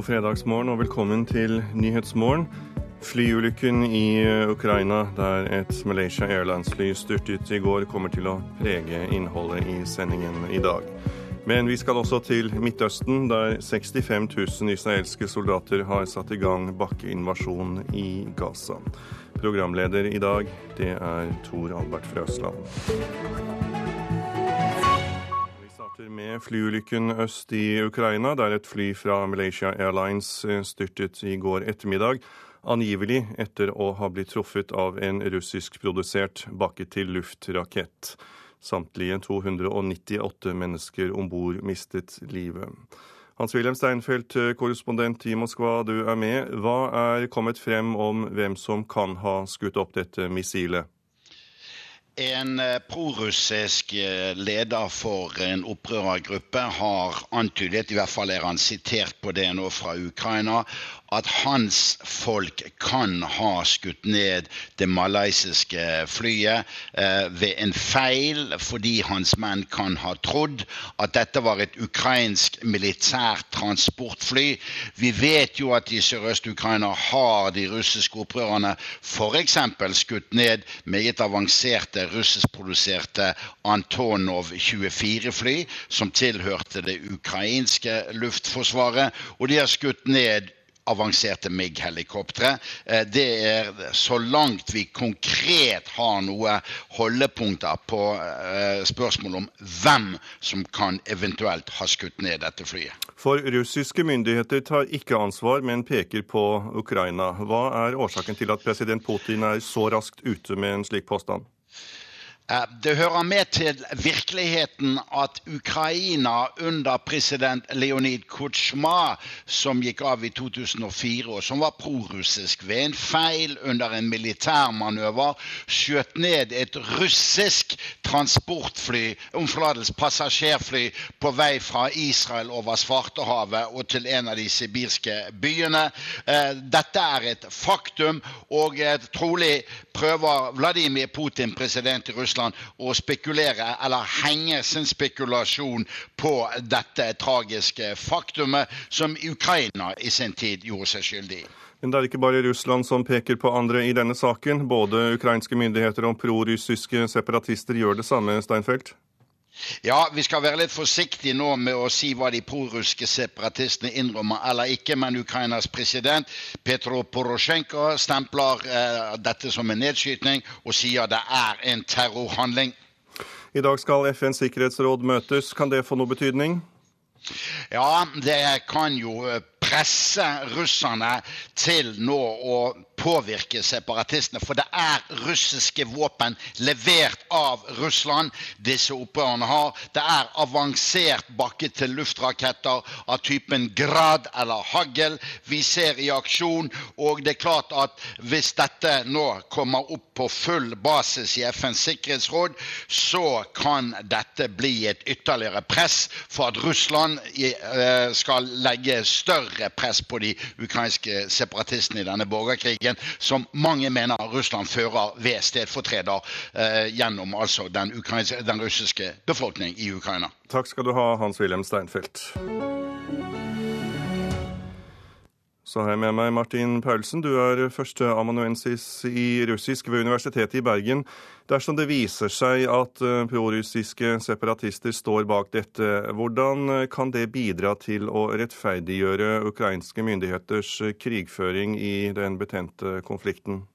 God fredagsmorgen og velkommen til Nyhetsmorgen. Flyulykken i Ukraina, der et Malaysia Airlines-fly styrtet i går, kommer til å prege innholdet i sendingen i dag. Men vi skal også til Midtøsten, der 65 000 israelske soldater har satt i gang bakkeinvasjon i Gaza. Programleder i dag, det er Tor Albert Frøsland med flyulykken øst i Ukraina, der et fly fra Malaysia Airlines eh, styrtet i går ettermiddag. Angivelig etter å ha blitt truffet av en russiskprodusert bakke-til-luft-rakett. Samtlige 298 mennesker om bord mistet livet. Hans-Wilhelm Steinfeld, eh, korrespondent i Moskva, du er med. Hva er kommet frem om hvem som kan ha skutt opp dette missilet? En eh, prorussisk eh, leder for en opprørergruppe har antydet, i hvert fall er han sitert på det nå fra Ukraina, at hans folk kan ha skutt ned det malaysiske flyet eh, ved en feil, fordi hans menn kan ha trodd at dette var et ukrainsk militært transportfly. Vi vet jo at i Sørøst-Ukraina har de russiske opprørerne f.eks. skutt ned meget avanserte russiskproduserte Antonov 24-fly, som tilhørte det ukrainske luftforsvaret, og de har skutt ned avanserte MIG-helikoptre. Eh, det er så langt vi konkret har noe holdepunkter på eh, spørsmål om hvem som kan eventuelt ha skutt ned dette flyet. For russiske myndigheter tar ikke ansvar, men peker på Ukraina. Hva er årsaken til at president Putin er så raskt ute med en slik påstand? Eh, det hører med til virkeligheten at Ukraina under president Leonid Kutsjma, som gikk av i 2004, og som var prorussisk, ved en feil under en militærmanøver skjøt ned et russisk transportfly, omfladels passasjerfly, på vei fra Israel over Svartehavet og til en av de sibirske byene. Eh, dette er et faktum, og trolig prøver Vladimir Putin, president i Russland, Russland å spekulere eller henge sin spekulasjon på dette tragiske faktumet som Ukraina i sin tid gjorde seg skyldig i. Men det er ikke bare Russland som peker på andre i denne saken. Både ukrainske myndigheter og prorussiske separatister gjør det samme, Steinfeld? Ja, vi skal være litt forsiktige nå med å si hva de prorussiske separatistene innrømmer eller ikke, men Ukrainas president Petro Porosjenko stempler eh, dette som en nedskytning og sier det er en terrorhandling. I dag skal FNs sikkerhetsråd møtes. Kan det få noe betydning? Ja, det kan jo eh, presse russerne til nå å påvirke separatistene. For det er russiske våpen levert av Russland disse opprørerne har. Det er avansert bakke-til-luftraketter av typen Grad eller Hagl vi ser i aksjon. Og det er klart at hvis dette nå kommer opp på full basis i FNs sikkerhetsråd, så kan dette bli et ytterligere press for at Russland eh, skal legge større press på de ukrainske separatistene i denne borgerkrigen krigen som mange mener Russland fører ved stedfortreder eh, gjennom altså den, den, russiske befolkning i Ukraina. Takk skal du ha, Hans-Wilhelm Steinfeld. Så har jeg med meg Martin Paulsen. Du er førsteamanuensis i russisk ved Universitetet i Bergen. Dersom det viser seg at eh, prorussiske separatister står bak dette, hvordan eh, kan det bidra til å rettferdiggjøre ukrainske myndigheters krigføring i den betente konflikten?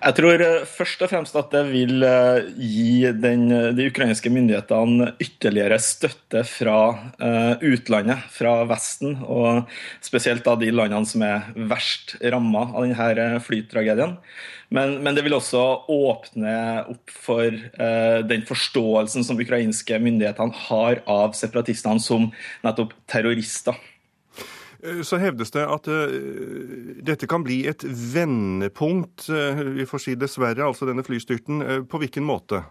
Jeg tror eh, først og fremst at det vil eh, gi den, de ukrainske myndighetene ytterligere støtte fra utlandet, fra Vesten, og spesielt av de landene som er verst ramma av denne flytragedien. Men, men, det vil også åpne opp for uh, den forståelsen som ukrainske myndighetene har av separatistene som nettopp terrorister. Eh, så hevdes det at uh, dette kan bli et vendepunkt, uh, vi får si dessverre, altså denne flystyrten. På hvilken måte?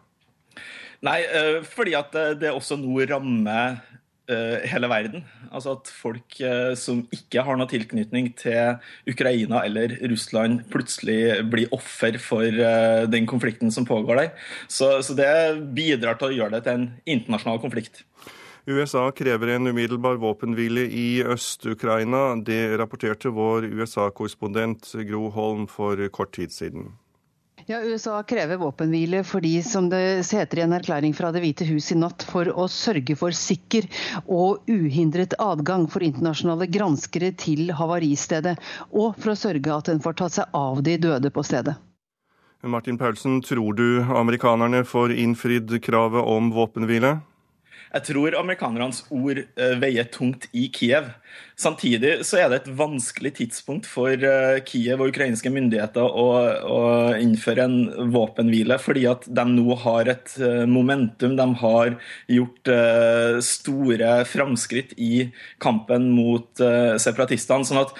Nei, fordi at det også nå rammer hele verden. Altså at folk som ikke har noe tilknytning til Ukraina eller Russland, plutselig blir offer for den konflikten som pågår der. Så, så det bidrar til å gjøre det til en internasjonal konflikt. USA krever en umiddelbar våpenhvile i Øst-Ukraina. Det rapporterte vår USA-korrespondent Gro Holm for kort tid siden. Ja, USA krever våpenhvile fordi, som det heter i en erklæring fra Det hvite hus i natt, for å sørge for sikker og uhindret adgang for internasjonale granskere til havaristedet, og for å sørge at en får tatt seg av de døde på stedet. Martin Paulsen, tror du amerikanerne får innfridd kravet om våpenhvile? Jeg tror amerikanernes ord uh, veier tungt i Kiev. Samtidig så er det et vanskelig tidspunkt for uh, Kiev og ukrainske myndigheter å, å, innføre en våpenhvile, fordi at de nå har et uh, momentum. De har gjort store framskritt i kampen mot separatistene. sånn at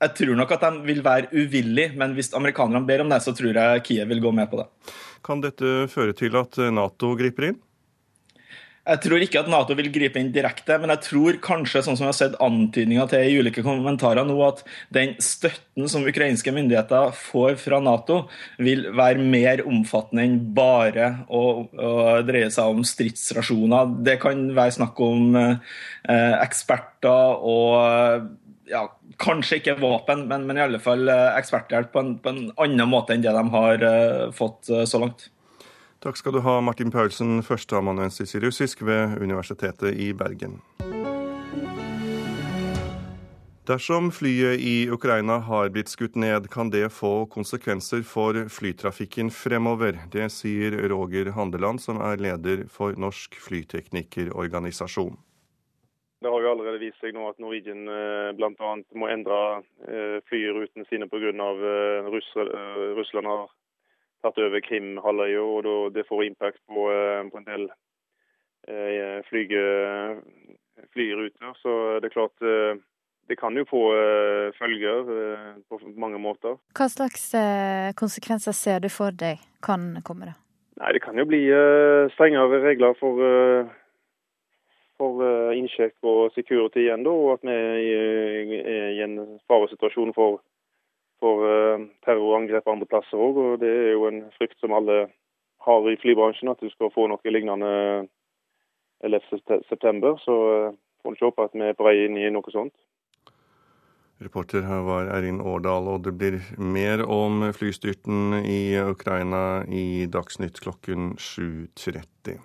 jeg tror nok at de vil være uvillige, men hvis amerikanerne ber om det, så tror jeg Kiev vil gå med på det. Kan dette føre til at Nato griper inn? Jeg tror ikke at Nato vil gripe inn direkte, men jeg tror kanskje, sånn som jeg har sett antydninger til i ulike kommentarer nå, at den støtten som ukrainske myndigheter får fra Nato, vil være mer omfattende enn bare å, å dreie seg om stridsrasjoner. Det kan være snakk om eh, eksperter og ja, kanskje ikke våpen, men, men i alle fall eh, eksperthjelp på en, på en annen måte enn det de har eh, fått uh, så langt. Takk skal du ha, Martin Paulsen, førsteamanuensis i russisk ved Universitetet i Bergen. Dersom flyet i Ukraina har blitt skutt ned, kan det få konsekvenser for flytrafikken fremover. Det sier Roger Handeland, som er leder for Norsk flyteknikerorganisasjon. Det har jo allerede vist seg nå at Norwegian eh, bl.a. må endre eh, flyrutene sine pga. at Russland har tatt over Krim-halvøya, og det får impact på, eh, på en del eh, flyge, flyruter. Så det er klart eh, det kan jo få følger på mange måter. Hva slags konsekvenser ser du for deg kan komme? da? Nei, Det kan jo bli strengere regler for, for innsjekk og security igjen, da, og at vi er i en faresituasjon for for uh, terrorangrep andre plasser òg. Og det er jo en frykt som alle har i flybransjen, at du skal få noe lignende 11.9. Så får får vi håpe at vi er på vei inn i noe sånt. Reporter her var Eirin Årdal, og det blir mer om flystyrten i Ukraina i Dagsnytt klokken 7.30.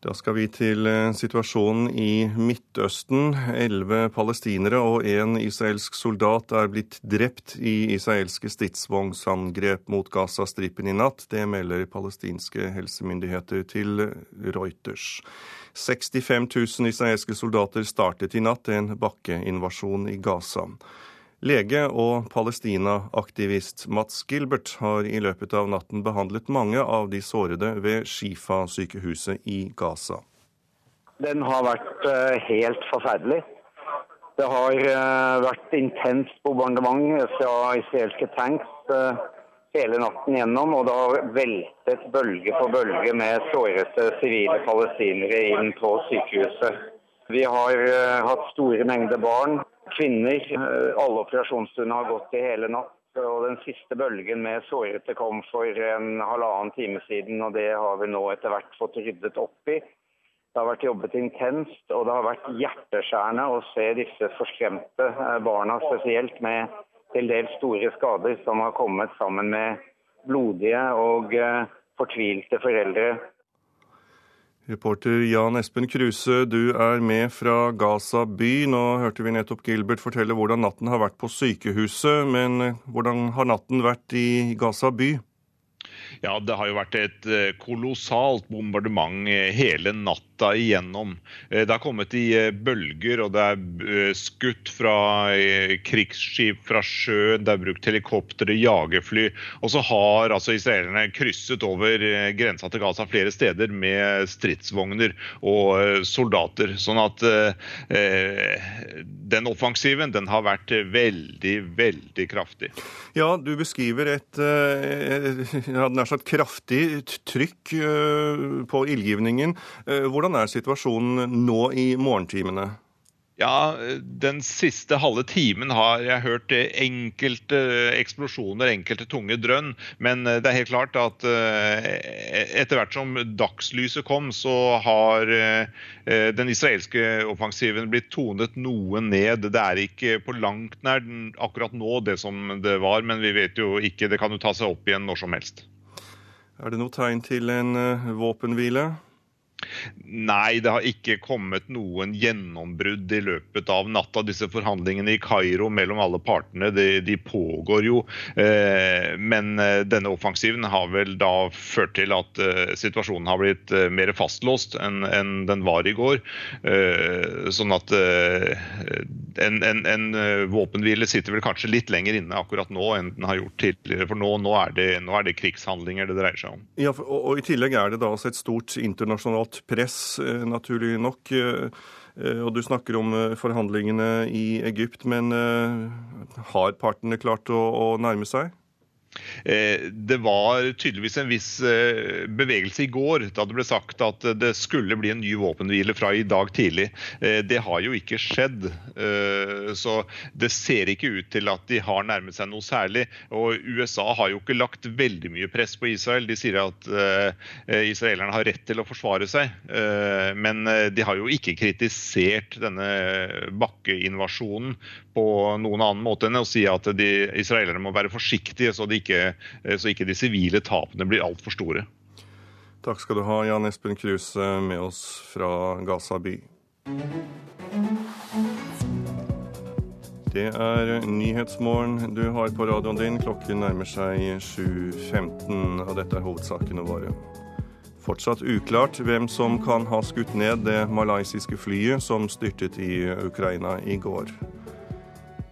Da skal vi til eh, situasjonen i Midtøsten. Elleve palestinere og en israelsk soldat er blitt drept i israelske stridsvognsangrep mot Gazastripen i natt. Det melder palestinske helsemyndigheter til Reuters. 65 000 israelske soldater startet i natt en bakkeinvasjon i Gaza. Lege og Palestina-aktivist Mats Gilbert har i løpet av natten behandlet mange av de sårede ved Shifa-sykehuset i Gaza. Den har vært eh, helt forferdelig. Det har eh, vært intenst bombardement fra israelske tanks eh, hele natten gjennom. Og det har veltet bølge for bølge med sårede sivile palestinere inn på sykehuset. Vi har hatt store mengder barn kvinner. Eh, alle operasjonsstuene har gått i hele natt. og Den siste bølgen med sårete kom for en halvannen time siden, og det har vi nå etter hvert fått ryddet opp i. Det har vært jobbet intenst, og det har vært hjerteskjærende å se disse forskremte eh, barna spesielt, med til dels store skader som har kommet sammen med blodige og eh, fortvilte foreldre Reporter Jan Espen Kruse, du er med fra Gaza by. Nå hørte vi nettopp Gilbert fortelle hvordan natten har vært på sykehuset, men eh, hvordan har natten vært i Gaza by? Ja, det har jo vært et eh, kolossalt bombardement hele hele natta igjennom. Eh, det har kommet i bølger, og det er skutt fra krigsskip fra sjøen, det er brukt helikoptre, jagerfly. Og så har altså israelerne krysset over grensa til Gaza flere steder med stridsvogner og soldater. Sånn at eh, den offensiven den har vært veldig, veldig kraftig. Ja, du beskriver et, et, sagt kraftig trykk eh, på ildgivningen. Eh, hvordan er situasjonen nå i morgentimene? Ja, Den siste halve timen har jeg hørt enkelte eksplosjoner, enkelte tunge drønn. Men det er helt klart at etter hvert som dagslyset kom, så har den israelske offensiven blitt tonet noe ned. Det er ikke på langt nær akkurat nå det som det var, men vi vet jo ikke. Det kan jo ta seg opp igjen når som helst. Er det noe tegn til en våpenhvile? Nei, det har ikke kommet noen gjennombrudd i løpet av natta. Disse forhandlingene i Kairo mellom alle partene de, de pågår jo. Eh, men eh, denne offensiven har vel da ført til at eh, situasjonen har blitt mer fastlåst enn en den var i går. Sånn at en, en, en, våpenhvile sitter vel kanskje litt lenger inne akkurat nå enn den har gjort tidligere. For nå, nå, er, det, nå er det krigshandlinger det dreier seg om. Ja, og, og I tillegg er det da altså et stort internasjonalt press, eh, naturlig nok. Eh, eh, og Du snakker om forhandlingene i Egypt, men har partene klart å, å nærme seg? Eh, det var tydeligvis en viss eh, bevegelse i går da det ble sagt at det skulle bli en ny våpenhvile fra i dag tidlig. Eh, det har jo ikke skjedd. Så det ser ikke ut til at de har nærmet seg noe særlig. Og USA har jo ikke lagt veldig mye press på Israel. De sier at israelerne har rett til å forsvare seg. Men de har jo ikke kritisert denne bakkeinvasjonen på noen annen måte enn å si at de, israelerne må være forsiktige så, de ikke, så ikke de sivile tapene blir altfor store. Takk skal du ha, Jan Espen Kruse, med oss fra Gaza by. Det er Nyhetsmorgen du har på radioen din. Klokken nærmer seg 7.15, og dette er hovedsakene våre. Fortsatt uklart hvem som kan ha skutt ned det malaysiske flyet som styrtet i Ukraina i går.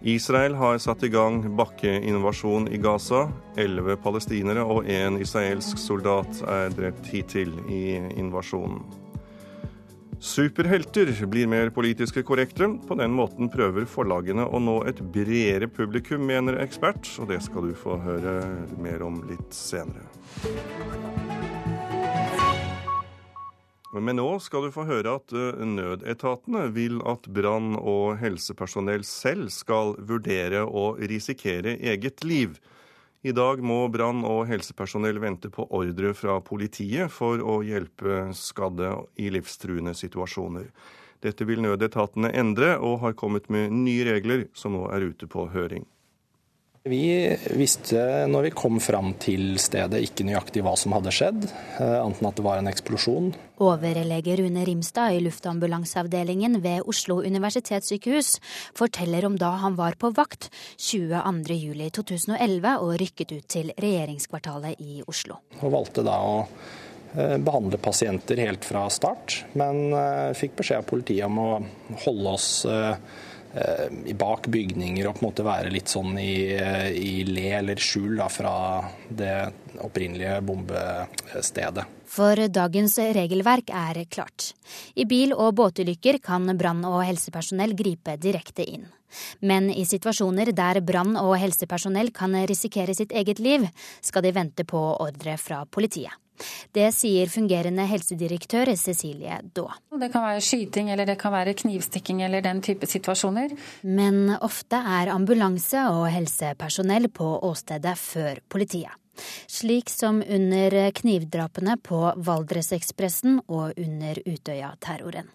Israel har satt i gang bakkeinvasjon i Gaza. Elleve palestinere og én israelsk soldat er drept hittil i invasjonen. Superhelter blir mer politiske korrekte. På den måten prøver forlagene å nå et bredere publikum, mener ekspert, og det skal du få høre mer om litt senere. Men nå skal du få høre at eh, nødetatene vil at brann- og helsepersonell selv skal vurdere å risikere eget liv. I dag må brann- og helsepersonell vente på ordre fra politiet for å hjelpe skadde i livstruende situasjoner. Dette vil nødetatene endre, og har kommet med nye regler som nå er ute på høring. Vi visste når vi kom fram til stedet ikke nøyaktig hva som hadde skjedd, anten annet enn at det var en eksplosjon. Overlege Rune Rimstad i luftambulanseavdelingen ved Oslo universitetssykehus forteller om da han var på vakt 22.07.2011 og rykket ut til regjeringskvartalet i Oslo. Og valgte da å eh, behandle pasienter helt fra start, men eh, fikk beskjed av politiet om å holde oss Eh, bak bygninger og på en måte være litt sånn i, eh, i le eller skjul da, fra det opprinnelige bombestedet. For dagens regelverk er klart. I bil- og båtulykker kan brann- og helsepersonell gripe direkte inn. Men i situasjoner der brann- og helsepersonell kan risikere sitt eget liv, skal de vente på ordre fra politiet. Det sier fungerende helsedirektør Cecilie Daa. Det kan være skyting eller det kan være knivstikking eller den type situasjoner. Men ofte er ambulanse og helsepersonell på åstedet før politiet. Slik som under knivdrapene på Valdresekspressen og under Utøya-terroren.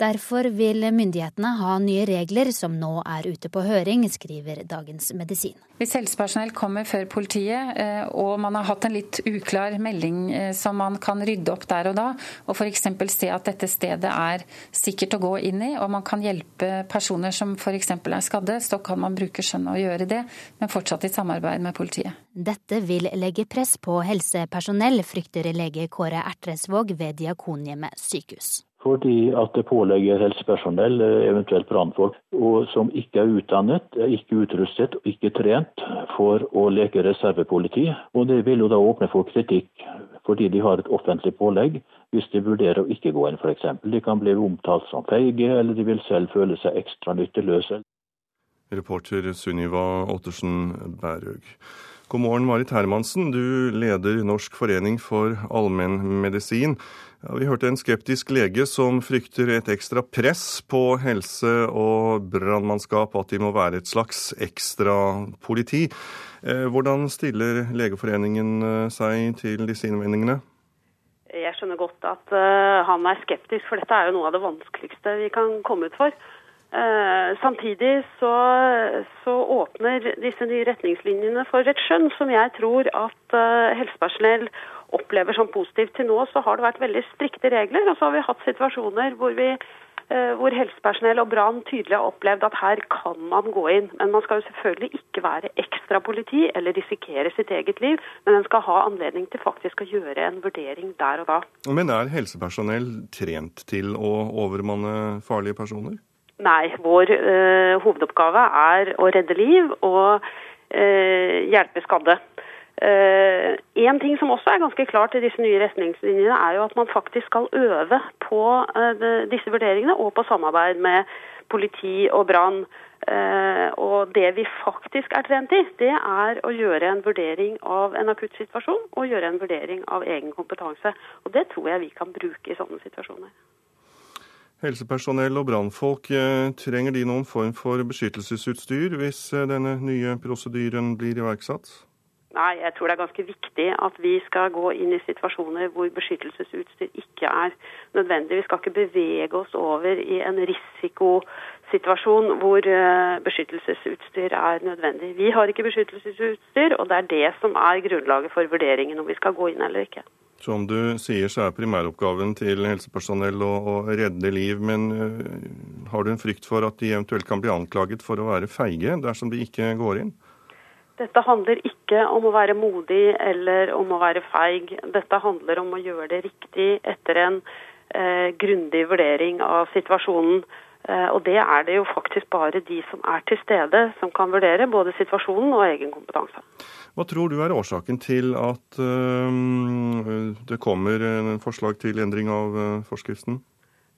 Derfor vil myndighetene ha nye regler som nå er ute på høring, skriver Dagens Medisin. Hvis helsepersonell kommer før politiet eh, og man har hatt en litt uklar melding eh, som man kan rydde opp der og da, og f.eks. se at dette stedet er sikkert å gå inn i, og man kan hjelpe personer som f.eks. er skadde, så kan man bruke skjønn og gjøre det, men fortsatt i samarbeid med politiet. Dette vil legge press på helsepersonell, frykter lege Kåre Ertresvåg ved Diakonhjemmet sykehus. Fordi at det pålegger helsepersonell, eh, eventuelt brannfolk, som ikke er utdannet, ikke utrustet og ikke trent for å leke reservepoliti. Og Det vil jo da åpne for kritikk, fordi de har et offentlig pålegg hvis de vurderer å ikke gå inn f.eks. De kan bli omtalt som feige, eller de vil selv føle seg ekstra nytteløse. Reporter Sunniva Ottersen Bærøg. God morgen, Marit Hermansen. Du leder Norsk forening for allmennmedisin. Ja, vi hørte en skeptisk lege som frykter et ekstra press på helse- og brannmannskap, at de må være et slags ekstra politi. Eh, hvordan stiller Legeforeningen eh, seg til disse innvendingene? Jeg skjønner godt at uh, han er skeptisk, for dette er jo noe av det vanskeligste vi kan komme ut for. Samtidig så, så, åpner disse nye retningslinjene for et skjønn som jeg tror at helsepersonell opplever som positivt. Til nå så har det vært veldig strikte regler, og så har vi hatt situasjoner hvor, vi, eh, hvor helsepersonell og brann tydelig har opplevd at her kan man gå inn. Men man skal jo selvfølgelig ikke være ekstra politi eller risikere sitt eget liv, men en skal ha anledning til faktisk å gjøre en vurdering der og da. Men er helsepersonell trent til å overmanne farlige personer? Nei, vår øh, hovedoppgave er å redde liv og øh, hjelpe skadde. Uh, en ting som også er ganske klart i disse nye retningslinjene, er jo at man faktisk skal øve på uh, disse vurderingene og på samarbeid med politi og brann. Uh, og det vi faktisk er trent i, det er å gjøre en vurdering av en akutt situasjon og gjøre en vurdering av egen kompetanse. Og det tror jeg vi kan bruke i sånne situasjoner. Helsepersonell og brannfolk, trenger de noen form for beskyttelsesutstyr hvis denne nye prosedyren blir iverksatt? Nei, jeg tror det er ganske viktig at vi skal gå inn i situasjoner hvor beskyttelsesutstyr ikke er nødvendig. Vi skal ikke bevege oss over i en risikosituasjon hvor eh, beskyttelsesutstyr er nødvendig. Vi har ikke beskyttelsesutstyr, og det er det som er grunnlaget for vurderingen om vi skal gå inn eller ikke. Som du sier, så er primæroppgaven til helsepersonell å, å redde liv. Men uh, har du en frykt for at de eventuelt kan bli anklaget for å være feige dersom de ikke går inn? Dette handler ikke om å være modig eller om å være feig. Dette handler om å gjøre det riktig etter en eh, grundig vurdering av situasjonen. Eh, og det er det jo faktisk bare de som er til stede som kan vurdere både situasjonen og egen kompetanse. Hva tror du er årsaken til at uh, det kommer en forslag til endring av uh, forskriften?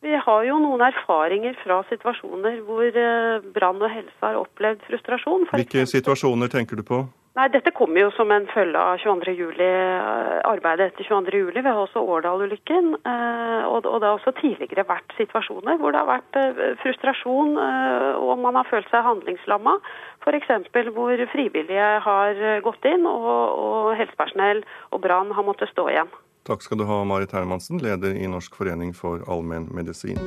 Vi har jo noen erfaringer fra situasjoner hvor eh, brann og helse har opplevd frustrasjon. Hvilke situasjoner tenker du på? Nei, Dette kommer jo som en følge av 22. Juli, eh, arbeidet etter 22. juli. Vi har også Årdal-ulykken. Eh, og det har også tidligere vært situasjoner hvor det har vært frustrasjon og man har følt seg handlingslamma. F.eks. hvor frivillige har gått inn og, og helsepersonell og brann har måttet stå igjen. Takk skal du ha, Marit Hermansen, leder i Norsk forening for allmennmedisin.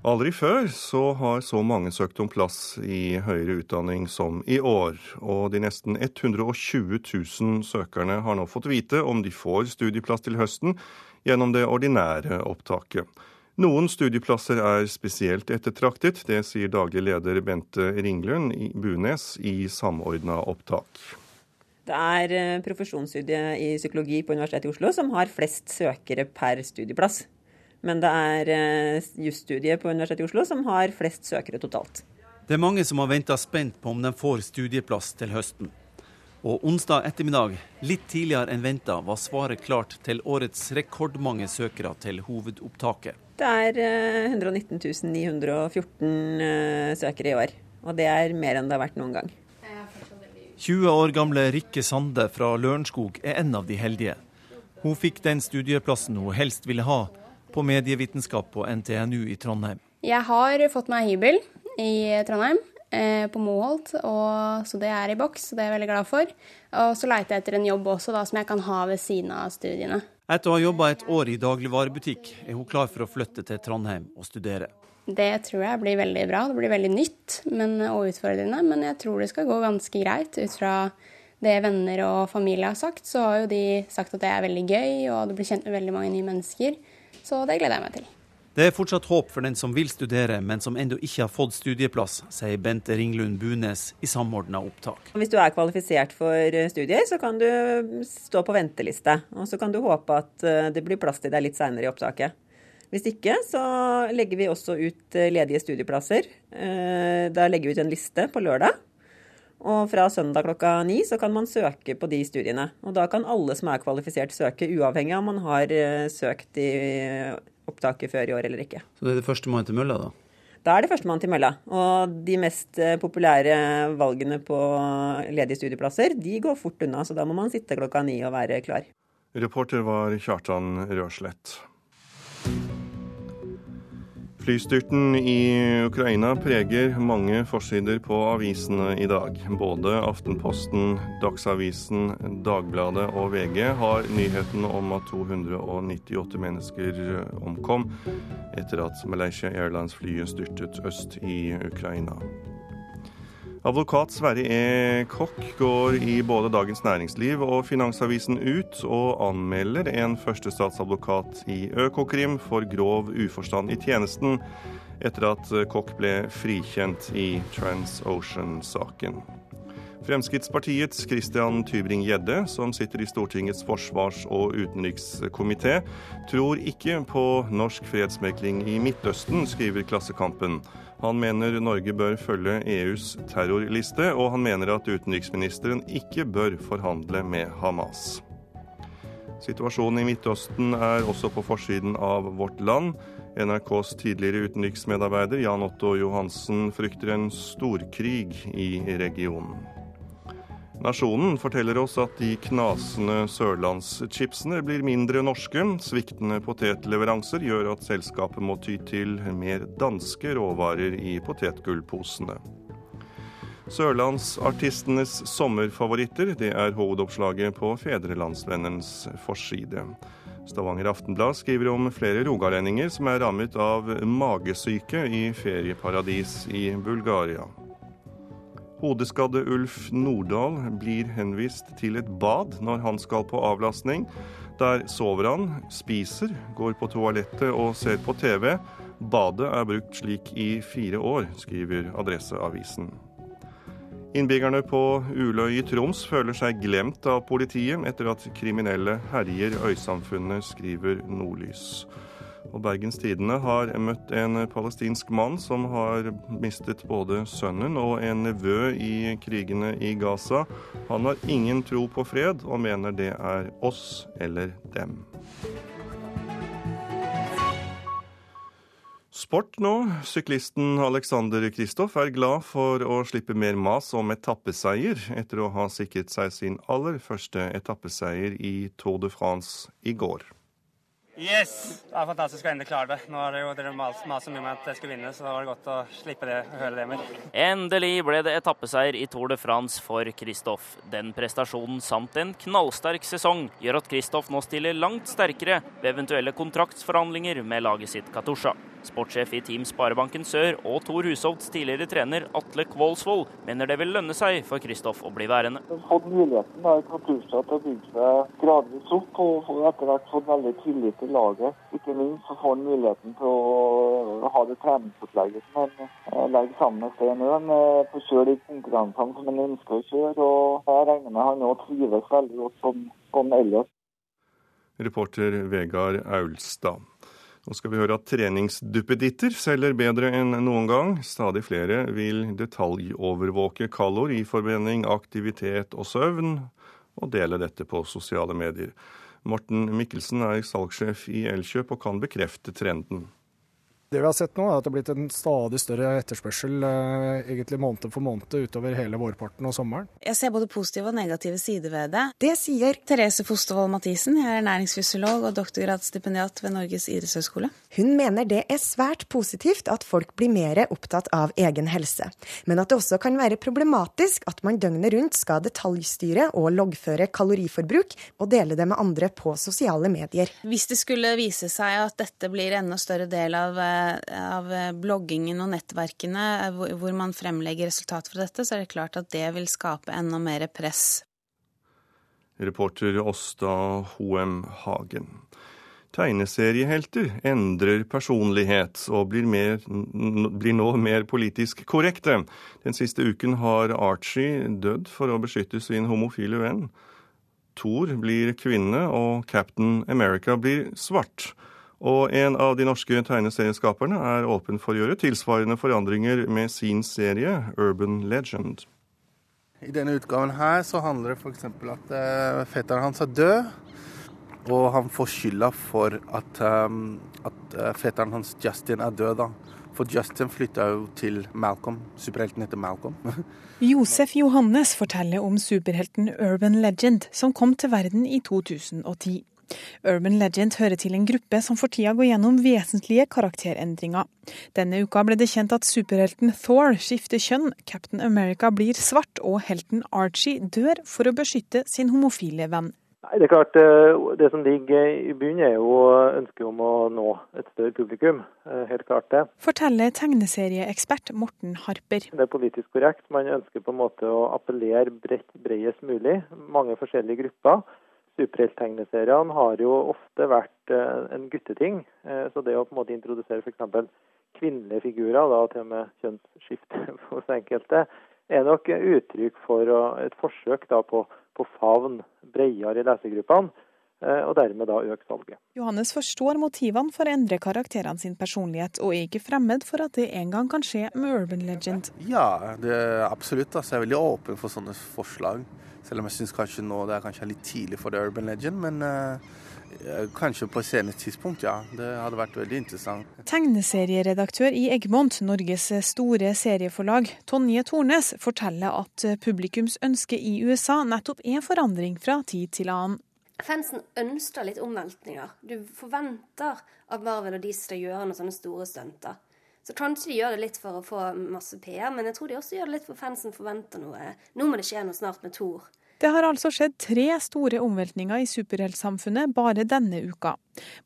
Aldri før så har så mange søkt om plass i høyere utdanning som i år. Og de nesten 120 000 søkerne har nå fått vite om de får studieplass til høsten gjennom det ordinære opptaket. Noen studieplasser er spesielt ettertraktet. Det sier daglig leder Bente Ringlund i Bunes i Samordna opptak. Det er eh, profesjonsstudiet i psykologi på Universitetet i Oslo som har flest søkere per studieplass. Men det er eh, jusstudiet på Universitetet i Oslo som har flest søkere totalt. Det er mange som har venta spent på om de får studieplass til høsten. Og onsdag ettermiddag, litt tidligere enn venta, var svaret klart til årets rekordmange søkere til hovedopptaket. Det er 119 eh, 914 søkere i år, og det er mer enn det har vært noen gang. 20 år gamle Rikke Sande fra Lørenskog er en av de heldige. Hun fikk den studieplassen hun helst ville ha, på medievitenskap på NTNU i Trondheim. Jeg har fått meg hybel i Trondheim, eh, på Moholt, så det er i boks. Det er jeg veldig glad for. Og så leiter jeg etter en jobb også, da, som jeg kan ha ved siden av studiene. Etter å ha jobba et år i dagligvarebutikk, er hun klar for å flytte til Trondheim og studere. Det tror jeg blir veldig bra. Det blir veldig nytt men, og utfordrende. Men jeg tror det skal gå ganske greit. Ut fra det venner og familie har sagt, så har jo de sagt at det er veldig gøy, og det blir kjent med veldig mange nye mennesker. Så det gleder jeg meg til. Det er fortsatt håp for den som vil studere, men som ennå ikke har fått studieplass, sier Bente Ringlund Bunes i Samordna opptak. Hvis du er kvalifisert for studier, så kan du stå på venteliste. Og så kan du håpe at eh, det blir plass til deg litt seinere i opptaket. Hvis ikke, så legger vi også ut eh, ledige studieplasser. Eh, da legger vi ut en liste på lørdag. Og fra søndag klokka ni så kan man søke på de studiene. Og da kan alle som er kvalifisert søke, uavhengig av om man har eh, søkt i opptaket før i år eller ikke. Så det er det førstemann til mølla, da? Da er det førstemann til mølla. Og de mest populære valgene på ledige studieplasser, de går fort unna. Så da må man sitte klokka ni og være klar. Reporter var Kjartan Røslett. Flystyrten i Ukraina preger mange forsider på avisene i dag. Både Aftenposten, Dagsavisen, Dagbladet og VG har nyheten om at 298 mennesker omkom etter at Malaysia Airlines-flyet styrtet øst i Ukraina. Advokat Sverre E. Kokk går i både Dagens Næringsliv og Finansavisen ut og anmelder en førstestatsadvokat i Økokrim for grov uforstand i tjenesten, etter at Kokk ble frikjent i TransOcean-saken. Fremskrittspartiets Christian Tybring-Gjedde, som sitter i Stortingets forsvars- og utenrikskomité, tror ikke på norsk fredsmekling i Midtøsten, skriver Klassekampen. Han mener Norge bør følge EUs terrorliste, og han mener at utenriksministeren ikke bør forhandle med Hamas. Situasjonen i Midtøsten er også på forsiden av Vårt Land. NRKs tidligere utenriksmedarbeider Jan Otto Johansen frykter en storkrig i regionen. Nasjonen forteller oss at de knasende sørlandschipsene blir mindre norske. Sviktende potetleveranser gjør at selskapet må ty til mer danske råvarer i potetgullposene. Sørlandsartistenes sommerfavoritter, det er hovedoppslaget på Fedrelandsvennens forside. Stavanger Aftenblad skriver om flere rogalendinger som er rammet av magesyke i ferieparadis i Bulgaria. Hodeskadde Ulf Nordahl blir henvist til et bad når han skal på avlastning. Der sover han, spiser, går på toalettet og ser på TV. Badet er brukt slik i fire år, skriver Adresseavisen. Innbyggerne på Uløy i Troms føler seg glemt av politiet etter at kriminelle herjer øysamfunnet, skriver Nordlys. Og Bergens Tidende har møtt en palestinsk mann som har mistet både sønnen og en nevø i krigene i Gaza. Han har ingen tro på fred, og mener det er oss eller dem. Sport nå. Syklisten Alexander Kristoff er glad for å slippe mer mas om etappeseier, etter å ha sikret seg sin aller første etappeseier i Tour de France i går. Yes! Det er fantastisk å endelig klare det. Nå har det jo dere mast så mye med at jeg skulle vinne, så da var det godt å slippe det og høre det mer. Endelig ble det etappeseier i Tour de France for Kristoff. Den prestasjonen samt en knallsterk sesong gjør at Kristoff nå stiller langt sterkere ved eventuelle kontraktsforhandlinger med laget sitt Katusha. Sportssjef i Team Sparebanken Sør og Tor Hushovds tidligere trener Atle Kvålsvold mener det vil lønne seg for Kristoff å bli værende. Han har fått muligheten da, i Katusha til å bygge seg gradvis opp og etter hvert fått veldig tillit til laget. Ikke minst så får han muligheten til å ha det treningsopplegget som han eh, legger sammen med Stein Øen. Få kjøre de konkurransene som han ønsker å kjøre. og Jeg regner med han òg trives veldig godt som, som ellers. Reporter Vegard Aulstad. Nå skal vi høre at treningsduppeditter selger bedre enn noen gang. Stadig flere vil detaljovervåke kaloriforbrenning, aktivitet og søvn, og dele dette på sosiale medier. Morten Mikkelsen er salgssjef i Elkjøp og kan bekrefte trenden. Det vi har sett nå, er at det har blitt en stadig større etterspørsel eh, egentlig måned for måned utover hele vårparten og sommeren. Jeg ser både positive og negative sider ved det. Det sier Therese Fostervold Mathisen. Jeg er næringsfysiolog og doktorgradsstipendiat ved Norges idrettshøgskole. Hun mener det er svært positivt at folk blir mer opptatt av egen helse, men at det også kan være problematisk at man døgnet rundt skal detaljstyre og loggføre kaloriforbruk og dele det med andre på sosiale medier. Hvis det skulle vise seg at dette blir enda større del av eh, av bloggingen og nettverkene hvor man fremlegger resultater fra dette, så er det klart at det vil skape enda mer press. Reporter Åsta Hoem Hagen. Tegneseriehelter endrer personlighet og blir, mer, blir, nå mer politisk korrekte. Den siste uken har Archie dødd for å beskytte sin homofile venn. Thor blir kvinne, og Captain America blir svart. Og en av de norske tegneserieskaperne er åpen for å gjøre tilsvarende forandringer med sin serie Urban Legend. I denne utgaven her så handler det f.eks. at uh, fetteren hans er død. Og han får skylda for at, um, at uh, fetteren hans Justin er død. da. For Justin flytta jo til Malcolm. Superhelten heter Malcolm. Josef Johannes forteller om superhelten Urban Legend, som kom til verden i 2010. Urban Legend hører til en gruppe som for tida går gjennom vesentlige karakterendringer. Denne uka ble det kjent at superhelten Thor skifter kjønn, Captain America blir svart og helten Archie dør for å beskytte sin homofile venn. Nei, Det er klart, eh, det som ligger i bunnen er jo ønsket om å nå et større publikum. Eh, helt klart det. Forteller tegneserieekspert Morten Harper. Det er politisk korrekt. Man ønsker på en måte å appellere bredest mulig. Mange forskjellige grupper. Superhelttegneseriene har jo ofte vært eh, en gutteting. Så det å på en måte introdusere f.eks. kvinnelige figurer, da til og med kjønnsskifte hos enkelte, er nok uttrykk for et forsøk da på på favn bredere i lesegruppene, eh, og dermed da øke salget. Johannes forstår motivene for å endre karakterene sin personlighet, og er ikke fremmed for at det en gang kan skje med Urban Legend. Ja, det er absolutt. Altså, jeg er veldig åpen for sånne forslag. Selv om jeg syns kanskje nå det er kanskje litt tidlig for The Urban Legend. Men uh, Kanskje på et senere tidspunkt, ja. Det hadde vært veldig interessant. Tegneserieredaktør i Egmont, Norges store serieforlag, Tonje Tornes, forteller at publikums ønske i USA nettopp er forandring fra tid til annen. Fansen ønsker litt omveltninger. Du forventer at Marvel og de skal gjøre noen sånne store stunter. Så kanskje de gjør det litt for å få masse PR, men jeg tror de også gjør det litt for fansen forventer noe. Nå må det skje noe snart med Thor. Det har altså skjedd tre store omveltninger i superheltsamfunnet bare denne uka.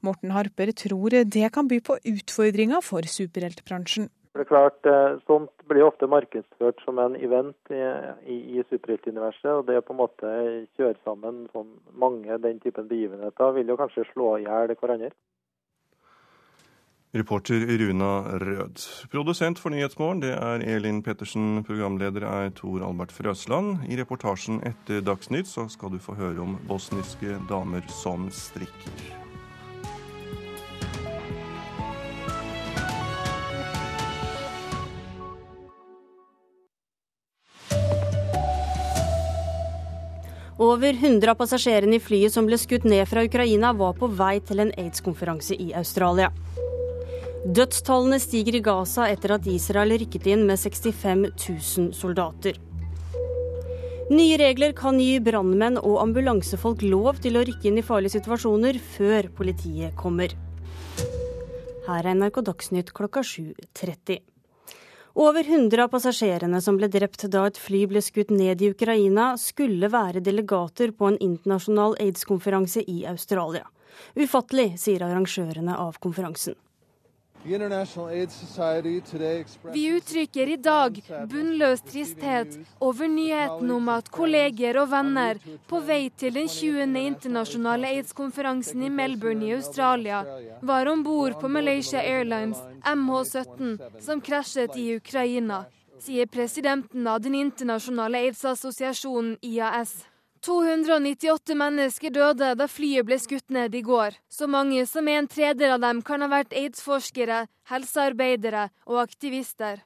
Morten Harper tror det kan by på utfordringer for superheltbransjen. Det er klart, eh, Sånt blir ofte markedsført som en event i, i, i superheltuniverset. og Det å på en måte kjøre sammen sånn mange den typen begivenheter vil jo kanskje slå i hjel hverandre. Reporter Runa Rød. Produsent for Nyhetsmorgen det er Elin Pettersen. Programleder er Tor Albert Frøsland. I reportasjen etter Dagsnytt så skal du få høre om bosniske damer som strikker. Over 100 av passasjerene i flyet som ble skutt ned fra Ukraina, var på vei til en aids-konferanse i Australia. Dødstallene stiger i Gaza etter at Israel rykket inn med 65 000 soldater. Nye regler kan gi brannmenn og ambulansefolk lov til å rykke inn i farlige situasjoner før politiet kommer. Her er NRK Dagsnytt klokka 7.30. Over 100 av passasjerene som ble drept da et fly ble skutt ned i Ukraina, skulle være delegater på en internasjonal aids-konferanse i Australia. Ufattelig, sier arrangørene av konferansen. Vi uttrykker i dag bunnløs tristhet over nyheten om at kolleger og venner på vei til den 20. internasjonale aids-konferansen i Melbourne i Australia var om bord på Malaysia Airlines MH17 som krasjet i Ukraina, sier presidenten av den internasjonale aids-assosiasjonen IAS. 298 mennesker døde da flyet ble skutt ned i går. Så mange som en tredjedel av dem kan ha vært aids-forskere, helsearbeidere og aktivister.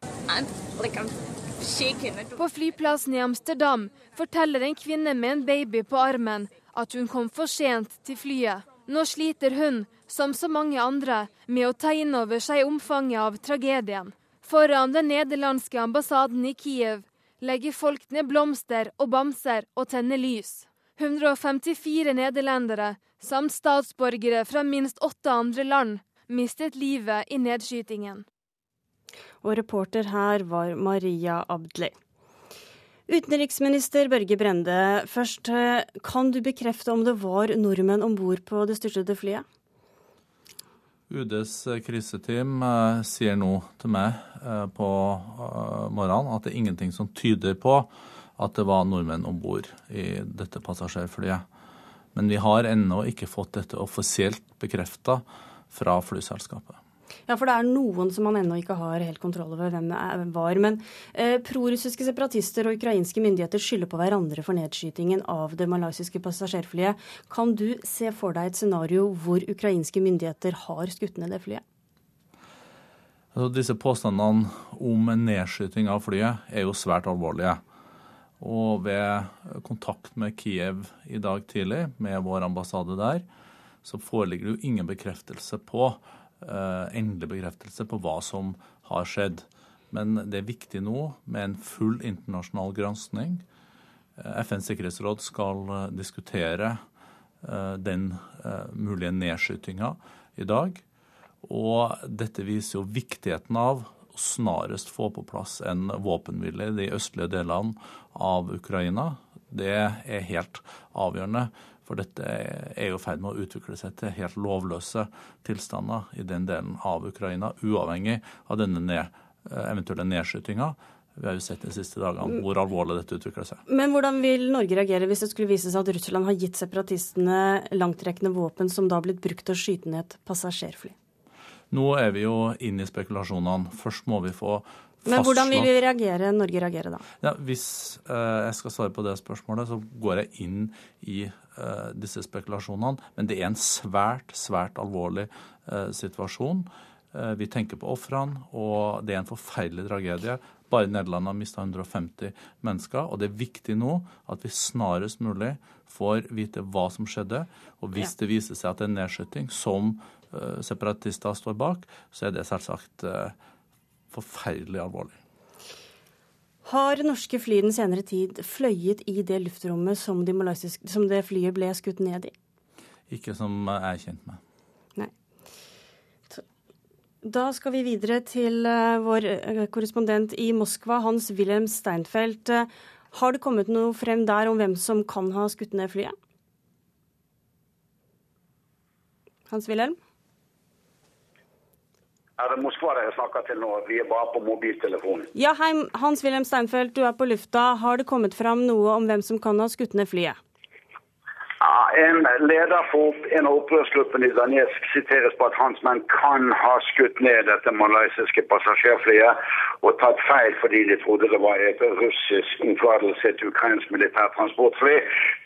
På flyplassen i Amsterdam forteller en kvinne med en baby på armen at hun kom for sent til flyet. Nå sliter hun, som så mange andre, med å ta inn over seg omfanget av tragedien. Foran den nederlandske ambassaden i Kiev legger folk ned blomster og bamser og tenner lys. 154 nederlendere, samt statsborgere fra minst åtte andre land, mistet livet i nedskytingen. Og reporter her var Maria Abdli. Utenriksminister Børge Brende, først kan du bekrefte om det var nordmenn om bord på det styrtede flyet? UDs kriseteam eh, sier nå til meg eh, på eh, morgenen at det er ingenting som tyder på at det var nordmenn om bord i dette passasjerflyet. Men vi har ennå ikke fått dette offisielt bekrefta fra flyselskapet. Ja, for det er noen som man ennå ikke har helt kontroll over hvem det var. Men eh, prorussiske separatister og ukrainske myndigheter skylder på hverandre for nedskytingen av det malaysiske passasjerflyet. Kan du se for deg et scenario hvor ukrainske myndigheter har skutt ned det flyet? Altså, disse påstandene om en nedskyting av flyet er jo svært alvorlige. Og ved kontakt med Kiev i dag tidlig, med vår ambassade der, så foreligger det jo ingen bekreftelse på endelig bekreftelse på hva som har skjedd. Men det er viktig nå med en full internasjonal granskning. FNs sikkerhetsråd skal diskutere den mulige nedskytinga i dag. Og dette viser jo viktigheten av å snarest få på plass en våpenhvile i de østlige delene av Ukraina. Det er helt avgjørende, for dette er i ferd med å utvikle seg til helt lovløse tilstander i den delen av Ukraina, uavhengig av denne ned, eventuelle nedskytinga. Vi har jo sett de siste dagene hvor alvorlig dette utvikler seg. Men hvordan vil Norge reagere hvis det skulle vise seg at Russland har gitt separatistene langtrekkende våpen som da har blitt brukt til å skyte ned et passasjerfly? Nå er vi jo inne i spekulasjonene. Først må vi få Men hvordan vil vi reagere, Norge reagere da? Ja, hvis eh, jeg skal svare på det spørsmålet, så går jeg inn i eh, disse spekulasjonene. Men det er en svært, svært alvorlig eh, situasjon. Eh, vi tenker på ofrene, og det er en forferdelig tragedie. Bare Nederland har mista 150 mennesker. Og det er viktig nå at vi snarest mulig får vite hva som skjedde. Og hvis ja. det viser seg at det er nedskyting som Eh, separatister står bak, så er det selvsagt eh, forferdelig alvorlig. Har norske fly den senere tid fløyet i det luftrommet som, de som det flyet ble skutt ned i? Ikke som jeg er kjent med. Nei. Da skal vi videre til eh, vår korrespondent i Moskva, Hans-Wilhelm Steinfeld. Har det kommet noe frem der om hvem som kan ha skutt ned flyet? Hans-Wilhelm? Er det Moskva dere snakker til nå? Vi er bare på mobiltelefonen. Ja, hei, Hans-Wilhelm Steinfeld, du er på lufta. Har det kommet fram noe om hvem som kan ha skutt ned flyet? En leder for en av opprørsgruppene i Danetsk siteres på at hans menn kan ha skutt ned dette malaysiske passasjerflyet og tatt feil fordi de trodde det var et russisk omkvadelse til ukrainsk militærtransportfly.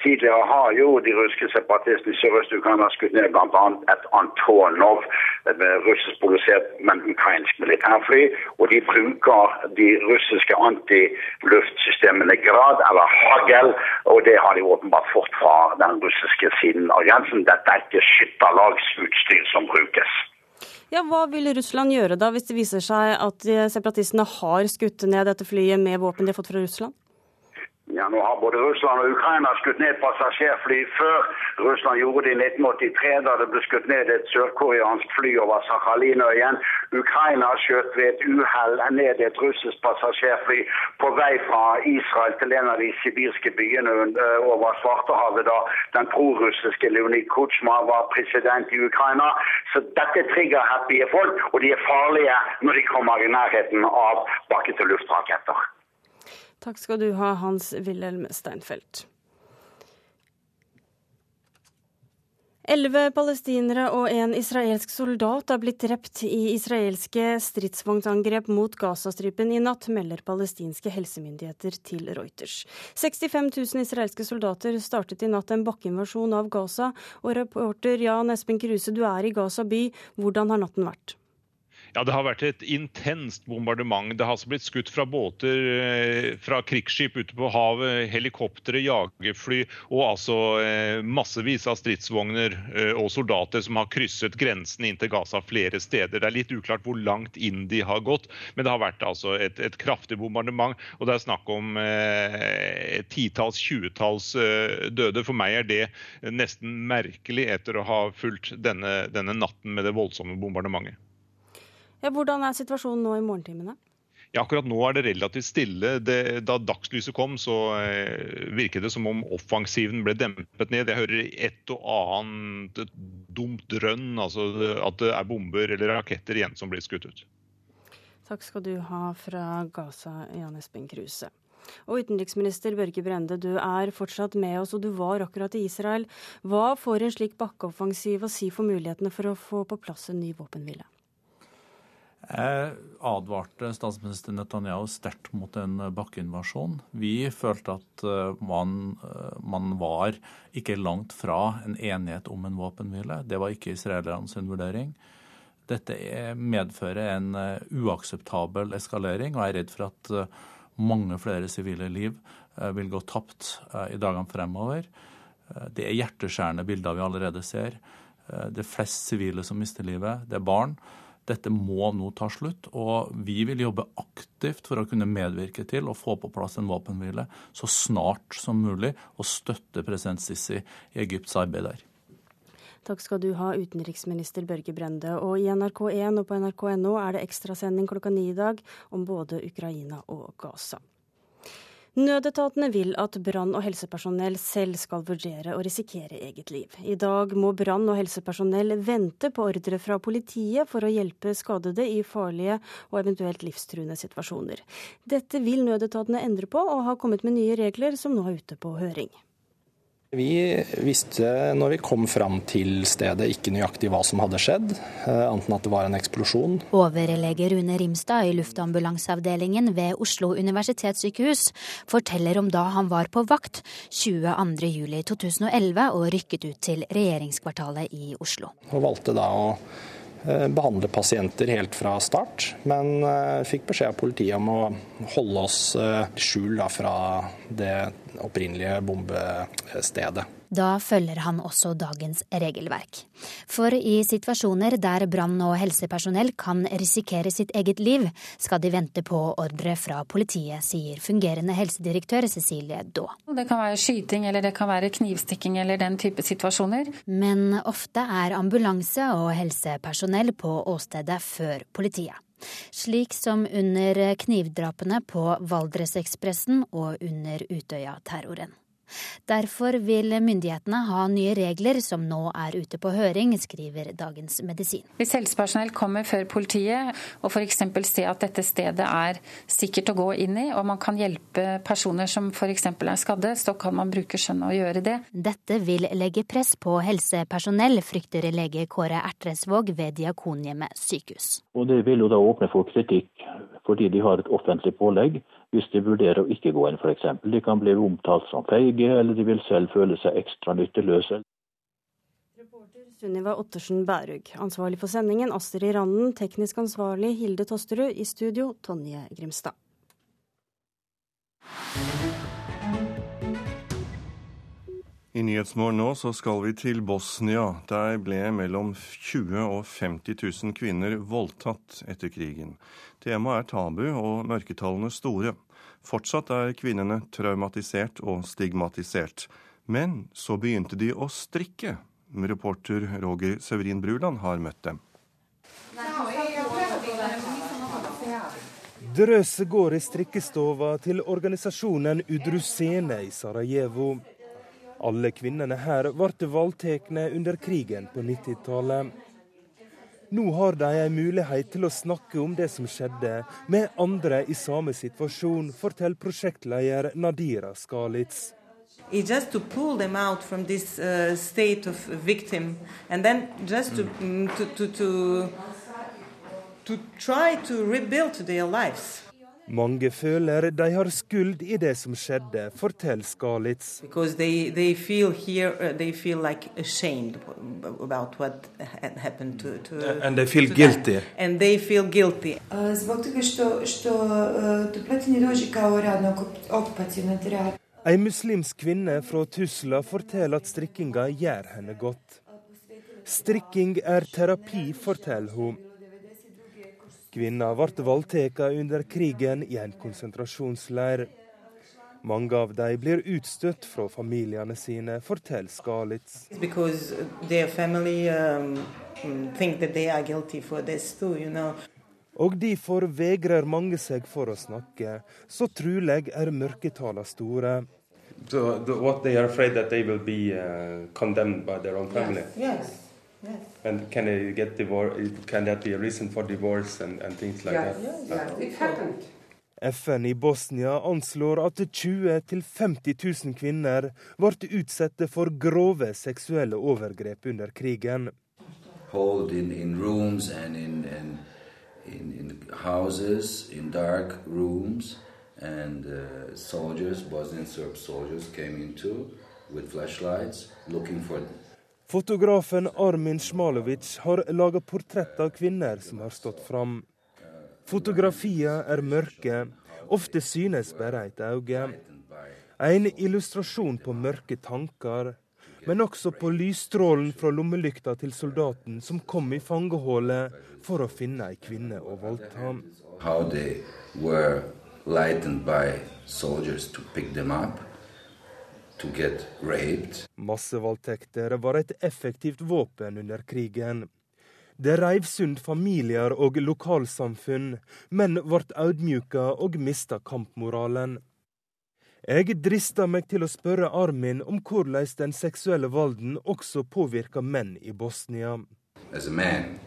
Tidligere har jo de russiske separatistene i Sørøst-Ukraina skutt ned bl.a. et Antonov, et russiskprodusert, men ukrainsk militærfly. Og de bruker de russiske antiluftsystemene Grad, eller Hagel, og det har de åpenbart fått fra russiske siden av grensen. Dette er ikke skytterlagsutstyr som brukes. Ja, Hva vil Russland gjøre da, hvis det viser seg at separatistene har skutt ned dette flyet med våpen de har fått fra Russland? Ja, Nå har både Russland og Ukraina skutt ned passasjerfly før. Russland gjorde det i 1983, da det ble skutt ned et sørkoreansk fly over Sakhalinøyen. Ukraina skjøt ved et uhell ned et russisk passasjerfly på vei fra Israel til en av de sibirske byene eh, over Svartehavet da den prorussiske Leonid Kutsjma var president i Ukraina. Så dette trigger happy folk, og de er farlige når de kommer i nærheten av bakke-til-luft-raketter. Takk skal du ha, Hans-Wilhelm Steinfeld. Elleve palestinere og en israelsk soldat er blitt drept i israelske stridsvognangrep mot Gazastripen i natt, melder palestinske helsemyndigheter til Reuters. 65 000 israelske soldater startet i natt en bakkeinvasjon av Gaza, og reporter Jan Espen Kruse, du er i Gaza by. Hvordan har natten vært? Ja, Det har vært et intenst bombardement. Det har altså blitt skutt fra båter, eh, fra krigsskip ute på havet, helikoptre, jagerfly og altså eh, massevis av stridsvogner eh, og soldater som har krysset grensen inn til Gaza flere steder. Det er litt uklart hvor langt inn de har gått, men det har vært altså et, et kraftig bombardement. Og det er snakk om eh, titalls, tjuetalls eh, døde. For meg er det nesten merkelig etter å ha fulgt denne, denne natten med det voldsomme bombardementet. Ja, hvordan er situasjonen nå i morgentimene? Ja, akkurat nå er det relativt stille. Det, da dagslyset kom, så eh, virket det som om offensiven ble dempet ned. Jeg hører et og annet dumt drønn, altså at det er bomber eller raketter igjen som blir skutt ut. Takk skal du ha fra Gaza, Jan Espen Kruse. Og utenriksminister Børge Brende, du er fortsatt med oss, og du var akkurat i Israel. Hva får en slik bakkeoffensiv å si for mulighetene for å få på plass en ny våpenhvile? Jeg advarte statsminister Netanyahu sterkt mot en bakkeinvasjon. Vi følte at eh, man, eh, man, var ikke langt fra en enighet om en våpenhvile. Det var ikke israelernes vurdering. Dette medfører en eh, uakseptabel eskalering, og jeg er redd for at mange flere sivile liv vil gå tapt i dagene fremover. Det er hjerteskjærende bilder vi allerede ser. Det er flest sivile som mister livet. Det er barn. Dette må nå ta slutt, og vi vil jobbe aktivt for å kunne medvirke til å få på plass en våpenhvile så snart som mulig, og støtte president Sisi i Egypts arbeid der. Takk skal du ha, utenriksminister Børge Brende. Og i NRK1 og på nrk.no er det ekstrasending klokka ni i dag om både Ukraina og Gaza. Nødetatene vil at brann- og helsepersonell selv skal vurdere å risikere eget liv. I dag må brann- og helsepersonell vente på ordre fra politiet for å hjelpe skadede i farlige og eventuelt livstruende situasjoner. Dette vil nødetatene endre på, og har kommet med nye regler som nå er ute på høring. Vi visste når vi kom fram til stedet ikke nøyaktig hva som hadde skjedd, eh, annet enn at det var en eksplosjon. Overlege Rune Rimstad i luftambulanseavdelingen ved Oslo universitetssykehus forteller om da han var på vakt 22.07.2011 og rykket ut til regjeringskvartalet i Oslo. Og valgte da å behandle pasienter helt fra start, men eh, fikk beskjed av politiet om å holde oss skjul fra det opprinnelige bombestedet. Da følger han også dagens regelverk. For i situasjoner der brann- og helsepersonell kan risikere sitt eget liv, skal de vente på ordre fra politiet, sier fungerende helsedirektør Cecilie Daa. Det kan være skyting eller det kan være knivstikking eller den type situasjoner. Men ofte er ambulanse og helsepersonell på åstedet før politiet. Slik som under knivdrapene på Valdresekspressen og under Utøya-terroren. Derfor vil myndighetene ha nye regler som nå er ute på høring, skriver Dagens Medisin. Hvis helsepersonell kommer før politiet og f.eks. ser at dette stedet er sikkert å gå inn i, og man kan hjelpe personer som f.eks. er skadde, så kan man bruke skjønn og gjøre det. Dette vil legge press på helsepersonell, frykter lege Kåre Ertresvåg ved Diakonhjemmet sykehus. Og Det vil jo da åpne for kritikk fordi de har et offentlig pålegg hvis de vurderer å ikke gå inn f.eks. De kan bli omtalt som feige, eller de vil selv føle seg ekstra nytteløse. Reporter Sunniva Ottersen Bærug. Ansvarlig for sendingen Astrid Randen. Teknisk ansvarlig Hilde Tosterud. I studio Tonje Grimstad. I Nyhetsmorgen nå så skal vi til Bosnia. Der ble mellom 20 og 50 000 kvinner voldtatt etter krigen. Temaet er tabu og mørketallene store. Fortsatt er kvinnene traumatisert og stigmatisert. Men så begynte de å strikke. Reporter Roger Severin Bruland har møtt dem. Drøset går i strikkestova til organisasjonen Udrusene i Sarajevo. Alle kvinnene her ble voldtatt under krigen på 90-tallet. Nå har de en mulighet til å snakke om det som skjedde, med andre i samme situasjon, forteller prosjektleder Nadira Skalitz. It's just to pull them out from this uh, state of victim, and then just to, mm. to, to, to, to try to rebuild their lives. Mange føler de har skuld i det som skjedde, forteller Skalitz. They, they feel here, uh, they feel like about what happened to, to And they feel guilty. And they feel guilty. Zbog toga što, što topletinje dođe kao radno okupacijna terapija. Ei muslimsk kvinne fra Tusla forteller at strikkinga gjør henne godt. Strikking er terapi, forteller hun. Kvinna ble voldtatt under krigen i en konsentrasjonsleir. Mange av dem blir utstøtt fra familiene sine, forteller Skalitz. Og derfor vegrer mange seg for å snakke, så trolig er mørketallene store. So the, what they are afraid that they will be uh, condemned by their own family. Yes. Yes. And can they get divorced? Can that be a reason for divorce and, and things like yes. that? Yes, it happened. FN i Bosnia anslår at 20 000-50 000 kvinner ble utsatt for grove seksuelle overgrep under krigen. In, in rooms and in, in, in, in houses, in dark rooms, and uh, soldiers, Bosnian Serb soldiers, came into with flashlights looking for. Fotografen Armin Smalovic har laga portrett av kvinner som har stått fram. Fotografiene er mørke, ofte synes bare et øye. En illustrasjon på mørke tanker. men også på lysstrålen fra lommelykta til soldaten som kom i fangehullet for å finne ei kvinne å voldta. How they were lightened by soldiers to pick get raped. Massevoldtekter var et effektivt våpen under krigen. Det reiv sund familier og lokalsamfunn, men ble audmjuka og mista kampmoralen. Jeg drista meg til å spørre Armin om hvordan den seksuelle volden også påvirker menn i Bosnia. As a man,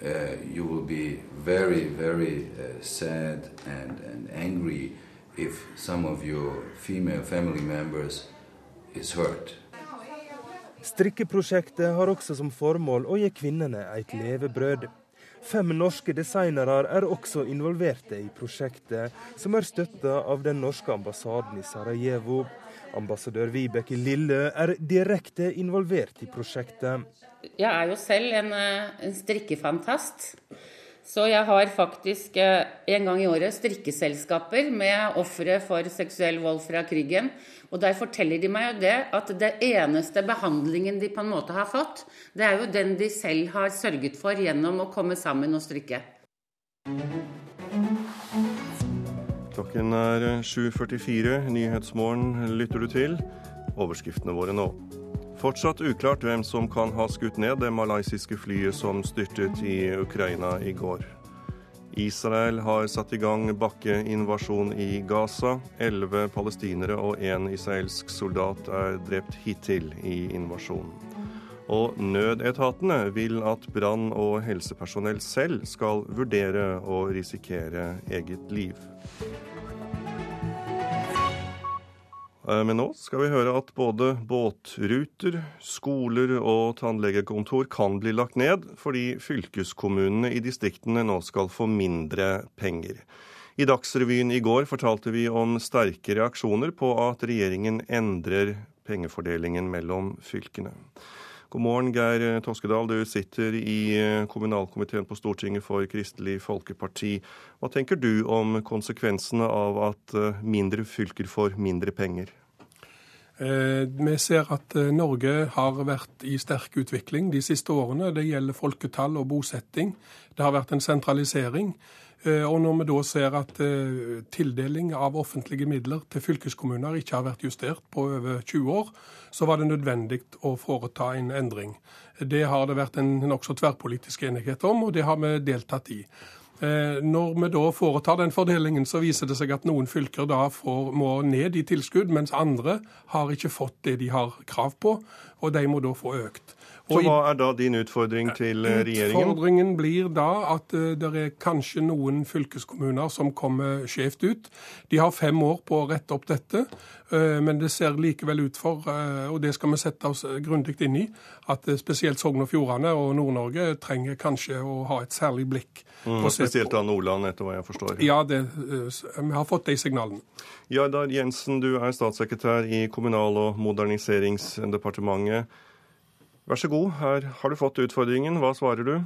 uh, you will be very, very uh, sad and, and angry if some of your female family members is. Strikkeprosjektet har også som formål å gi kvinnene et levebrød. Fem norske designere er også involverte i prosjektet, som er støtta av den norske ambassaden i Sarajevo. Ambassadør Vibeke Lille er direkte involvert i prosjektet. Jeg er jo selv en, eh, en strikkefantast. Så jeg har faktisk eh, en gang i året strikkeselskaper med ofre for seksuell vold fra krigen. Og der forteller de meg jo det at det eneste behandlingen de på en måte har fått, det er jo den de selv har sørget for gjennom å komme sammen og strikke. Klokken er 7.44. Nyhetsmorgen lytter du til. Overskriftene våre nå. Fortsatt uklart hvem som kan ha skutt ned det malaysiske flyet som styrtet i Ukraina i går. Israel har satt i gang bakkeinvasjon i Gaza. Elleve palestinere og én israelsk soldat er drept hittil i invasjonen. Og nødetatene vil at brann- og helsepersonell selv skal vurdere å risikere eget liv. Eh, men nå skal vi høre at både båtruter, skoler og tannlegekontor kan bli lagt ned, fordi fylkeskommunene i distriktene nå skal få mindre penger. I Dagsrevyen i går fortalte vi om sterke reaksjoner på at regjeringen endrer pengefordelingen mellom fylkene. God morgen, Geir Toskedal. Du sitter i kommunalkomiteen på Stortinget for Kristelig Folkeparti. Hva tenker du om konsekvensene av at mindre fylker får mindre penger? Vi ser at Norge har vært i sterk utvikling de siste årene. Det gjelder folketall og bosetting. Det har vært en sentralisering. Og når vi da ser at tildeling av offentlige midler til fylkeskommuner ikke har vært justert på over 20 år, så var det nødvendig å foreta en endring. Det har det vært en nokså tverrpolitisk enighet om, og det har vi deltatt i. Når vi da foretar den fordelingen, så viser det seg at noen fylker da får, må ned i tilskudd, mens andre har ikke fått det de har krav på, og de må da få økt. Så hva er da din utfordring til regjeringen? Utfordringen blir da at det er kanskje noen fylkeskommuner som kommer skjevt ut. De har fem år på å rette opp dette, men det ser likevel ut for, og det skal vi sette oss grundig inn i, at spesielt Sogn og Fjordane og Nord-Norge trenger kanskje å ha et særlig blikk. Mm, spesielt da Nordland, etter hva jeg forstår. Ja, det, vi har fått de signalene. Jardar Jensen, du er statssekretær i Kommunal- og moderniseringsdepartementet. Vær så god, her har du fått utfordringen. Hva svarer du?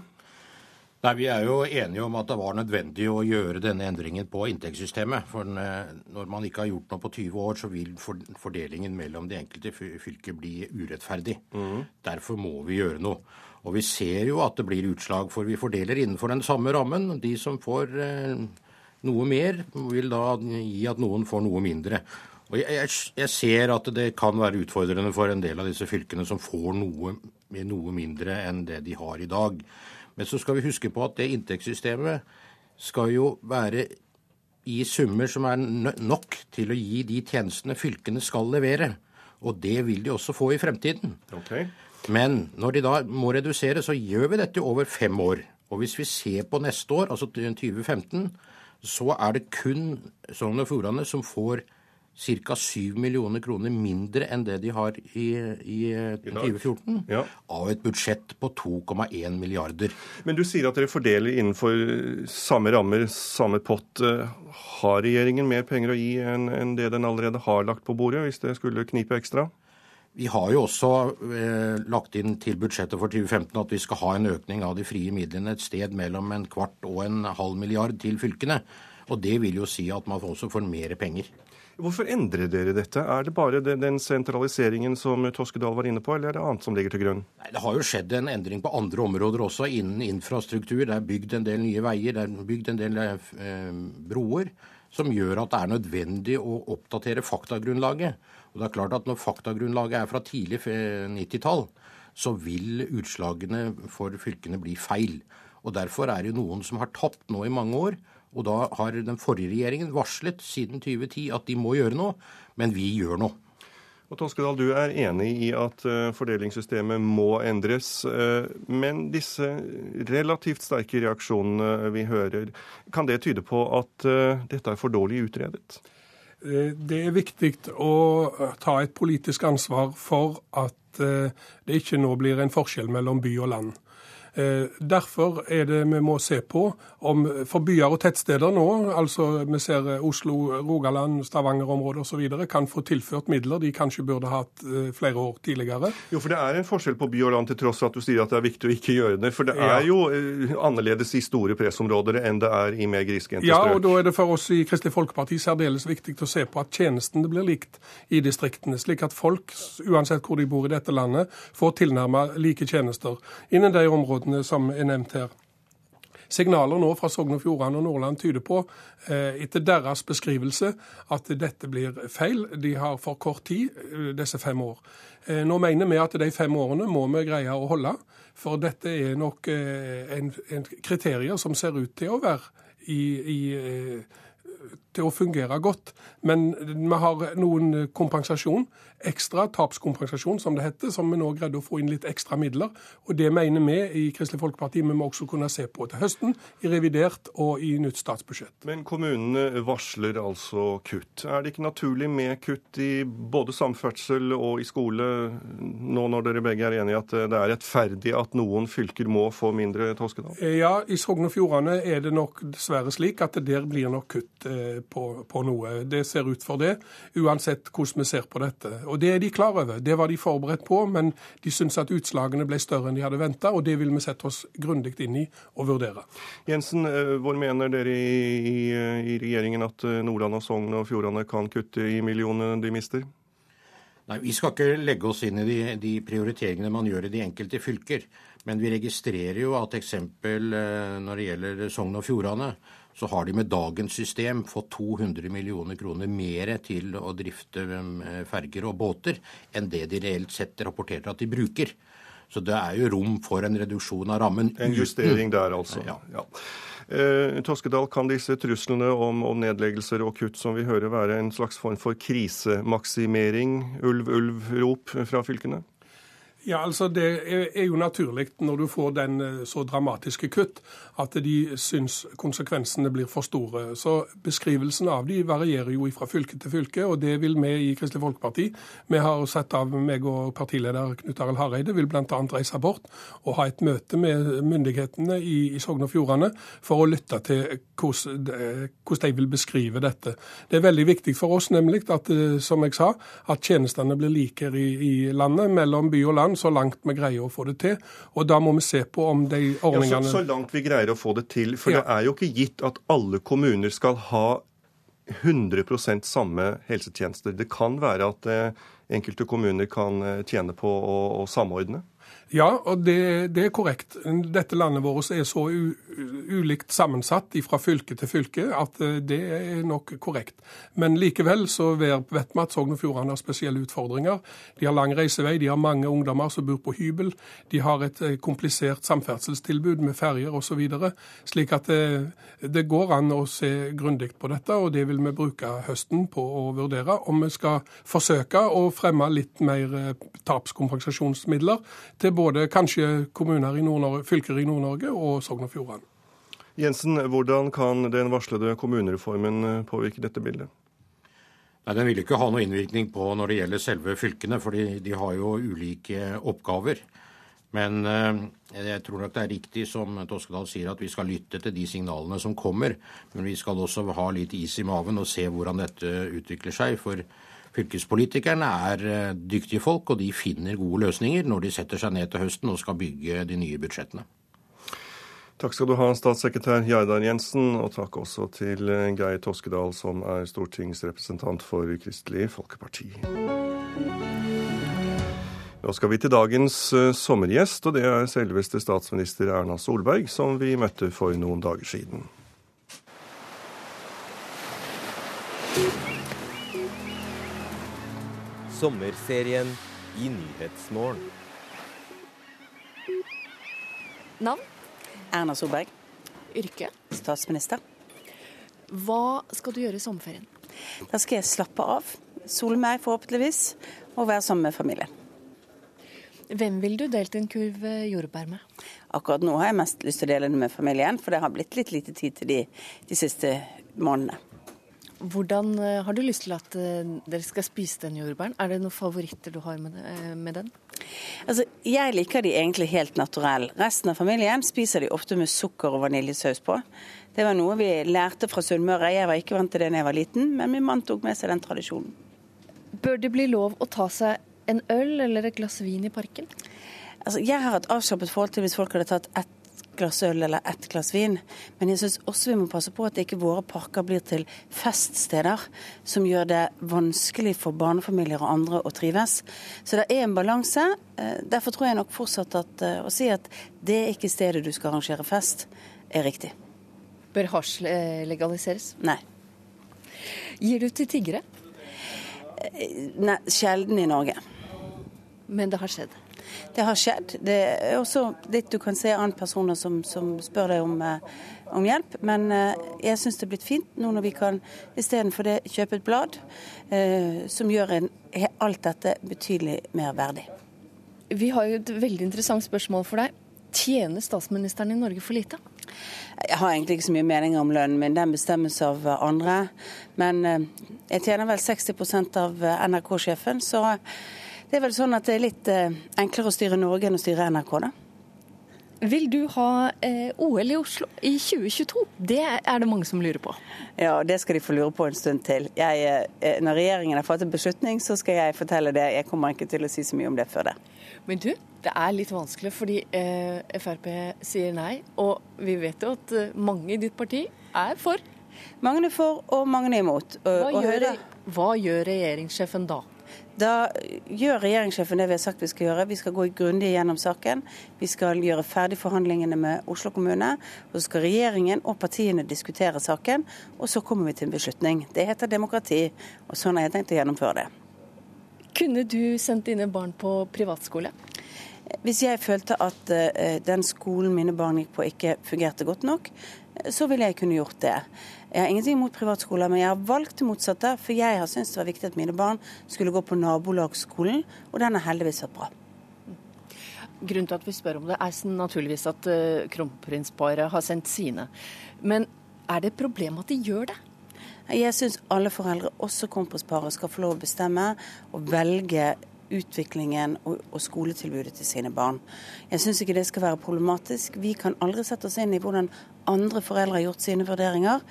Nei, Vi er jo enige om at det var nødvendig å gjøre denne endringen på inntektssystemet. For når man ikke har gjort noe på 20 år, så vil fordelingen mellom de enkelte fylker bli urettferdig. Mm. Derfor må vi gjøre noe. Og vi ser jo at det blir utslag, for vi fordeler innenfor den samme rammen. De som får noe mer, vil da gi at noen får noe mindre. Jeg, jeg, jeg, ser at det kan være utfordrende for en del av disse fylkene som får noe, noe mindre enn det de har i dag. Men så skal vi huske på at det inntektssystemet skal jo være i summer som er nok til å gi de tjenestene fylkene skal levere. Og det vil de også få i fremtiden. Okay. Men når de da må redusere, så gjør vi dette over fem år. Og hvis vi ser på neste år, altså 2015, så er det kun Sogn og Fjordane som får ca. 7 millioner kroner mindre enn det de har i, i 2014, ja. av et budsjett på 2,1 milliarder. Men du sier at dere fordeler innenfor samme rammer, samme pott. Har regjeringen mer penger å gi enn, enn det den allerede har lagt på bordet, hvis det skulle knipe ekstra? Vi har jo også eh, lagt inn til budsjettet for 2015 at vi skal ha en økning av de frie midlene et sted mellom en kvart og en halv milliard til fylkene. Og det vil jo si at man også får mer penger. Hvorfor endrer dere dette? Er det bare den sentraliseringen som Toskedal var inne på, eller er det annet som ligger til grunn? Nei, Det har jo skjedd en endring på andre områder også, innen infrastruktur. Det er bygd en del nye veier, det er bygd en del eh, broer, som gjør at det er nødvendig å oppdatere faktagrunnlaget. Og det er klart at Når faktagrunnlaget er fra tidlig 90-tall, så vil utslagene for fylkene bli feil. Og Derfor er det noen som har tapt nå i mange år. Og da har den forrige regjeringen varslet siden 2010 at de må gjøre noe, men vi gjør noe. Og Toskedal, du er enig i at eh, fordelingssystemet må endres. Eh, men disse relativt sterke reaksjonene vi hører, kan det tyde på at eh, dette er for dårlig utredet? Det er viktig å ta et politisk ansvar for at det ikke nå blir en forskjell mellom by og land. Eh, derfor er det vi må se på om for byer og tettsteder nå, altså vi ser eh, Oslo, Rogaland, Stavanger-området osv., kan få tilført midler de kanskje burde hatt eh, flere år tidligere. Jo, for det er en forskjell på by og land, til tross for at du sier at det er viktig å ikke gjøre det. For det er jo annerledes i store pressområder enn det er i mer grisgrendte strøk. Ja, og da er det for oss i Kristelig Folkeparti særdeles viktig å se på at tjenestene blir likt i distriktene, slik at folk, uansett hvor de bor i dette landet, får tilnærmet like tjenester innen de områdene områdene som er nevnt her. Signaler nå fra Sogn og Fjordane og Nordland tyder på, eh, etter deres beskrivelse, at dette blir feil. De har for kort tid, eh, disse fem år. Eh, nå mener vi at de fem årene må vi greie å holde, for dette er nok en, en kriterier som ser ut til å være i, i til å fungere godt. Men vi har noen kompensasjon, ekstra tapskompensasjon som det heter, som vi nå greide å få inn litt ekstra midler. Og det mener vi i Kristelig Folkeparti vi må også kunne se på til høsten, i revidert og i nytt statsbudsjett. Men kommunene varsler altså kutt. Er det ikke naturlig med kutt i både samferdsel og i skole, nå når dere begge er enige at det er rettferdig at noen fylker må få mindre Toskedal? Ja, i Sogn og Fjordane er det nok dessverre slik at det der blir nok kutt eh, på, på, noe. Det ser ut for det, uansett hvordan vi ser på dette. Og Det er de klar over. Det var de forberedt på, men de syns at utslagene ble større enn de hadde venta, og det vil vi sette oss grundig inn i og vurdere. Jensen, eh, hvor mener dere i, i, i regjeringen at eh, Nordland og Sogn og Fjordane kan kutte i millionene de mister? Nei, Vi skal ikke legge oss inn i de, de, prioriteringene man gjør i de enkelte fylker. Men vi registrerer jo at eksempel eh, når det gjelder Sogn og Fjordane, så har de med dagens system fått 200 millioner kroner mer til å drifte eh, ferger og båter enn det de reelt sett rapporterer at de bruker. Så det er jo rom for en reduksjon av rammen. En justering der, altså. Ja. ja. Eh, Toskedal, kan disse truslene om, om, nedleggelser og kutt som vi hører, være en slags form for krisemaksimering, ulv-ulv-rop fra fylkene? Ja, altså Det er jo naturlig når du får den eh, så dramatiske kutt, at de syns konsekvensene blir for store. Så Beskrivelsen av de varierer jo fra fylke til fylke, og det vil vi i Kristelig Folkeparti. Vi har sett av meg og partileder Knut Arild Hareide vil bl.a. reise bort og ha et møte med myndighetene i, i Sogn og Fjordane for å lytte til hvordan, de vil beskrive dette. Det er veldig viktig for oss nemlig at, eh, som jeg sa, at tjenestene blir likere i landet, mellom by og land land så langt vi greier å få det til. Og da må vi se på om de ordningene ja, så, så, langt vi greier å få det til. For ja. det er jo ikke gitt at alle kommuner skal ha 100% samme helsetjenester. Det kan være at eh, enkelte kommuner kan eh, tjene på å, å samordne. Ja, og det, det, er korrekt. Dette landet vårt er så u, ulikt sammensatt fra fylke til fylke at eh, det er nok korrekt. Men likevel så vet vi at Sogn og Fjordane har spesielle utfordringer. De har lang reisevei, de har mange ungdommer som bor på hybel, de har et eh, komplisert samferdselstilbud med ferjer osv. Slik at det, eh, det går an å se grundig på dette, og det vil vi bruke høsten på å vurdere. Om vi skal forsøke å fremme litt mer tapskompensasjonsmidler til både kanskje kommuner i fylker i Nord-Norge og Sogn og Fjordane. Jensen, hvordan kan den varslede kommunereformen eh, påvirke dette bildet? Nei, Den vil ikke ha noe innvirkning på når det gjelder selve fylkene, for de har jo ulike oppgaver. Men eh, jeg tror nok det er riktig som Toskedal sier, at vi skal lytte til de signalene som kommer. Men vi skal også ha litt is i maven og se hvordan dette utvikler seg. For Fylkespolitikerne er eh, dyktige folk, og de finner gode løsninger når de setter seg ned til høsten og skal bygge de nye budsjettene. Takk skal du ha, statssekretær Jardar Jensen, og takk også til Geir Toskedal, som er stortingsrepresentant for Kristelig Folkeparti. Nå skal vi til dagens eh, sommergjest, og det er selveste statsminister Erna Solberg, som vi møtte for noen dager siden. Sommerserien i Nyhetsmorgen. Navn? Erna Solberg. Yrke? Statsminister. Hva skal du gjøre i sommerferien? Da skal jeg slappe av, sole meg forhåpentligvis, og være sammen med familien. Hvem vil du delt en kurv jordbær med? Akkurat nå har jeg mest lyst til å dele den med familien, for det har blitt litt lite tid til de de siste månedene. Hvordan eh, har du lyst til at eh, dere skal spise den jordbæren? Er det noen favoritter du har med, eh, med den? Altså, Jeg liker de egentlig helt naturell. Resten av familien spiser de ofte med sukker og vaniljesaus på. Det var noe vi lærte fra Sunnmøre. Jeg var ikke vant til det da jeg var liten, men min mann tok med seg den tradisjonen. Bør det bli lov å ta seg en øl eller et glass vin i parken? Altså, Jeg har et avslappet forhold til hvis folk hadde tatt ett glass øl eller ett glass vin, men jeg syns også vi må passe på at ikke våre parker blir til feststeder som gjør det vanskelig for barnefamilier og andre å trives. Så det er en balanse. Eh, derfor tror jeg nok fortsatt at eh, å si at det er ikke stedet du skal arrangere fest, er riktig. Bør hasj eh, legaliseres? Nei. Gir du til tiggere? Nei, sjelden i Norge. Men det har skjedd? Det har skjedd. Det er også litt du kan se andre personer som, som spør deg om, om, hjelp. Men jeg syns det er blitt fint nå når vi kan istedenfor det kjøpe et blad eh, som gjør en, alt dette betydelig mer verdig. Vi har jo et veldig interessant spørsmål for deg. Tjener statsministeren i Norge for lite? Jeg har egentlig ikke så mye meninger om lønnen min, den bestemmes av andre. Men jeg tjener vel 60% av NRK-sjefen, så det er vel sånn at det er litt eh, enklere å styre Norge enn å styre NRK, da. Vil du ha eh, OL i Oslo i 2022? Det er det mange som lurer på. Ja, det skal de få lure på en stund til. Jeg, eh, når regjeringen har fattet beslutning, så skal jeg fortelle det. Jeg kommer ikke til å si så mye om det før det. Men du, det er litt vanskelig fordi eh, Frp sier nei, og vi vet jo at eh, mange i ditt parti er for. Mange er for, og mange er imot. Og, hva, og gjør, hva gjør regjeringssjefen da? Da gjør regjeringssjefen det vi har sagt vi skal gjøre. Vi skal gå grundig gjennom saken. Vi skal gjøre ferdig forhandlingene med Oslo kommune. Og så skal regjeringen og partiene diskutere saken, og så kommer vi til en beslutning. Det heter demokrati, og sånn har jeg tenkt å gjennomføre det. Kunne du sendt dine barn på privatskole? Hvis jeg følte at uh, den skolen mine barn gikk på ikke fungerte godt nok, så ville jeg kunne gjort det. Jeg har ingenting imot privatskoler, men jeg har valgt det motsatte. For jeg har syntes det var viktig at mine barn skulle gå på nabolagsskolen, og den har heldigvis vært bra. Grunnen til at vi spør om det, er naturligvis at uh, kronprinsparet har sendt sine. Men er det et problem at de gjør det? Jeg syns alle foreldre, også kronprinsparet, skal få lov å bestemme og velge utviklingen og, og, skoletilbudet til sine barn. Jeg syns ikke det skal være problematisk. Vi kan aldri sette oss inn i hvordan andre foreldre har gjort sine vurderinger.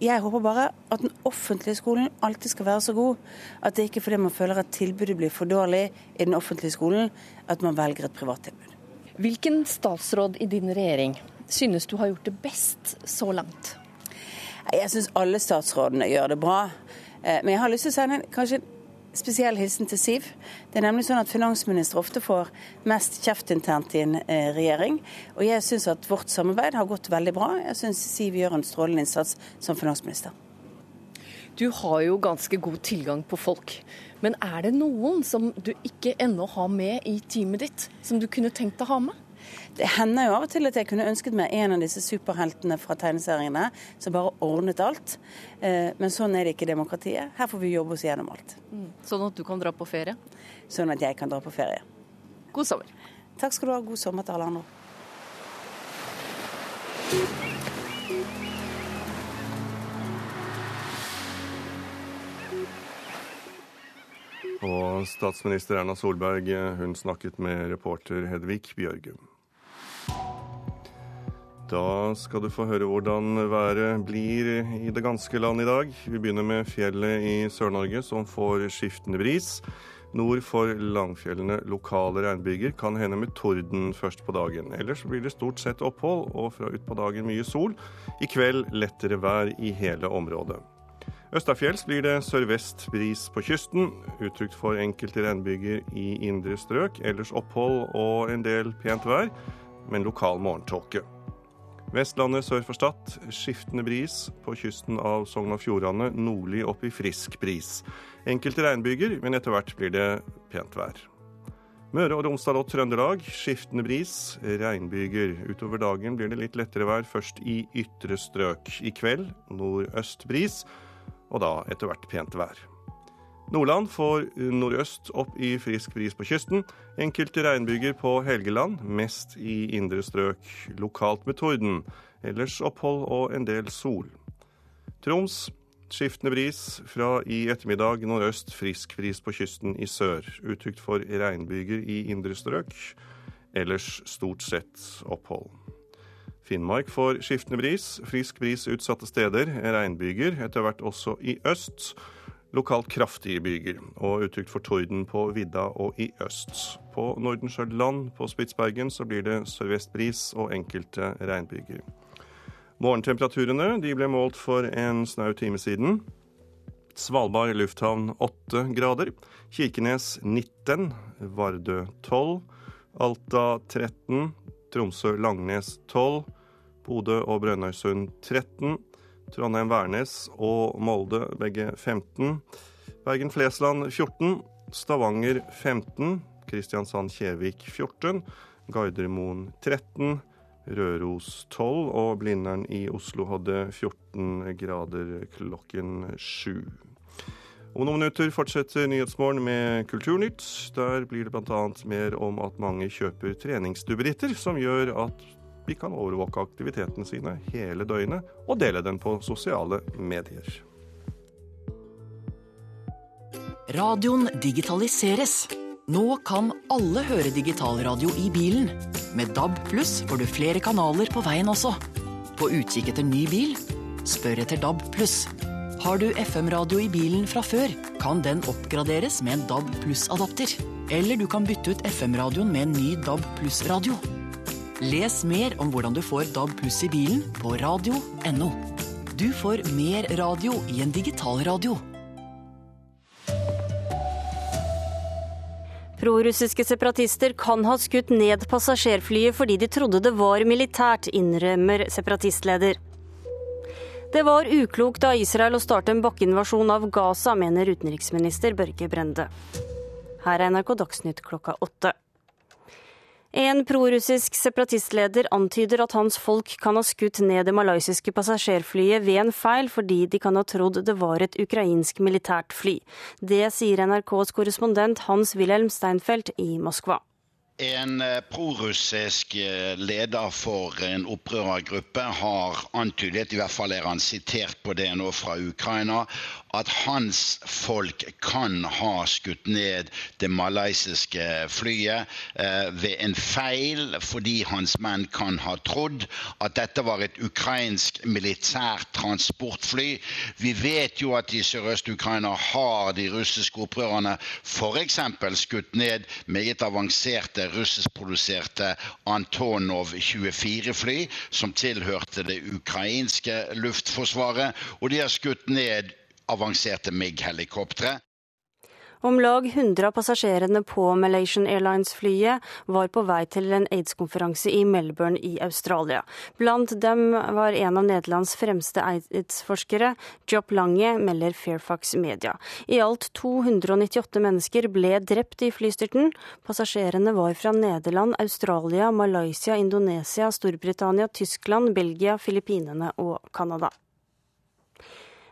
Jeg håper bare at den offentlige skolen alltid skal være så god at det ikke er fordi man føler at tilbudet blir for dårlig i den offentlige skolen, at man velger et privattilbud. Hvilken statsråd i din regjering synes du har gjort det best så langt? Jeg syns alle statsrådene gjør det bra. Men jeg har lyst til å sende kanskje spesiell hilsen til Siv. Det er nemlig sånn at finansministre ofte får mest kjeft internt i en eh, regjering. Og jeg syns at vårt samarbeid har gått veldig bra. Jeg syns Siv gjør en strålende innsats som finansminister. Du har jo ganske god tilgang på folk. Men er det noen som du ikke ennå har med i teamet ditt, som du kunne tenkt å ha med? Det hender jo av og til at jeg kunne ønsket meg en av disse superheltene fra tegneseriene som bare ordnet alt. Men sånn er det ikke i demokratiet. Her får vi jobbe oss gjennom alt. Sånn at du kan dra på ferie? Sånn at jeg kan dra på ferie. God sommer. Takk skal du ha. God sommer til alle andre. Og statsminister Erna Solberg hun snakket med reporter Hedvig Bjørgum. Da skal du få høre hvordan været blir i det ganske land i dag. Vi begynner med fjellet i Sør-Norge, som får skiftende bris. Nord for langfjellene lokale regnbyger, kan hende med torden først på dagen. Ellers blir det stort sett opphold, og fra utpå dagen mye sol. I kveld lettere vær i hele området. Østafjells blir det sørvest bris på kysten, uttrykt for enkelte regnbyger i indre strøk. Ellers opphold og en del pent vær, men lokal morgentåke. Vestlandet sør for Stad skiftende bris. På kysten av Sogn og Fjordane nordlig opp i frisk bris. Enkelte regnbyger, men etter hvert blir det pent vær. Møre og Romsdal og Trøndelag skiftende bris, regnbyger. Utover dagen blir det litt lettere vær, først i ytre strøk. I kveld nordøst bris, og da etter hvert pent vær. Nordland får nordøst opp i frisk bris på kysten. Enkelte regnbyger på Helgeland, mest i indre strøk, lokalt med torden. Ellers opphold og en del sol. Troms skiftende bris. Fra i ettermiddag nordøst frisk bris på kysten i sør. Uttrykt for regnbyger i indre strøk. Ellers stort sett opphold. Finnmark får skiftende bris. Frisk bris utsatte steder. Regnbyger, etter hvert også i øst. Lokalt kraftige byger, og uttrykt for torden på vidda og i øst. På Nordensjøland på Spitsbergen så blir det sørvest bris og enkelte regnbyger. Morgentemperaturene de ble målt for en snau time siden. Svalbard lufthavn 8 grader. Kirkenes 19. Vardø 12. Alta 13. Tromsø-Langnes 12. Bodø og Brønnøysund 13. Trondheim-Værnes og Molde begge 15. Bergen-Flesland 14. Stavanger 15. Kristiansand-Kjevik 14. Gardermoen 13. Røros 12. Og Blindern i Oslo hadde 14 grader klokken 7. Om noen minutter fortsetter Nyhetsmorgen med Kulturnytt. Der blir det bl.a. mer om at mange kjøper treningsduppeditter, som gjør at vi kan overvåke aktivitetene sine hele døgnet og dele den på sosiale medier. Radioen digitaliseres. Nå kan alle høre digitalradio i bilen. Med DAB pluss får du flere kanaler på veien også. På utkikk etter ny bil? Spør etter DAB pluss. Har du FM-radio i bilen fra før, kan den oppgraderes med en DAB pluss-adapter. Eller du kan bytte ut FM-radioen med en ny DAB pluss-radio. Les mer om hvordan du får DAB pluss i bilen på radio.no. Du får mer radio i en digitalradio. Prorussiske separatister kan ha skutt ned passasjerflyet fordi de trodde det var militært, innrømmer separatistleder. Det var uklokt av Israel å starte en bakkeinvasjon av Gaza, mener utenriksminister Børge Brende. Her er NRK Dagsnytt klokka åtte. En prorussisk separatistleder antyder at hans folk kan ha skutt ned det malaysiske passasjerflyet ved en feil, fordi de kan ha trodd det var et ukrainsk militært fly. Det sier NRKs korrespondent Hans-Wilhelm Steinfeld i Moskva. En eh, prorussisk eh, leder for en opprørergruppe har antydet, i hvert fall er han sitert på det nå fra Ukraina, at hans folk kan ha skutt ned det malaysiske flyet eh, ved en feil, fordi hans menn kan ha trodd at dette var et ukrainsk militært transportfly. Vi vet jo at i Sørøst-Ukraina har de russiske opprørerne f.eks. skutt ned meget avanserte russiskproduserte Antonov 24-fly, som tilhørte det ukrainske luftforsvaret, og de har skutt ned avanserte MIG-helikoptre. Om lag 100 av passasjerene på Malaysian Airlines-flyet var på vei til en aids-konferanse i Melbourne i Australia. Blant dem var en av Nederlands fremste aids-forskere, Job Lange, melder Fairfax Media. I alt 298 mennesker ble drept i flystyrten. Passasjerene var fra Nederland, Australia, Malaysia, Indonesia, Storbritannia, Tyskland, Belgia, Filippinene og Canada.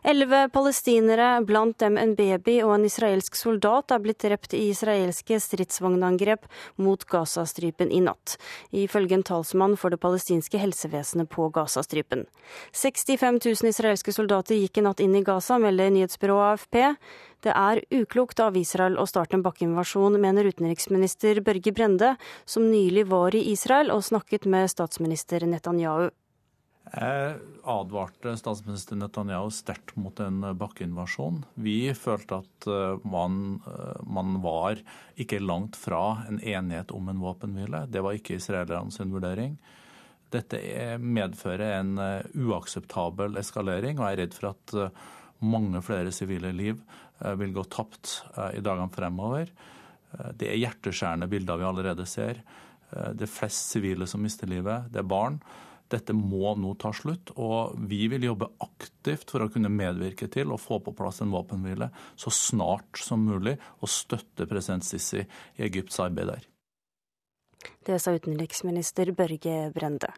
Elleve palestinere, blant dem en baby og en israelsk soldat, er blitt drept i israelske stridsvognangrep mot Gazastripen i natt, ifølge en talsmann for det palestinske helsevesenet på Gazastripen. 65 000 israelske soldater gikk i natt inn i Gaza, melder nyhetsbyrået AFP. Det er uklokt av Israel å starte en bakkeinvasjon, mener utenriksminister Børge Brende, som nylig var i Israel og snakket med statsminister Netanyahu. Advarte statsminister Netanyahu sterkt mot en bakkeinvasjon. Vi følte at eh, man, eh, man, var ikke langt fra en enighet om en våpenhvile. Det var ikke israelerne vurdering. Dette medfører en eh, uakseptabel eskalering, og jeg er redd for at mange flere sivile liv vil gå tapt i dagene fremover. Det er hjerteskjærende bilder vi allerede ser. Det er flest sivile som mister livet. Det er barn. Dette må nå ta slutt, og vi vil jobbe aktivt for å kunne medvirke til å få på plass en våpenhvile så snart som mulig, og støtte president Sisi i Egypts arbeid der. Det sa utenriksminister Børge Brende.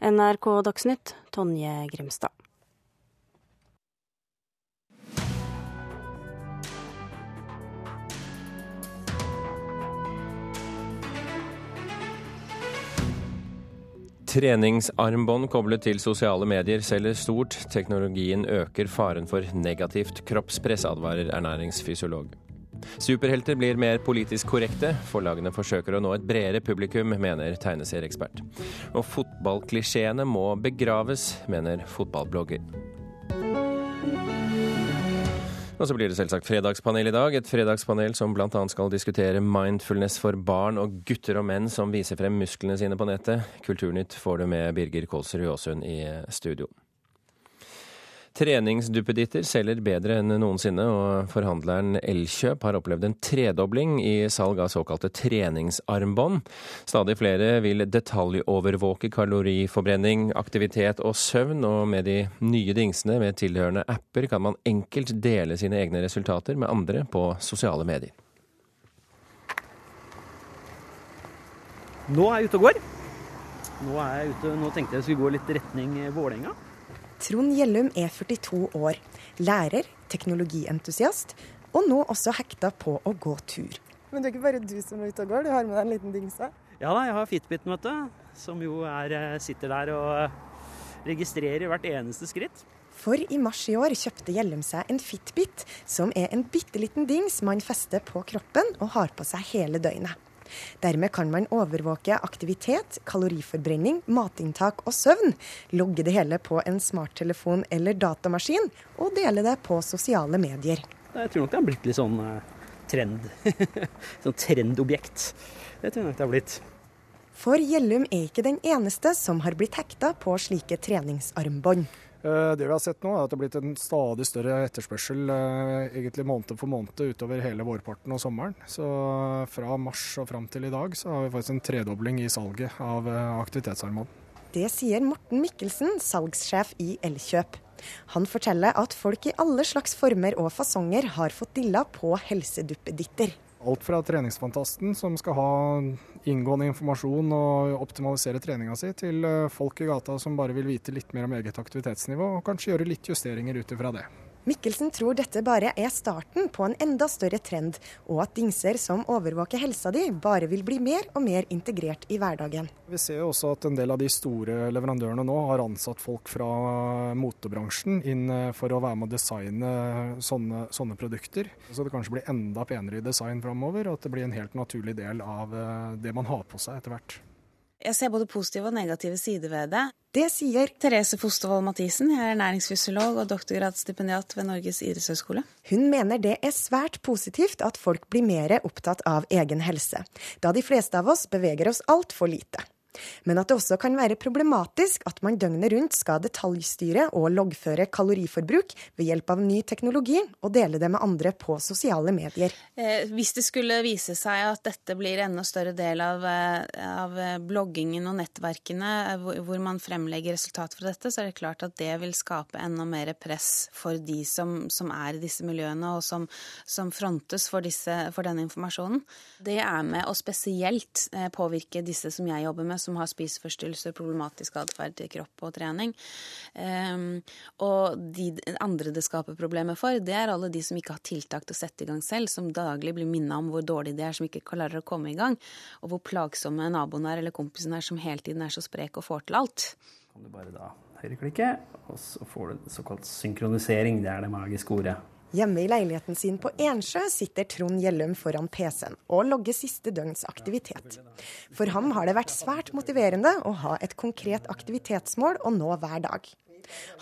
NRK Dagsnytt, Tonje Grimstad. Treningsarmbånd koblet til sosiale medier selger stort. Teknologien øker faren for negativt kroppspress, advarer ernæringsfysiolog. Superhelter blir mer politisk korrekte. Forlagene forsøker å nå et bredere publikum, mener tegneserieekspert. Og fotballklisjeene må begraves, mener fotballblogger. Og så blir det selvsagt fredagspanel i dag. Et fredagspanel som bl.a. skal diskutere mindfulness for barn og gutter og menn som viser frem musklene sine på nettet. Kulturnytt får du med Birger Kolsrud Aasund i studio. Treningsduppeditter selger bedre enn noensinne, og forhandleren Elkjøp har opplevd en tredobling i salg av såkalte treningsarmbånd. Stadig flere vil detaljovervåke kaloriforbrenning, aktivitet og søvn, og med de nye dingsene med tilhørende apper kan man enkelt dele sine egne resultater med andre på sosiale medier. Nå er jeg ute og går. Nå, er jeg ute, nå tenkte jeg jeg skulle gå litt retning Vålerenga. Trond Gjellum er 42 år, lærer, teknologientusiast, og nå også hekta på å gå tur. Men det er ikke bare du som er ute og går, du har med deg en liten dingse? Ja da, jeg har Fitbiten, vet du. Som jo er, eh, sitter der og eh, registrerer hvert eneste skritt. For i mars i år kjøpte Gjellum seg en Fitbit, som er en bitte liten dings man fester på kroppen og har på seg hele døgnet. Dermed kan man overvåke aktivitet, kaloriforbrenning, matinntak og søvn, logge det hele på en smarttelefon eller datamaskin, og dele det på sosiale medier. Jeg tror nok det har blitt litt sånn uh, trend. sånn trendobjekt. Det tror jeg nok det har blitt. For Gjellum er ikke den eneste som har blitt hekta på slike treningsarmbånd. Eh, det vi har sett nå, er at det har blitt en stadig større etterspørsel eh, egentlig måned for måned utover hele vårparten og sommeren. Så fra mars og fram til i dag så har vi faktisk en tredobling i salget av eh, aktivitetsarmbånd. Det sier Morten Mikkelsen, salgssjef i Elkjøp. Han forteller at folk i alle slags former og fasonger har fått dilla på helseduppeditter. Alt fra treningsfantasten som skal ha inngående informasjon og optimalisere treninga si, til eh, folk i gata som bare vil vite litt mer om eget aktivitetsnivå, og kanskje gjøre litt justeringer ut ifra det. Mikkelsen tror dette bare er starten på en enda større trend, og at dingser som overvåker helsa di, bare vil bli mer og mer integrert i hverdagen. Vi ser også at en del av de store leverandørene nå har ansatt folk fra motebransjen inn eh, for å være med å designe sånne, sånne produkter. Så det kanskje blir enda penere i design framover, og at det blir en helt naturlig del av eh, det man har på seg etter hvert. Jeg ser både positive og negative sider ved det. Det sier Therese Fostervold Mathisen. Jeg er næringsfysiolog og doktorgradsstipendiat ved Norges idrettshøgskole. Hun mener det er svært positivt at folk blir mer opptatt av egen helse, da de fleste av oss beveger oss altfor lite men at det også kan være problematisk at man døgnet rundt skal detaljstyre og loggføre kaloriforbruk ved hjelp av ny teknologi, og dele det med andre på sosiale medier. Eh, hvis det skulle vise seg at dette blir enda større del av, eh, av bloggingen og nettverkene eh, hvor man fremlegger resultater fra dette, så er det klart at det vil skape enda mer press for de som, som er i disse miljøene, og som, som frontes for, disse, for, denne informasjonen. Det er med å spesielt påvirke disse som jeg jobber med, som har spiseforstyrrelser, problematisk atferd til kropp og trening. Um, og de andre det skaper problemer for, det er alle de som ikke har tiltak til å sette i gang selv, som daglig blir minna om hvor dårlig de er, som ikke klarer å komme i gang, og hvor plagsomme naboen er eller kompisen er som hele tiden er så sprek og får til alt. Kan du bare da høyreklikke, og så får du såkalt synkronisering. Det er det magiske ordet. Hjemme i leiligheten sin på Ensjø sitter Trond Gjellum foran PC-en og logger siste døgns aktivitet. For ham har det vært svært motiverende å ha et konkret aktivitetsmål å nå hver dag.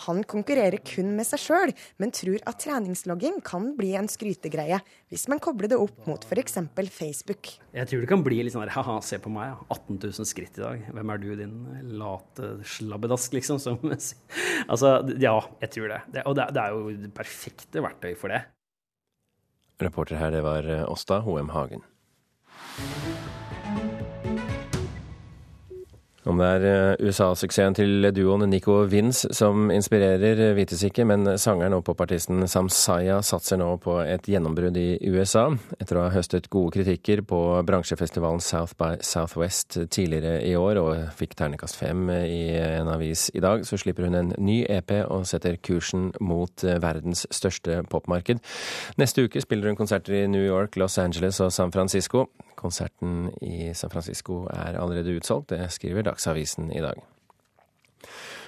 Han konkurrerer kun med seg sjøl, men tror at treningslogging kan bli en skrytegreie hvis man kobler det opp mot f.eks. Facebook. Jeg tror det kan bli litt sånn ha-ha, se på meg, 18 000 skritt i dag. Hvem er du, din late slabbedask, liksom? Som, altså, ja, jeg tror det. det og det, det er jo det perfekte verktøy for det. Reporter her, det var Åsta Hoem Hagen. Om det er eh, USA-suksessen til duoen Nico Vince som inspirerer, vites ikke, men sangeren og popartisten Samsaya satser nå på et gjennombrudd i USA. Etter å ha høstet gode kritikker på bransjefestivalen South by Southwest tidligere i år, og fikk ternekast fem i en avis i dag, så slipper hun en ny EP og setter kursen mot eh, verdens største popmarked. Neste uke spiller hun konserter i New York, Los Angeles og San Francisco. Konserten i San Francisco er allerede utsolgt, det skriver Dagsavisen i dag.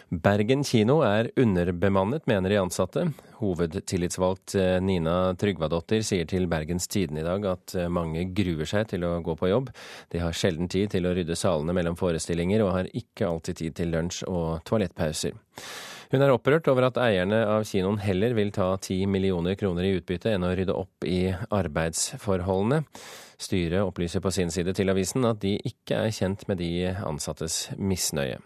Bergen kino er underbemannet, mener de ansatte. Hovedtillitsvalgt eh, Nina Trygvadottir sier til Bergens Tiden i dag at eh, mange gruer seg til å gå på jobb. De har sjelden tid til å rydde salene mellom forestillinger, og har ikke alltid tid til lunsj og toalettpauser. Hun er opprørt over at eierne av kinoen heller vil ta ti millioner kroner i utbytte enn å rydde opp i arbeidsforholdene. Styret opplyser på sin side til avisen at de ikke er kjent med de ansattes misnøye.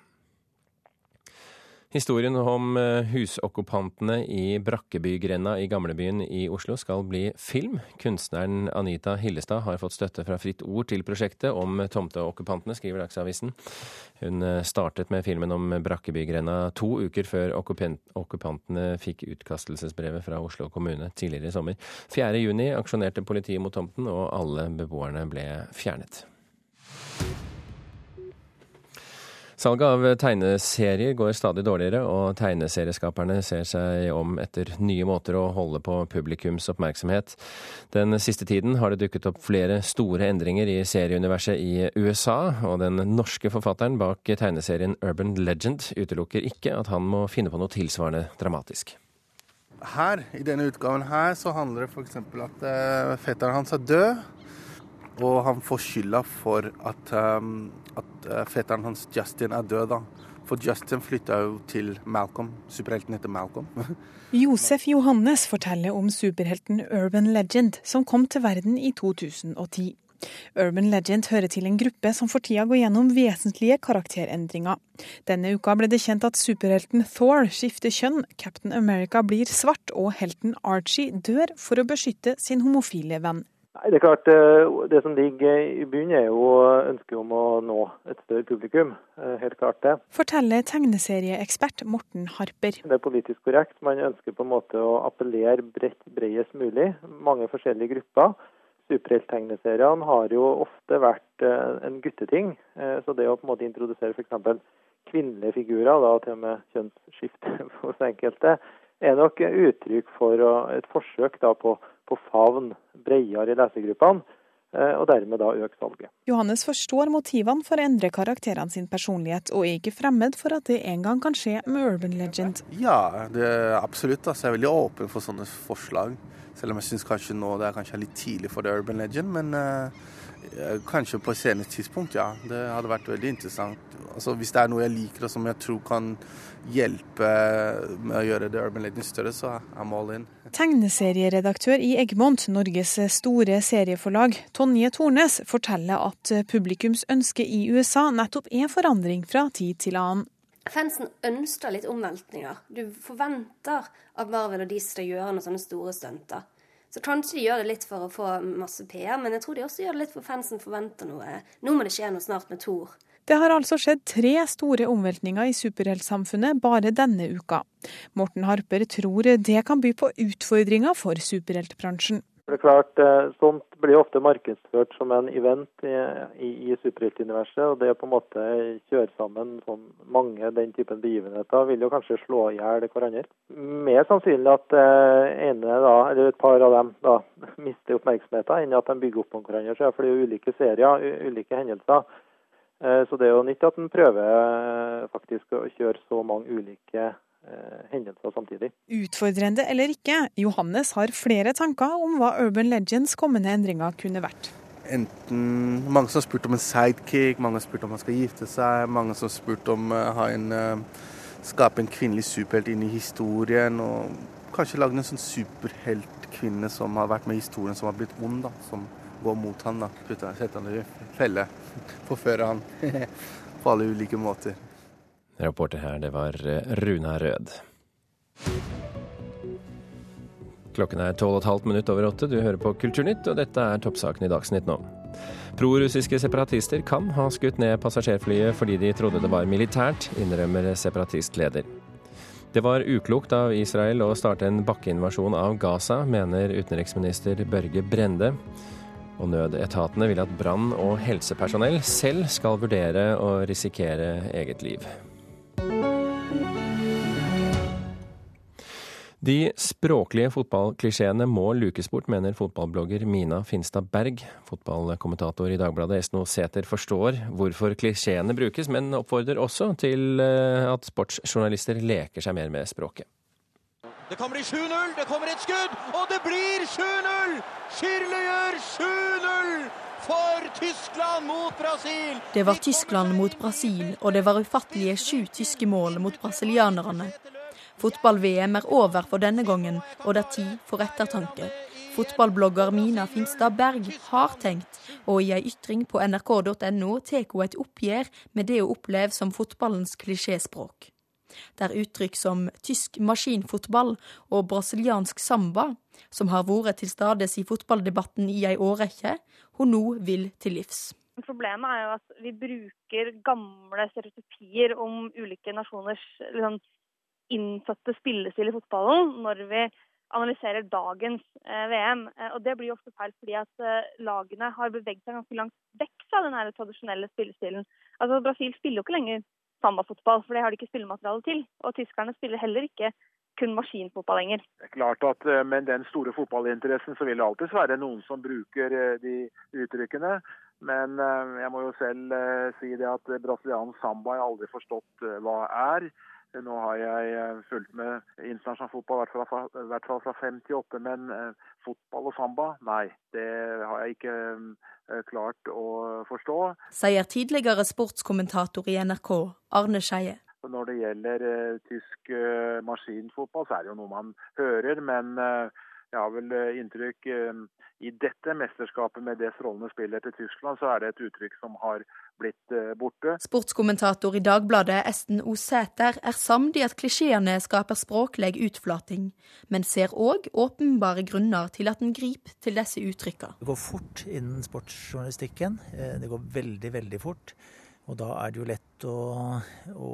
Historien om eh, husokkupantene i Brakkebygrenda i gamlebyen i Oslo skal bli film. Kunstneren Anita Hillestad har fått støtte fra Fritt Ord til prosjektet om tomteokkupantene, skriver Dagsavisen. Hun eh, startet med filmen om Brakkebygrenda to uker før okkupantene fikk utkastelsesbrevet fra Oslo kommune tidligere i sommer. 4.6 aksjonerte politiet mot tomten, og alle beboerne ble fjernet. Salget av tegneserier går stadig dårligere, og tegneserieskaperne ser seg om etter nye måter å holde på publikums oppmerksomhet. Den siste tiden har det dukket opp flere store endringer i serieuniverset i USA, og den norske forfatteren bak tegneserien Urban Legend utelukker ikke at han må finne på noe tilsvarende dramatisk. Her, i denne utgaven her, så handler det f.eks. at uh, fetteren hans er død. Og han får skylda for at, um, at uh, fetteren hans Justin er død. da. For Justin flytta jo til Malcolm. Superhelten heter Malcolm. Josef Johannes forteller om superhelten Urban Legend, som kom til verden i 2010. Urban Legend hører til en gruppe som for tida går gjennom vesentlige karakterendringer. Denne uka ble det kjent at superhelten Thor skifter kjønn, Captain America blir svart og helten Archie dør for å beskytte sin homofile venn. Nei, Det er klart, eh, det som ligger i bunnen er jo ønsket om å nå et større publikum. Eh, helt klart det. Forteller tegneserieekspert Morten Harper. Det er politisk korrekt. Man ønsker på en måte å appellere bredt, bredest mulig. Mange forskjellige grupper. Superhelttegneseriene har jo ofte vært eh, en gutteting. Så det å på en måte introdusere f.eks. kvinnelige figurer, da til og med kjønnsskifte hos enkelte, er nok uttrykk for et forsøk da på på favn bredere i lesergruppene, eh, og dermed da øke salget. Johannes forstår motivene for å endre karakterene sin personlighet, og er ikke fremmed for at det en gang kan skje med Urban Legend. Ja, det er absolutt. Altså, jeg er veldig åpen for sånne forslag. Selv om jeg syns kanskje nå det er kanskje litt tidlig for The Urban Legend. Men uh, kanskje på et senere tidspunkt, ja. Det hadde vært veldig interessant. Altså, hvis det er noe jeg liker og som jeg tror kan hjelpe med å gjøre The Urban Legend større, så I'm all in. Tegneserieredaktør i Egmont, Norges store serieforlag, Tonje Tornes, forteller at publikums ønske i USA nettopp er forandring fra tid til annen. Fansen ønsker litt omveltninger. Du forventer at Marvel og de skal gjøre noen sånne store stunter. Så kanskje de gjør det litt for å få masse PR, men jeg tror de også gjør det litt for fansen forventer noe. Nå må det skje noe snart med Thor. Det har altså skjedd tre store omveltninger i superheltsamfunnet bare denne uka. Morten Harper tror det kan by på utfordringer for superheltbransjen. Det er klart, eh, Sånt blir ofte markedsført som en event i, i, i superheltuniverset. og Det på en måte kjøre sammen sånn mange den typen begivenheter vil jo kanskje slå i hjel hverandre. Mer sannsynlig at eh, ene da, eller et par av dem da, mister oppmerksomheten enn at de bygger opp om hverandre. Så For det er jo ulike serier, ulike hendelser. Eh, så det er jo nytt at en prøver faktisk å kjøre så mange ulike hendelser samtidig. Utfordrende eller ikke, Johannes har flere tanker om hva Urban Legends kommende endringer kunne vært. Enten Mange som har spurt om en sidekick, mange har spurt om han skal gifte seg, mange som har spurt om å en, uh, skape en kvinnelig superhelt inn i historien. og Kanskje lage en sånn superheltkvinne som har vært med i historien, som har blitt ond. da, Som går mot han da, Sette han i felle. Forføre han på alle ulike måter. Reporter her, det var eh, Runa Rød. Klokken er tolv og et halvt minutt over åtte. Du hører på Kulturnytt, og dette er toppsaken i Dagsnytt nå. Prorussiske separatister kan ha skutt ned passasjerflyet fordi de trodde det var militært, innrømmer separatistleder. Det var uklokt av Israel å starte en bakkeinvasjon av Gaza, mener utenriksminister Børge Brende. Og nødetatene vil at brann- og helsepersonell selv skal vurdere å risikere eget liv. De språklige fotballklisjeene må lukes bort, mener fotballblogger Mina Finstad Berg. Fotballkommentator i Dagbladet Esno Sæther forstår hvorfor klisjeene brukes, men oppfordrer også til eh, at sportsjournalister leker seg mer med språket. Det kan bli 7-0, det kommer et skudd, og det blir 7-0! Schirle gjør 7-0! For Tyskland mot Brasil! Det var Tyskland mot Brasil, og det var ufattelige sju tyske mål mot brasilianerne. Fotball-VM er over for denne gangen, og det er tid for ettertanke. Fotballblogger Mina Finstad Berg har tenkt, og i ei ytring på nrk.no tar hun et oppgjør med det hun opplever som fotballens klisjéspråk. Der uttrykk som tysk maskinfotball og brasiliansk samba, som har vært til stades i fotballdebatten i ei årrekke, hun nå vil til livs. Problemet er jo at vi bruker gamle stereotypier om ulike nasjoners liksom, innfødte spillestil i fotballen når vi analyserer dagens eh, VM. Eh, og Det blir ofte feil fordi at eh, lagene har beveget seg ganske langt vekk fra den tradisjonelle spillestilen. Altså Brasil spiller jo ikke lenger sambafotball, for det har de ikke spillemateriale til. Og tyskerne spiller heller ikke kun maskinfotball lenger. Det er klart at Med den store fotballinteressen så vil det alltid være noen som bruker de uttrykkene. Men jeg må jo selv si det at brasiliansk samba har jeg aldri forstått hva er. Nå har jeg eh, fulgt med internasjonal fotball, i hvert fall fra 58, men eh, fotball og samba, nei. Det har jeg ikke eh, klart å forstå. Sier tidligere sportskommentator i NRK, Arne Skeie. Når det gjelder tysk maskinfotball, så er det jo noe man hører, men jeg har vel inntrykk i dette mesterskapet med det strålende spillet til Tyskland, så er det et uttrykk som har blitt eh, borte. Sportskommentator i Dagbladet Esten O. Sæter er samd i at klisjeene skaper språklig utflating, men ser òg åpenbare grunner til at en griper til disse uttrykkene. Det går fort innen sportsjournalistikken. Eh, det går veldig, veldig fort. Og da er det jo lett å, å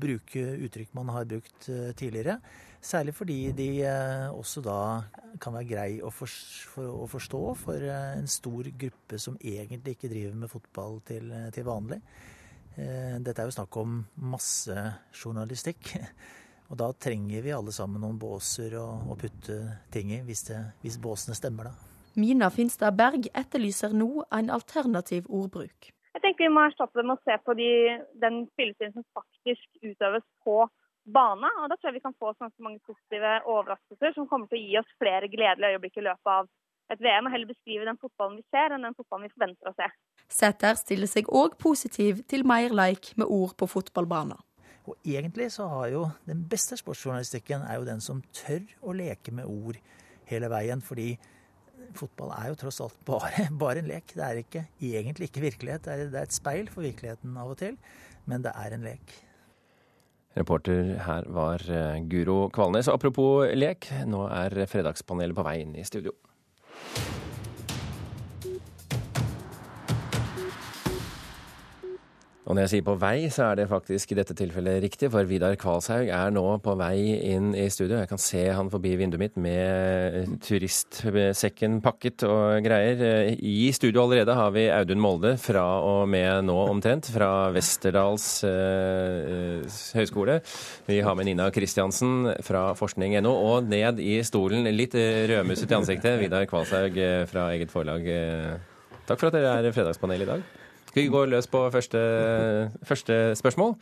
bruke uttrykk man har brukt eh, tidligere. Særlig fordi de eh, også da kan være grei å, for, for, å, forstå for eh, en stor gruppe som egentlig ikke driver med fotball til, til vanlig. Dette er jo snakk om massejournalistikk. Og da trenger vi alle sammen noen båser å putte ting i, hvis, det, hvis båsene stemmer, da. Mina Finstad Berg etterlyser nå en alternativ ordbruk. Jeg tenker Vi må erstatte det med å se på de, den spillestilen som faktisk utøves på bane. og Da tror jeg vi kan få så mange positive overraskelser som kommer til å gi oss flere gledelige øyeblikk i løpet av et VM, og heller beskrive den fotballen vi ser, enn den fotballen vi forventer å se. Sæter stiller seg òg positiv til mer like med ord på fotballbanen. Og egentlig så har jo den beste sportsjournalistikken er jo den som tør å leke med ord hele veien. fordi fotball er jo tross alt bare, bare, en lek. Det er ikke, egentlig ikke virkelighet. Det er, det er et speil for virkeligheten av og til, men det er en lek. Reporter her var eh, Guro Kvalnes. Apropos lek, nå er Fredagspanelet på vei inn i studio. Og når jeg sier på vei, så er det faktisk i dette tilfellet riktig, for Vidar Kvalshaug er nå på vei inn i studio. Jeg kan se han forbi vinduet mitt med turistsekken pakket og greier. I studio allerede har vi Audun Molde fra og med nå omtrent, fra Westerdals eh, høgskole. Vi har med Nina Kristiansen fra forskning.no, og ned i stolen, litt rødmusset i ansiktet, Vidar Kvalshaug fra eget forlag. Takk for at dere er fredagspanel i dag. Skal vi gå løs på første, første spørsmål?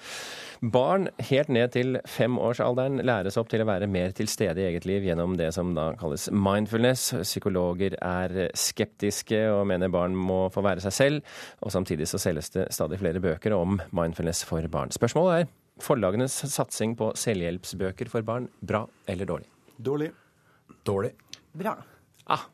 Barn helt ned til femårsalderen læres opp til å være mer til stede i eget liv gjennom det som da kalles mindfulness. Psykologer er skeptiske og mener barn må få være seg selv. Og samtidig så selges det stadig flere bøker om mindfulness for barn. Spørsmålet er forlagenes satsing på selvhjelpsbøker for barn bra eller dårlig? Dårlig. Dårlig. Bra. Ah,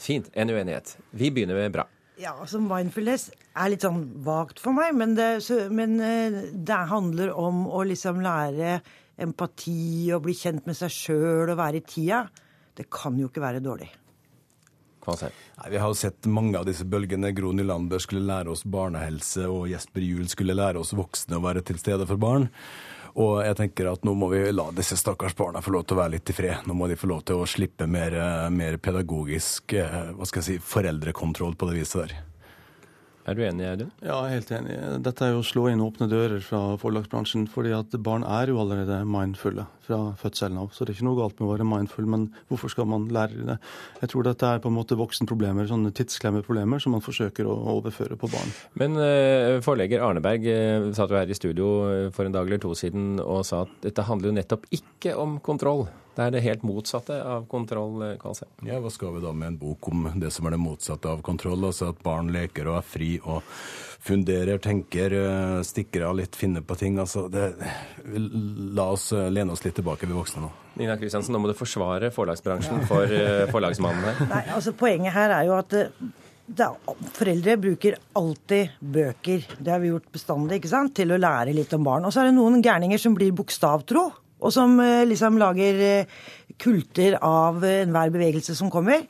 fint. En uenighet. Vi begynner med bra. Ja, altså Mindfulness er litt sånn vagt for meg, men, det, så, men eh, det handler om å liksom lære empati og bli kjent med seg sjøl og være i tida. Det kan jo ikke være dårlig. Nei, vi har jo sett mange av disse bølgene. Gro Nylander skulle lære oss barnehelse, og Jesper Juel skulle lære oss voksne å være til stede for barn. Og jeg tenker at nå må vi la disse stakkars barna få lov til å være litt i fred. Nå må de få lov til å slippe mer, mer pedagogisk hva skal jeg si, foreldrekontroll på det viset der. Er du enig, Audun? Ja, jeg er helt enig. Dette er jo å slå inn åpne dører fra forlagsbransjen. fordi at barn er jo allerede mindfulle fra fødselen av. Så det er ikke noe galt med å være mindfull, men hvorfor skal man lære det? Jeg tror dette er på en måte voksenproblemer, sånne tidsklemmeproblemer som man forsøker å overføre på barn. Men uh, forlegger Arneberg uh, satt jo her i studio for en dag eller to siden og sa at dette handler jo nettopp ikke om kontroll. Det er det helt motsatte av kontroll, Kvalsheim. Ja, hva skal vi da med en bok om det som er det motsatte av kontroll? Altså at barn leker og er fri og funderer, tenker, stikker av litt, finner på ting. Altså, det, la oss lene oss litt tilbake, vi voksne nå. Nina Kristiansen, nå må du forsvare forlagsbransjen for forlagsmannen her. Nei, altså Poenget her er jo at da, foreldre bruker alltid bøker, det har vi gjort bestandig, ikke sant, til å lære litt om barn. Og så er det noen gærninger som blir bokstavtro og som liksom lager kulter av enhver bevegelse som kommer.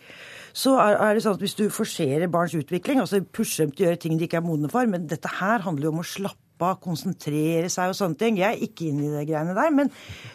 Så er det sånn at hvis du forserer barns utvikling, altså pusher dem til å gjøre ting de ikke er modne for Men dette her handler jo om å slappe konsentrere seg og sånne ting. Jeg er ikke inne i det greiene der, men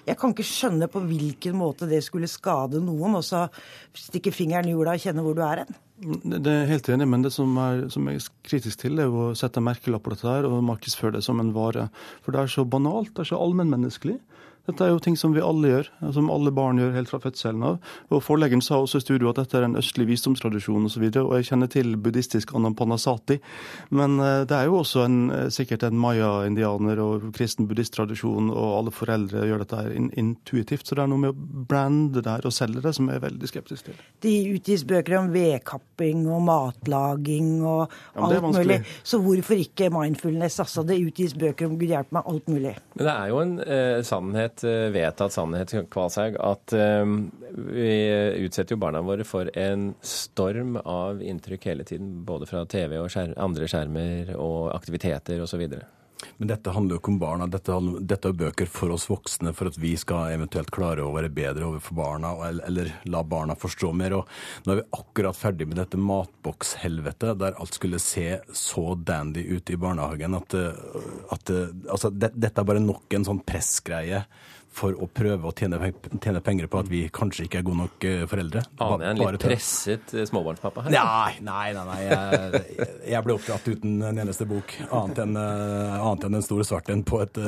jeg kan ikke skjønne på hvilken måte det skulle skade noen, og så stikke fingeren i jorda og kjenne hvor du er hen. Det er helt enig, men det som, er, som jeg er kritisk til, er å sette merkelapp på dette her og markedsføre det som en vare. For det er så banalt, det er så allmennmenneskelig. Dette er jo ting som vi alle gjør, som alle barn gjør helt fra fødselen av. Og Forleggeren sa også i studio at dette er en østlig visdomstradisjon osv. Og, så og jeg kjenner til buddhistisk anapanasati. Men det er jo også en, sikkert en maya-indianer og kristen buddhisttradisjon, og alle foreldre gjør dette her intuitivt. Så det er noe med å brande det her og selge det som jeg er veldig skeptisk til. De utgis bøker om vedkapping og matlaging og ja, alt mulig. Så hvorfor ikke mindfulness? Altså, det utgis bøker om Gud hjelpe meg, alt mulig. Men det er jo en eh, sannhet sannhet, vedtatt sannhet, Kvalshaug, at um, vi utsetter jo barna våre for en storm av inntrykk hele tiden. Både fra TV og skjer andre skjermer og aktiviteter osv. Men dette handler jo ikke om barna. Dette, dette, er bøker for oss voksne, for at vi skal eventuelt klare å være bedre overfor barna, eller, eller la barna forstå mer. Og nå er vi akkurat ferdig med dette matbokshelvetet, der alt skulle se så dandy ut i barnehagen at, at altså, det, dette er bare nok en sånn pressgreie for å prøve å tjene, tjene, penger på at vi kanskje ikke er gode nok foreldre. Aner jeg en litt presset småbarnspappa her? Nei, nei, nei. nei. Jeg, jeg ble oppdratt uten en eneste bok, annet enn, annet enn en stor svart en på et,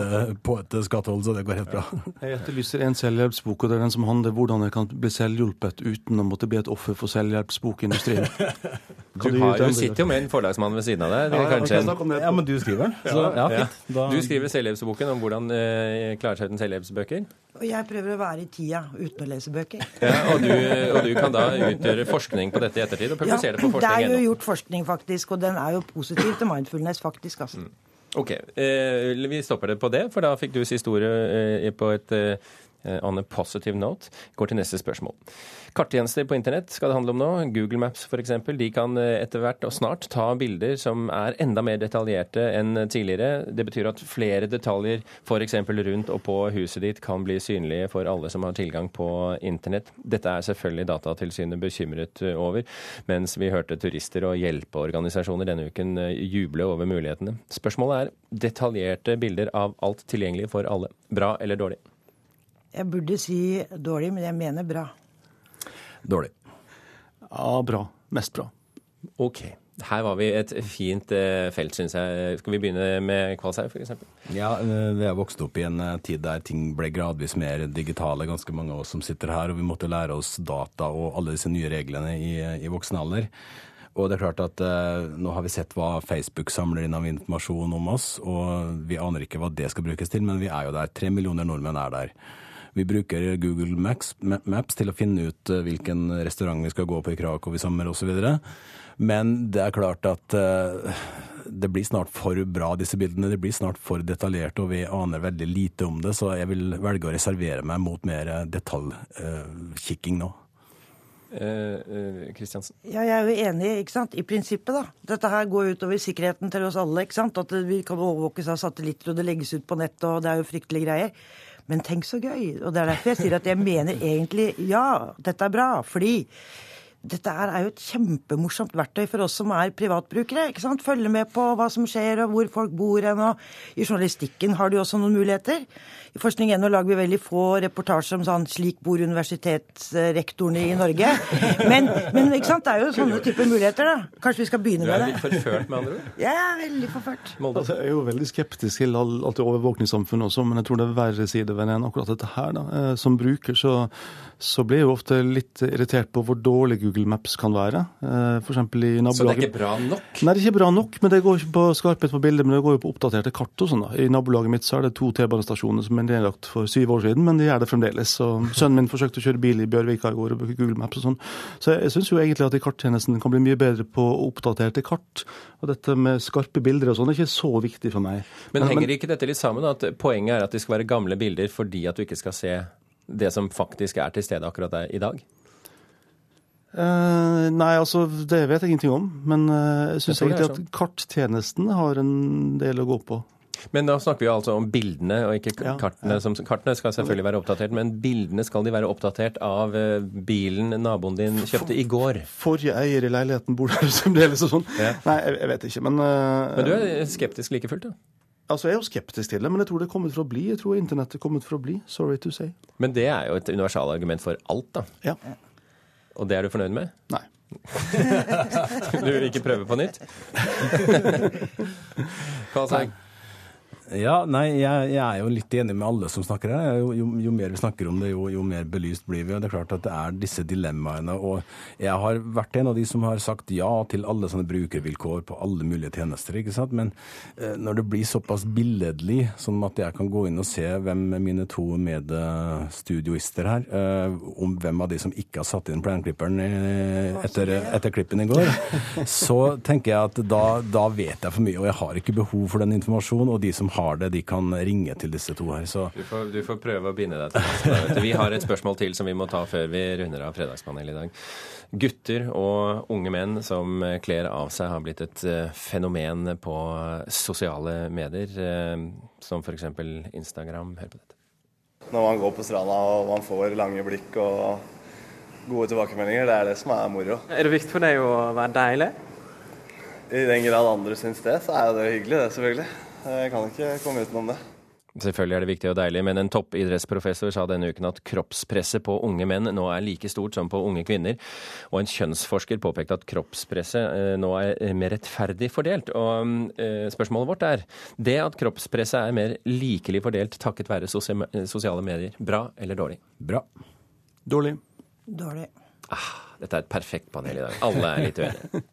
på et skattehold, så det går helt bra. Jeg etterlyser en selvhjelpsbok, og det er den som handler om hvordan jeg kan bli selvhjulpet uten å måtte bli et offer for selvhjelpsbokindustrien. Du, du, har, du sitter jo med en forlagsmann ved siden av deg. Ja, en... ja men du skriver den. Så, ja, ja. Du skriver selvhjelpsboken om hvordan eh, klare seg uten selvhjelpsbøker. Og jeg prøver å være i tida uten å lese bøker. Ja, og, du, og du kan da utgjøre forskning på dette i ettertid og publisere det på forskning? Ja, det er jo gjort forskning, faktisk, og den er jo positiv til mindfulness, faktisk. altså. Mm. Ok, eh, vi stopper det på det, for da fikk du si ordet eh, på et eh, on a positive note. Går til neste spørsmål. Karttjenester på internett skal det handle om nå. Google Maps f.eks. De kan eh, etter hvert og snart ta bilder som er enda mer detaljerte enn tidligere. Det betyr at flere detaljer f.eks. rundt og på huset ditt kan bli synlige for alle som har tilgang på internett. Dette er selvfølgelig Datatilsynet bekymret eh, over, mens vi hørte turister og hjelpeorganisasjoner denne uken eh, juble over mulighetene. Spørsmålet er detaljerte bilder av alt tilgjengelig for alle. Bra eller dårlig? Jeg burde si dårlig, men jeg mener bra. Dårlig. Ja, bra. Mest bra. OK. Her var vi et fint eh, felt, syns jeg. Skal vi begynne med Kvalshaug, f.eks.? Ja, eh, vi har vokst opp i en eh, tid der ting ble gradvis mer digitale, ganske mange av oss som sitter her. Og vi måtte lære oss data og alle disse nye reglene i, i voksen alder. Og det er klart at eh, nå har vi sett hva Facebook samler inn av informasjon om oss, og vi aner ikke hva det skal brukes til, men vi er jo der. Tre millioner nordmenn er der. Vi bruker Google Maps, Maps til å finne ut eh, hvilken restaurant vi skal gå på i Krakow i sommer osv. Men det er klart at uh, det blir snart for bra, disse bildene. Det blir snart for detaljert, og vi aner veldig lite om det. Så jeg vil velge å reservere meg mot mer detaljkikking uh, nå. Kristiansen? Eh, ja, jeg er jo enig ikke sant? i prinsippet. da. Dette her går utover sikkerheten til oss alle. ikke sant? At vi kan overvåkes av satellitter, og det legges ut på nettet, og det er jo fryktelige greier. Men tenk så gøy. Og det er derfor jeg sier at jeg mener egentlig ja, dette er bra. Fordi dette er jo et kjempemorsomt verktøy for oss som er privatbrukere. ikke sant? Følge med på hva som skjer, og hvor folk bor hen. og I journalistikken har du også noen muligheter. I Forskning.no lager vi veldig få reportasjer om sånn 'slik bor universitetsrektorene i Norge'. Men, men ikke sant? det er jo sånne typer muligheter, da. Kanskje vi skal begynne med det. Du er litt forført, med andre ord? Er veldig forført. Altså, jeg er jo veldig skeptisk til alt det overvåkningssamfunnet også, men jeg tror det er verre sider ved det enn akkurat dette her. da. Eh, som bruker så, så blir jeg jo ofte litt irritert på hvor dårlig Google Maps kan være. F.eks. for i nabolaget. Så det er ikke bra nok? Nei, det er ikke bra nok. men Det går ikke på skarphet på bildet, men det går jo på oppdaterte kart og sånn. da. I nabolaget mitt så er det to T-banestasjoner som er nedlagt for syv år siden, men de er det fremdeles. Så Sønnen min forsøkte å kjøre bil i Bjørvika i går og bruke Google Maps og sånn. Så jeg, syns jo egentlig at karttjenesten kan bli mye bedre på oppdaterte kart. Og dette med skarpe bilder og sånn er ikke så viktig for meg. Men, men henger ikke dette litt sammen? At poenget er at det skal være gamle bilder fordi at du ikke skal se det som faktisk er til stede akkurat der i dag? Uh, nei, altså det vet jeg ingenting om. Men uh, jeg syns egentlig at sånn. karttjenesten har en del å gå på. Men da snakker vi altså om bildene, og ikke kartene. Som, kartene skal selvfølgelig være oppdatert, men bildene skal de være oppdatert av uh, bilen naboen din kjøpte i går? Forrige eier i leiligheten bor der fremdeles og sånn. Ja. Nei, jeg, jeg, vet ikke, men Men du er skeptisk like fullt, da? Altså, Jeg er jo skeptisk til det, men jeg tror det er kommet for å bli. Jeg tror internettet er kommet for å bli. Sorry to say. Men det er jo et universalargument for alt, da. Ja. Og det er du fornøyd med? Nei. du vil ikke prøve på nytt? Hva sa jeg? Ja, nei, jeg, jeg, er jo litt enig med alle som snakker her. Jo, jo, jo, mer vi snakker om det, jo, jo, mer belyst blir vi. og Det er klart at det er disse dilemmaene. Og jeg har vært en av de som har sagt ja til alle sånne brukervilkår på alle mulige tjenester. ikke sant? Men eh, når det blir såpass billedlig, som at jeg kan gå inn og se hvem mine to medstudioister her, eh, om hvem av de som ikke har satt inn planklipperen etter, etter klippen i går, så tenker jeg at da, da vet jeg for mye, og jeg har ikke behov for den informasjonen. og de som har det, de kan ringe til disse to her. Så. Du, får, du får prøve å binde deg til det. Vi har et spørsmål til som vi må ta før vi runder av Fredagspanelet i dag. Gutter og unge menn som kler av seg, har blitt et eh, fenomen på sosiale medier, eh, som f.eks. Instagram. Hør på dette. Når man går på stranda og man får lange blikk og gode tilbakemeldinger, det er det som er moro. Er det viktig for deg å være deilig? I den grad andre syns det, så er det hyggelig, det selvfølgelig. Jeg kan ikke komme utenom det. Selvfølgelig er det viktig og deilig, men en toppidrettsprofessor sa denne uken at kroppspresset på unge menn nå er like stort som på unge kvinner. Og en kjønnsforsker påpekte at kroppspresset eh, nå er mer rettferdig fordelt. Og eh, spørsmålet vårt er det at kroppspresset er mer likelig fordelt takket være sosiale medier, bra eller dårlig? Bra. Dårlig. Dårlig. Ah, dette er et perfekt panel i dag. Alle er litt uenige.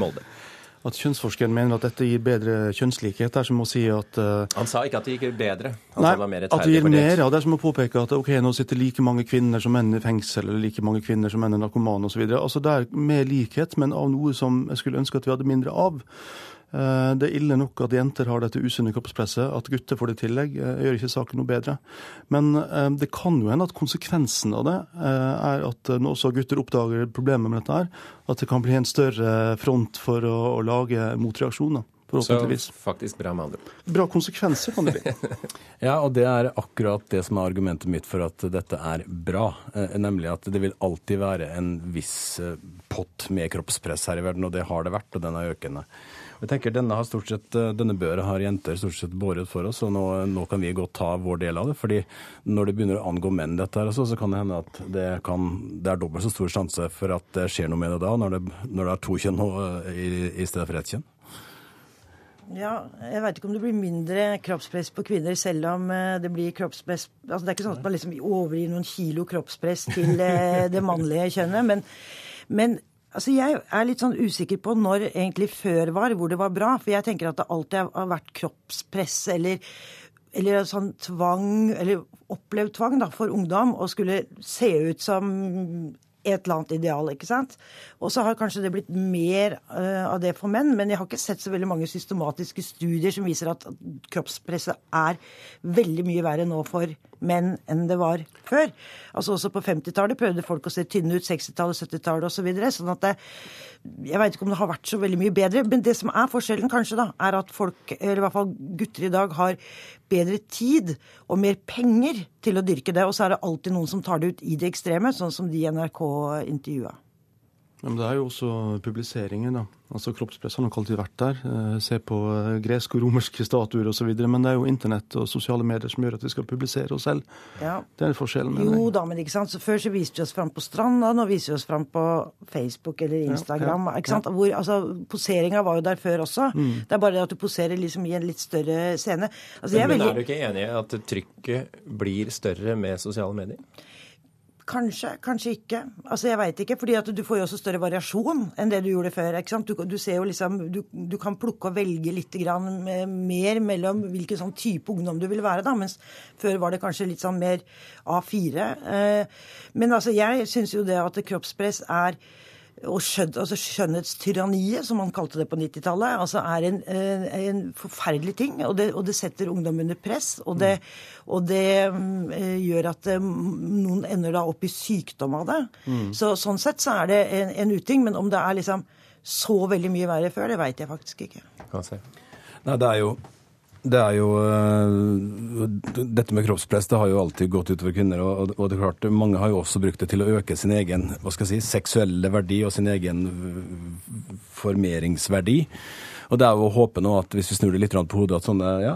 Molde at kjønnsforskeren mener at dette gir bedre kjønnslikhet. Det er som å si at uh, Han sa ikke at det gikk bedre. Han nei, sa det var mer at det gir mer. Ja, det er som å påpeke at ok, nå sitter like mange kvinner som menn i fengsel, eller like mange kvinner som menn er narkomane osv. Altså, det er mer likhet, men av noe som jeg skulle ønske at vi hadde mindre av. Eh, det er ille nok at jenter har dette usunne kroppspresset. At gutter får det i tillegg, eh, gjør ikke saken noe bedre. Men eh, det kan jo hende at konsekvensen av det er at når også gutter oppdager problemet med dette, her, at det kan bli en større front for å, å lage motreaksjoner. Så faktisk bra med andre Bra konsekvenser kan det bli. ja, og det er akkurat det som er argumentet mitt for at dette er bra. nemlig at det vil alltid være en viss pott med kroppspress her i verden, og det har det vært, og den er økende. Jeg tenker Denne, har stort sett, eh, denne børa har jenter stort sett båret for oss, og nå, nå, kan vi godt ta vår del av det. fordi når det begynner å angå menn, dette her, så kan det hende at det, kan, det er dobbelt så stor sjanse for at det skjer noe med det da, når det, når det er to kjønn i, i stedet for ett kjønn. Ja, jeg veit ikke om det blir mindre kroppspress på kvinner selv om eh, det blir kroppspress altså Det er ikke sånn at man liksom overgir noen kilo kroppspress til eh, det mannlige kjønnet, men, men Altså Jeg er litt sånn usikker på når egentlig før var, hvor det var bra. For jeg tenker at det alltid har vært kroppspress eller, eller sånn tvang, eller opplevd tvang da, for ungdom å skulle se ut som et eller annet ideal. ikke sant? Og så har kanskje det blitt mer uh, av det for menn, men jeg har ikke sett så veldig mange systematiske studier som viser at kroppspresset er veldig mye verre nå for menn enn det var før. Altså Også på 50-tallet prøvde folk å se tynne ut, 60-tallet, 70-tallet osv. Så videre, sånn at det, jeg veit ikke om det har vært så veldig mye bedre. Men det som er forskjellen, kanskje, da, er at folk, eller i hvert fall gutter i dag, har bedre tid og mer penger til å dyrke det. Og så er det alltid noen som tar det ut i det ekstreme, sånn som de NRK intervjua. Ja, men det er jo også publiseringer, da. Altså Kroppspress har nok alltid vært der. Eh, se på eh, greske og romerske statuer osv. Men det er jo internett og sosiale medier som gjør at vi skal publisere oss selv. Ja. Det er forskjellen. Jo da, men ikke sant. Så før så viste vi oss fram på stranda, nå viser vi oss fram på Facebook eller Instagram. Ja, ja, ikke sant? Hvor, altså, Poseringa var jo der før også. Mm. Det er bare det at du poserer liksom i en litt større scene. Altså, men, er, veldig... er du ikke enig i at trykket blir større med sosiale medier? Kanskje, kanskje ikke. Altså, Jeg veit ikke. fordi at du får jo også større variasjon enn det du gjorde før. ikke sant? Du, du ser jo liksom, du, du, kan plukke og velge litt grann mer mellom hvilken sånn type ungdom du vil være. da, Mens før var det kanskje litt sånn mer A4. Eh, men altså, jeg syns jo det at kroppspress er og skjøn, altså skjønnhetstyranniet, som man kalte det på 90-tallet, altså er en, eh, en, forferdelig ting. Og det, og det, setter ungdom under press. Og det, og det um, gjør at um, noen ender da opp i sykdom av det. Mm. Så Sånn sett så er det en, en uting. Men om det er liksom så veldig mye verre før, det veit jeg faktisk ikke. Nei, det er jo det er jo uh, Dette med kroppspress det har jo alltid gått utover kvinner. Og, og, det er klart, mange har jo også brukt det til å øke sin egen hva skal jeg si, seksuelle verdi og sin egen formeringsverdi. Og det er jo å håpe nå at hvis vi snur det litt på hodet, at sånne ja,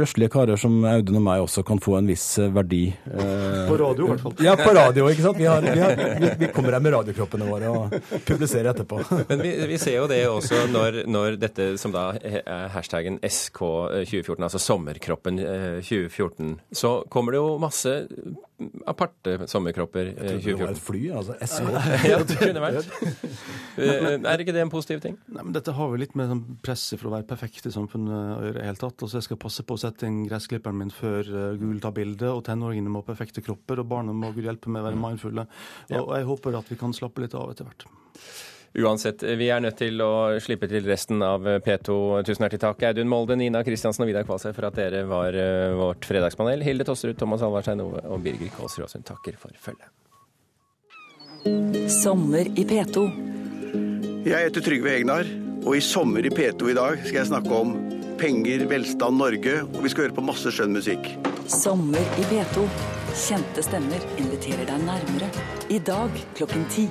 røslige karer som Audun og meg også kan få en viss eh, verdi. Eh, på radio, i hvert fall. Ja, på radio, ikke sant. Vi, har, vi, har, vi, vi kommer her med radiokroppene våre og publiserer etterpå. Men vi, vi ser jo det også når, når, dette som da er hashtaggen SK2014, altså sommerkroppen 2014, eh, så kommer det jo masse aparte sommerkropper. Jeg trodde det var et fly, altså SK. ja, det kunne vært. er ikke det en positiv ting? Nei, men Dette har vel litt med sånn presset for å være perfekt i samfunnet å gjøre. helt tatt. Altså, Jeg skal passe på å sette inn gressklipperen min før uh, Google tar bilde, og tenåringene må ha perfekte kropper, og barna må Gud hjelpe med å være mindfulle. Og, og jeg håper at vi kan slappe litt av etter hvert. Uansett, vi er nødt til å slippe til resten av P2. Tusen hjertelig takk, Audun Molde, Nina Kristiansen og Vidar Kvalsøy, for at dere var uh, vårt fredagspanel. Hilde Tosterud, Thomas Alvarstein og Birger Kåsrud Aasund takker for følget. Sommer i P2. Jeg heter Trygve Hegnar, og i Sommer i P2 i dag skal jeg snakke om penger, velstand, Norge, og vi skal høre på masse skjønn musikk. Sommer i P2. Kjente stemmer inviterer deg nærmere. I dag klokken ti.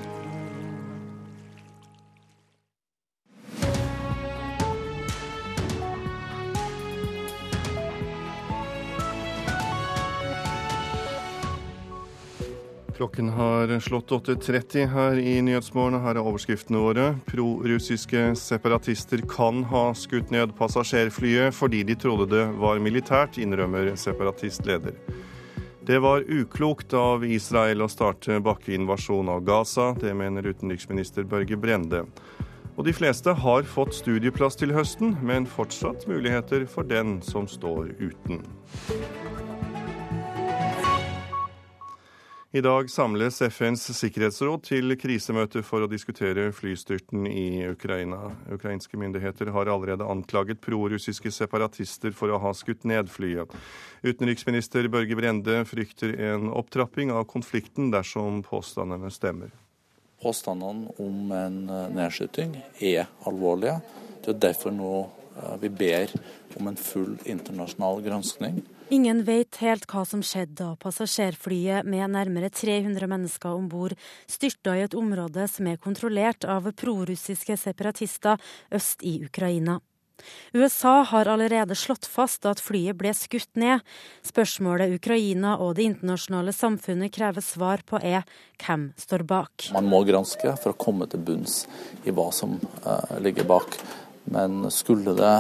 Klokken har slått 8.30 her i Nyhetsmorgen. Her er overskriftene våre. Pro-russiske separatister kan ha skutt ned passasjerflyet fordi de trodde det var militært, innrømmer separatistleder. Det var uklokt av Israel å starte bakkeinvasjon av Gaza. Det mener utenriksminister Børge Brende. Og de fleste har fått studieplass til høsten, men fortsatt muligheter for den som står uten. I dag samles FNs sikkerhetsråd til krisemøte for å diskutere flystyrten i Ukraina. Ukrainske myndigheter har allerede anklaget prorussiske separatister for å ha skutt ned flyet. Utenriksminister Børge Brende frykter en opptrapping av konflikten dersom påstandene stemmer. Påstandene om en nedskyting er alvorlige. Det er derfor nå vi ber om en full internasjonal granskning Ingen vet helt hva som skjedde da passasjerflyet med nærmere 300 mennesker om bord styrta i et område som er kontrollert av prorussiske separatister øst i Ukraina. USA har allerede slått fast at flyet ble skutt ned. Spørsmålet Ukraina og det internasjonale samfunnet krever svar på er hvem står bak. Man må granske for å komme til bunns i hva som uh, ligger bak. Men skulle det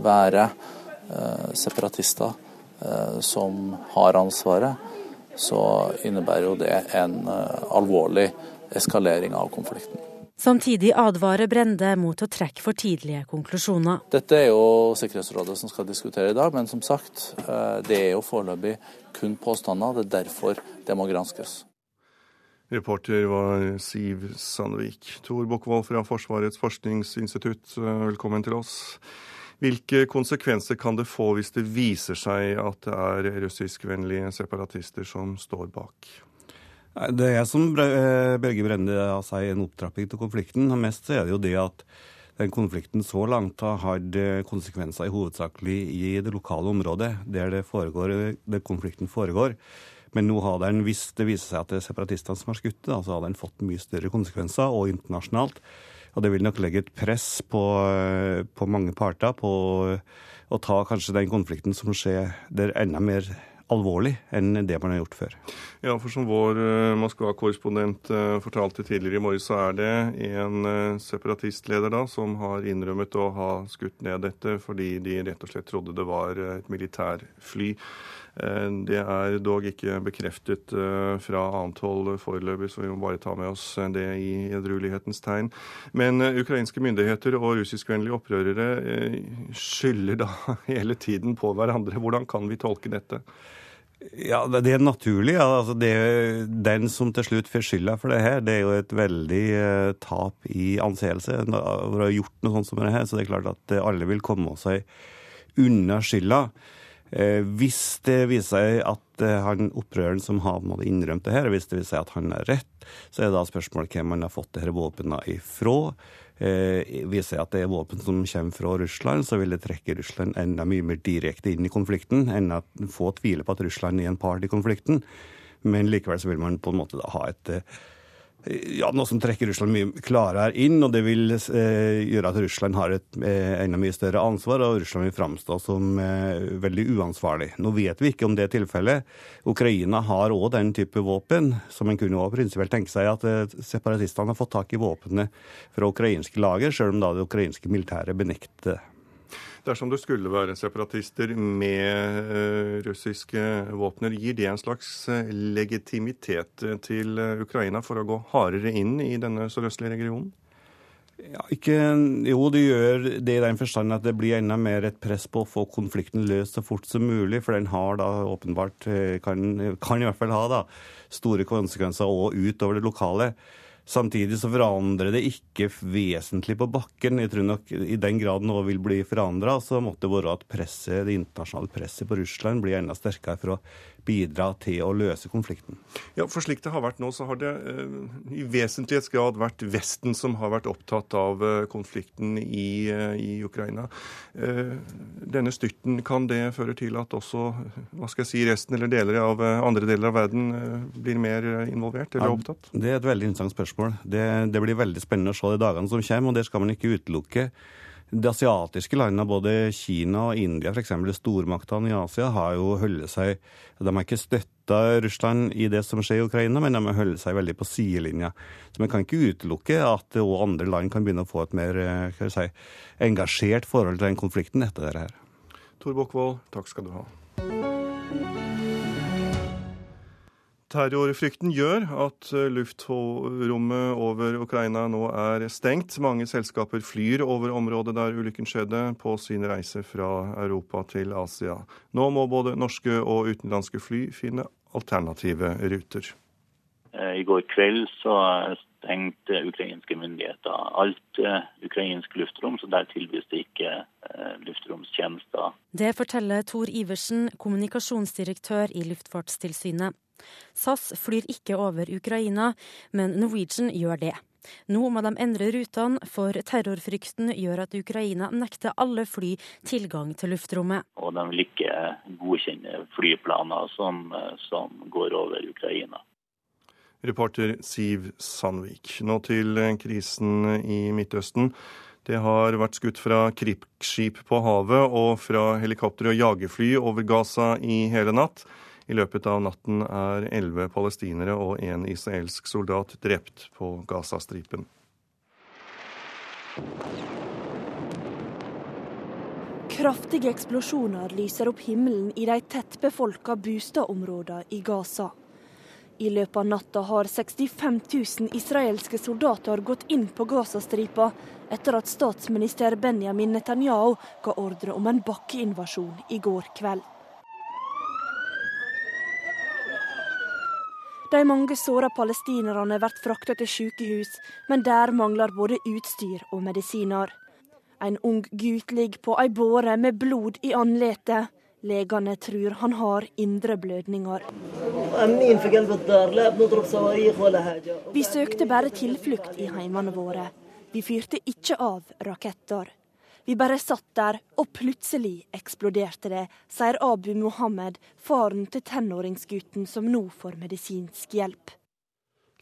være uh, separatister Eh, som har ansvaret, så innebærer jo det en eh, alvorlig eskalering av konflikten. Samtidig advarer Brende mot å trekke for tidlige konklusjoner. Dette er jo Sikkerhetsrådet som skal diskutere i dag, men som sagt, eh, det er jo foreløpig kun påstander. Det er derfor det må granskes. Reporter var Siv Sandvik. Tor Bukkvold fra Forsvarets forskningsinstitutt, eh, velkommen til oss. Hvilke konsekvenser kan det få hvis det viser seg at det er russiskvennlige separatister som står bak? Det er som eh, Børge Brende sier, en opptrapping til konflikten. Mest er det jo det at den konflikten så langt har hatt eh, konsekvenser i hovedsakelig i det lokale området, der, foregår, der konflikten foregår. Men nå har den, hvis det viser seg at det er separatistene som har skutt så har den fått mye større konsekvenser, og internasjonalt. Og det vil nok legge et press på, eh, på mange parter på å ta kanskje den konflikten som skjer der enda mer alvorlig enn det man har gjort før. Ja, for som vår uh, Moskva-korrespondent uh, fortalte tidligere i morges, så er det en uh, separatistleder da som har innrømmet å ha skutt ned dette fordi de rett og slett trodde det var et militærfly. Det er dog ikke bekreftet fra annet hold foreløpig, så vi må bare ta med oss det i edruelighetens tegn. Men ukrainske myndigheter og russiskvennlige opprørere skylder da hele tiden på hverandre. Hvordan kan vi tolke dette? Ja, Det er naturlig. Altså, det er den som til slutt får skylda for det her, det er jo et veldig eh, tap i anseelse Når du har gjort noe sånt som det her. Så det er klart at alle vil komme seg unna skylda. Eh, hvis det viser seg at eh, han opprøreren som har innrømt det her, hvis det viser seg at han er rett, så er det da spørsmålet hvem han har fått disse våpnene ifra eh, viser at det er våpen som kommer fra Russland, så vil det trekke Russland enda mye mer direkte inn i konflikten enn at få tviler på at Russland er en part i konflikten. Men likevel så vil man på en måte ha et eh, ja, noe som trekker Russland mye klarere inn, og det vil eh, gjøre at Russland har et eh, enda mye større ansvar, og Russland vil framstå som eh, veldig uansvarlig. Nå vet vi ikke om det er tilfellet. Ukraina har òg den type våpen, som en kunne prinsipielt tenke seg at eh, separatistene har fått tak i våpnene fra ukrainske lager, sjøl om da det ukrainske militæret benekter det dersom det skulle være separatister med uh, russiske våpner. Gir det en slags uh, legitimitet til uh, Ukraina for å gå hardere inn i denne sørøstlige regionen? Ja, ikke, jo, det gjør det i den forstand at det blir enda mer et press på å få konflikten løst så fort som mulig. For den har da åpenbart, kan, kan i hvert fall ha da, store konsekvenser òg utover det lokale. Samtidig så forandrer det ikke vesentlig på bakken. Jeg tror nok I den grad noe vil bli forandra, så måtte det være at presset, det internasjonale presset på Russland blir enda sterkere for å bidra til å løse konflikten. Ja, for slik det har vært nå, så har det uh, i vesentlighetsgrad vært Vesten som har vært opptatt av uh, konflikten i, uh, i Ukraina. denne styrten, kan det føre til at også hva skal jeg si, resten eller deler av andre deler av verden blir mer involvert eller ja, opptatt? Det er et veldig interessant spørsmål. Det, det blir veldig spennende å se de dagene som kommer, og det skal man ikke utelukke. De asiatiske landene, både Kina og India, f.eks. stormaktene i Asia, har jo holdt seg De har ikke støtta Russland i det som skjer i Ukraina, men de har holdt seg veldig på sidelinja. Så vi kan ikke utelukke at òg andre land kan begynne å få et mer eh, si, engasjert forhold til den konflikten etter dette. Tor Bokvold, takk skal du ha. Terrorfrykten gjør at eh, luftrommet over Ukraina nå er stengt. Mange selskaper flyr over området der ulykken skjedde, på sin reise fra Europa til Asia. Nå må både norske og utenlandske fly finne alternative ruter. Eh, I går kveld så stengte ukrainske myndigheter alt eh, ukrainsk luftrom, så der tilbys det ikke luftromstjenester. Det forteller Tor Iversen, kommunikasjonsdirektør i Luftfartstilsynet. SAS flyr ikke over Ukraina, men Norwegian gjør det. Nå må de endre rutene, for terrorfrykten gjør at Ukraina nekter alle fly tilgang til luftrommet. Og de vil ikke godkjenne flyplaner som, som går over Ukraina. Reporter Siv Sandvik. Nå til krisen i Midtøsten. Det har vært skutt fra krigsskip på havet og fra helikopter og jagerfly over Gaza i hele natt. I løpet av natten er elleve palestinere og en israelsk soldat drept på Gazastripen. Kraftige eksplosjoner lyser opp himmelen i de tettbefolka boligområdene i Gaza. I løpet av natta har 65 000 israelske soldater gått inn på Gazastripa etter at statsminister Benjamin Netanyahu ga ordre om en bakkeinvasjon i går kveld. De mange såra palestinerne blir frakta til sykehus, men der mangler både utstyr og medisiner. En ung gutt ligger på ei båre med blod i ansiktet. Legene tror han har indre blødninger. Vi søkte bare tilflukt i heimene våre. Vi fyrte ikke av raketter. Vi bare satt der, og plutselig eksploderte det, sier Abu Mohammed, faren til tenåringsgutten som nå får medisinsk hjelp.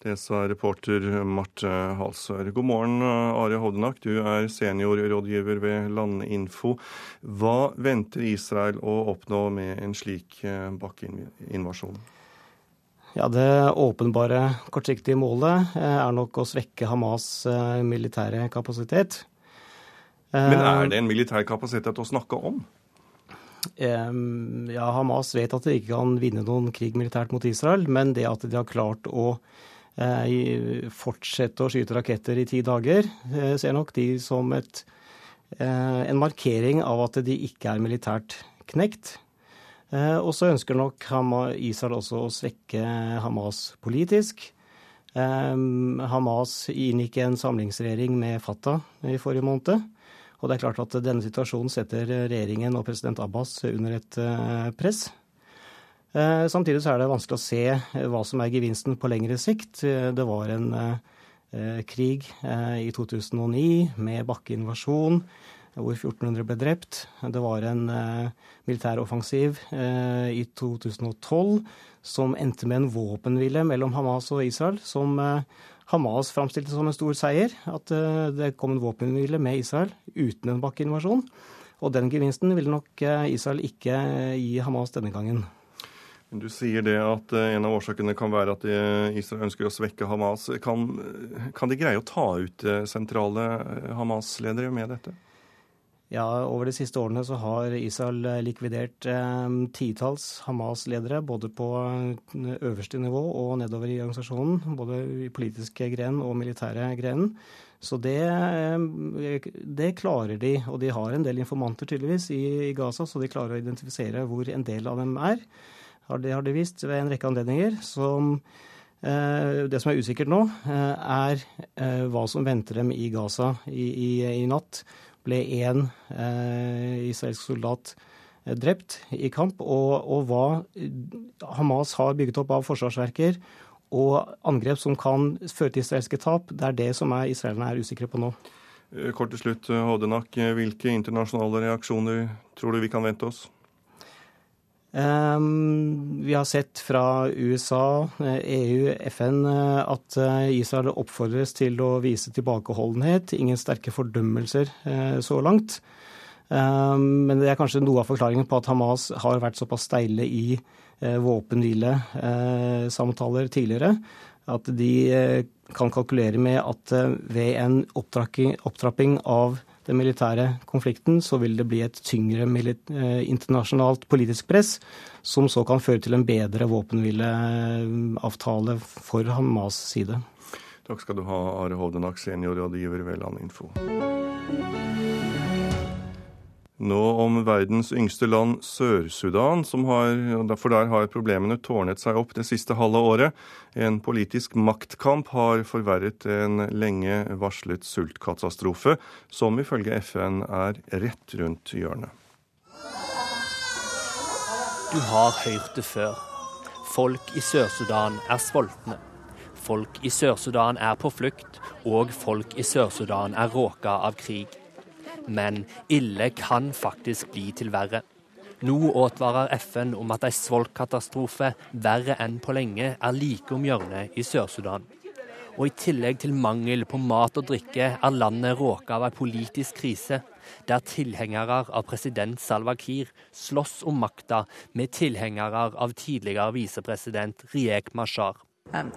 Det sa reporter Marte Halsør. God morgen, Are Hovdenak. Du er seniorrådgiver ved Landinfo. Hva venter Israel å oppnå med en slik eh, bakkeinvasjon? Ja, Det åpenbare kortsiktige målet eh, er nok å svekke Hamas' eh, militære kapasitet. Men er det en militær kapasitet å snakke om? Ja, Hamas vet at de ikke kan vinne noen krig militært mot Israel, men det at de har klart å eh, fortsette å skyte raketter i ti dager, eh, ser nok de som et, eh, en markering av at de ikke er militært knekt. Og så ønsker nok Israel også å svekke Hamas politisk. Hamas inngikk en samlingsregjering med Fatah i forrige måned. Og det er klart at denne situasjonen setter regjeringen og president Abbas under et eh, press. Eh, samtidig så er det vanskelig å se eh, hva som er gevinsten på lengre sikt. Det var en krig i 2009 med bakkeinvasjon hvor 1400 ble drept. Det var en militær offensiv i 2012 som endte med en våpenhvile mellom Hamas og Israel, som Hamas framstilte som en stor seier at eh, det kom en våpenhvile med Israel uten en bakkeinvasjon. Og den gevinsten ville nok eh, Israel ikke eh, gi Hamas denne gangen. Du sier det at en av årsakene kan være at Israel ønsker å svekke Hamas. Kan, kan de greie å ta ut sentrale Hamas-ledere med dette? Ja, Over de siste årene så har Israel eh, likvidert eh, titalls Hamas-ledere, både på eh, øverste nivå og nedover i organisasjonen. Både i politiske gren og militære grenen. Så det, eh, det, klarer de. Og de har en del informanter tydeligvis i, i, Gaza, så de klarer å identifisere hvor en del av dem er. Det har de vist ved en rekke anledninger. som eh, det som er usikkert nå, er hva som venter dem i Gaza i, i, i natt ble én eh, israelsk soldat eh, drept i kamp, og, og, hva Hamas har bygget opp av forsvarsverker og angrep som kan føre til israelske tap, det er det som er israelerne er usikre på nå. Eh, kort til slutt, Hodenak. Hvilke internasjonale reaksjoner tror du vi kan vente oss? Ehm, vi har sett fra USA, EU, FN eh, at eh, Israel oppfordres til å vise tilbakeholdenhet. Ingen sterke fordømmelser eh, så langt. Ehm, men det er kanskje noe av forklaringen på at Hamas har vært såpass steile i våpenhvilesamtaler tidligere. At de kan kalkulere med at ved en opptrapping av den militære konflikten, så vil det bli et tyngre eh, internasjonalt politisk press, som så kan føre til en bedre våpenhvileavtale for Hamas' side. Takk skal du ha, Are Hovdenak, seniorrådgiver ved Landinfo. Nå om verdens yngste land, Sør-Sudan, for der har problemene tårnet seg opp det siste halve året. En politisk maktkamp har forverret en lenge varslet sultkatastrofe, som ifølge FN er rett rundt hjørnet. Du har hørt det før. Folk i Sør-Sudan er sultne. Folk i Sør-Sudan er på flukt, og folk i Sør-Sudan er råka av krig. Men ille kan faktisk bli til verre. Nå advarer FN om at en sultkatastrofe verre enn på lenge er like om hjørnet i Sør-Sudan. Og i tillegg til mangel på mat og drikke er landet råka av en politisk krise, der tilhengere av president Salwa Kiir slåss om makta med tilhengere av tidligere visepresident Riek Mashar. Um,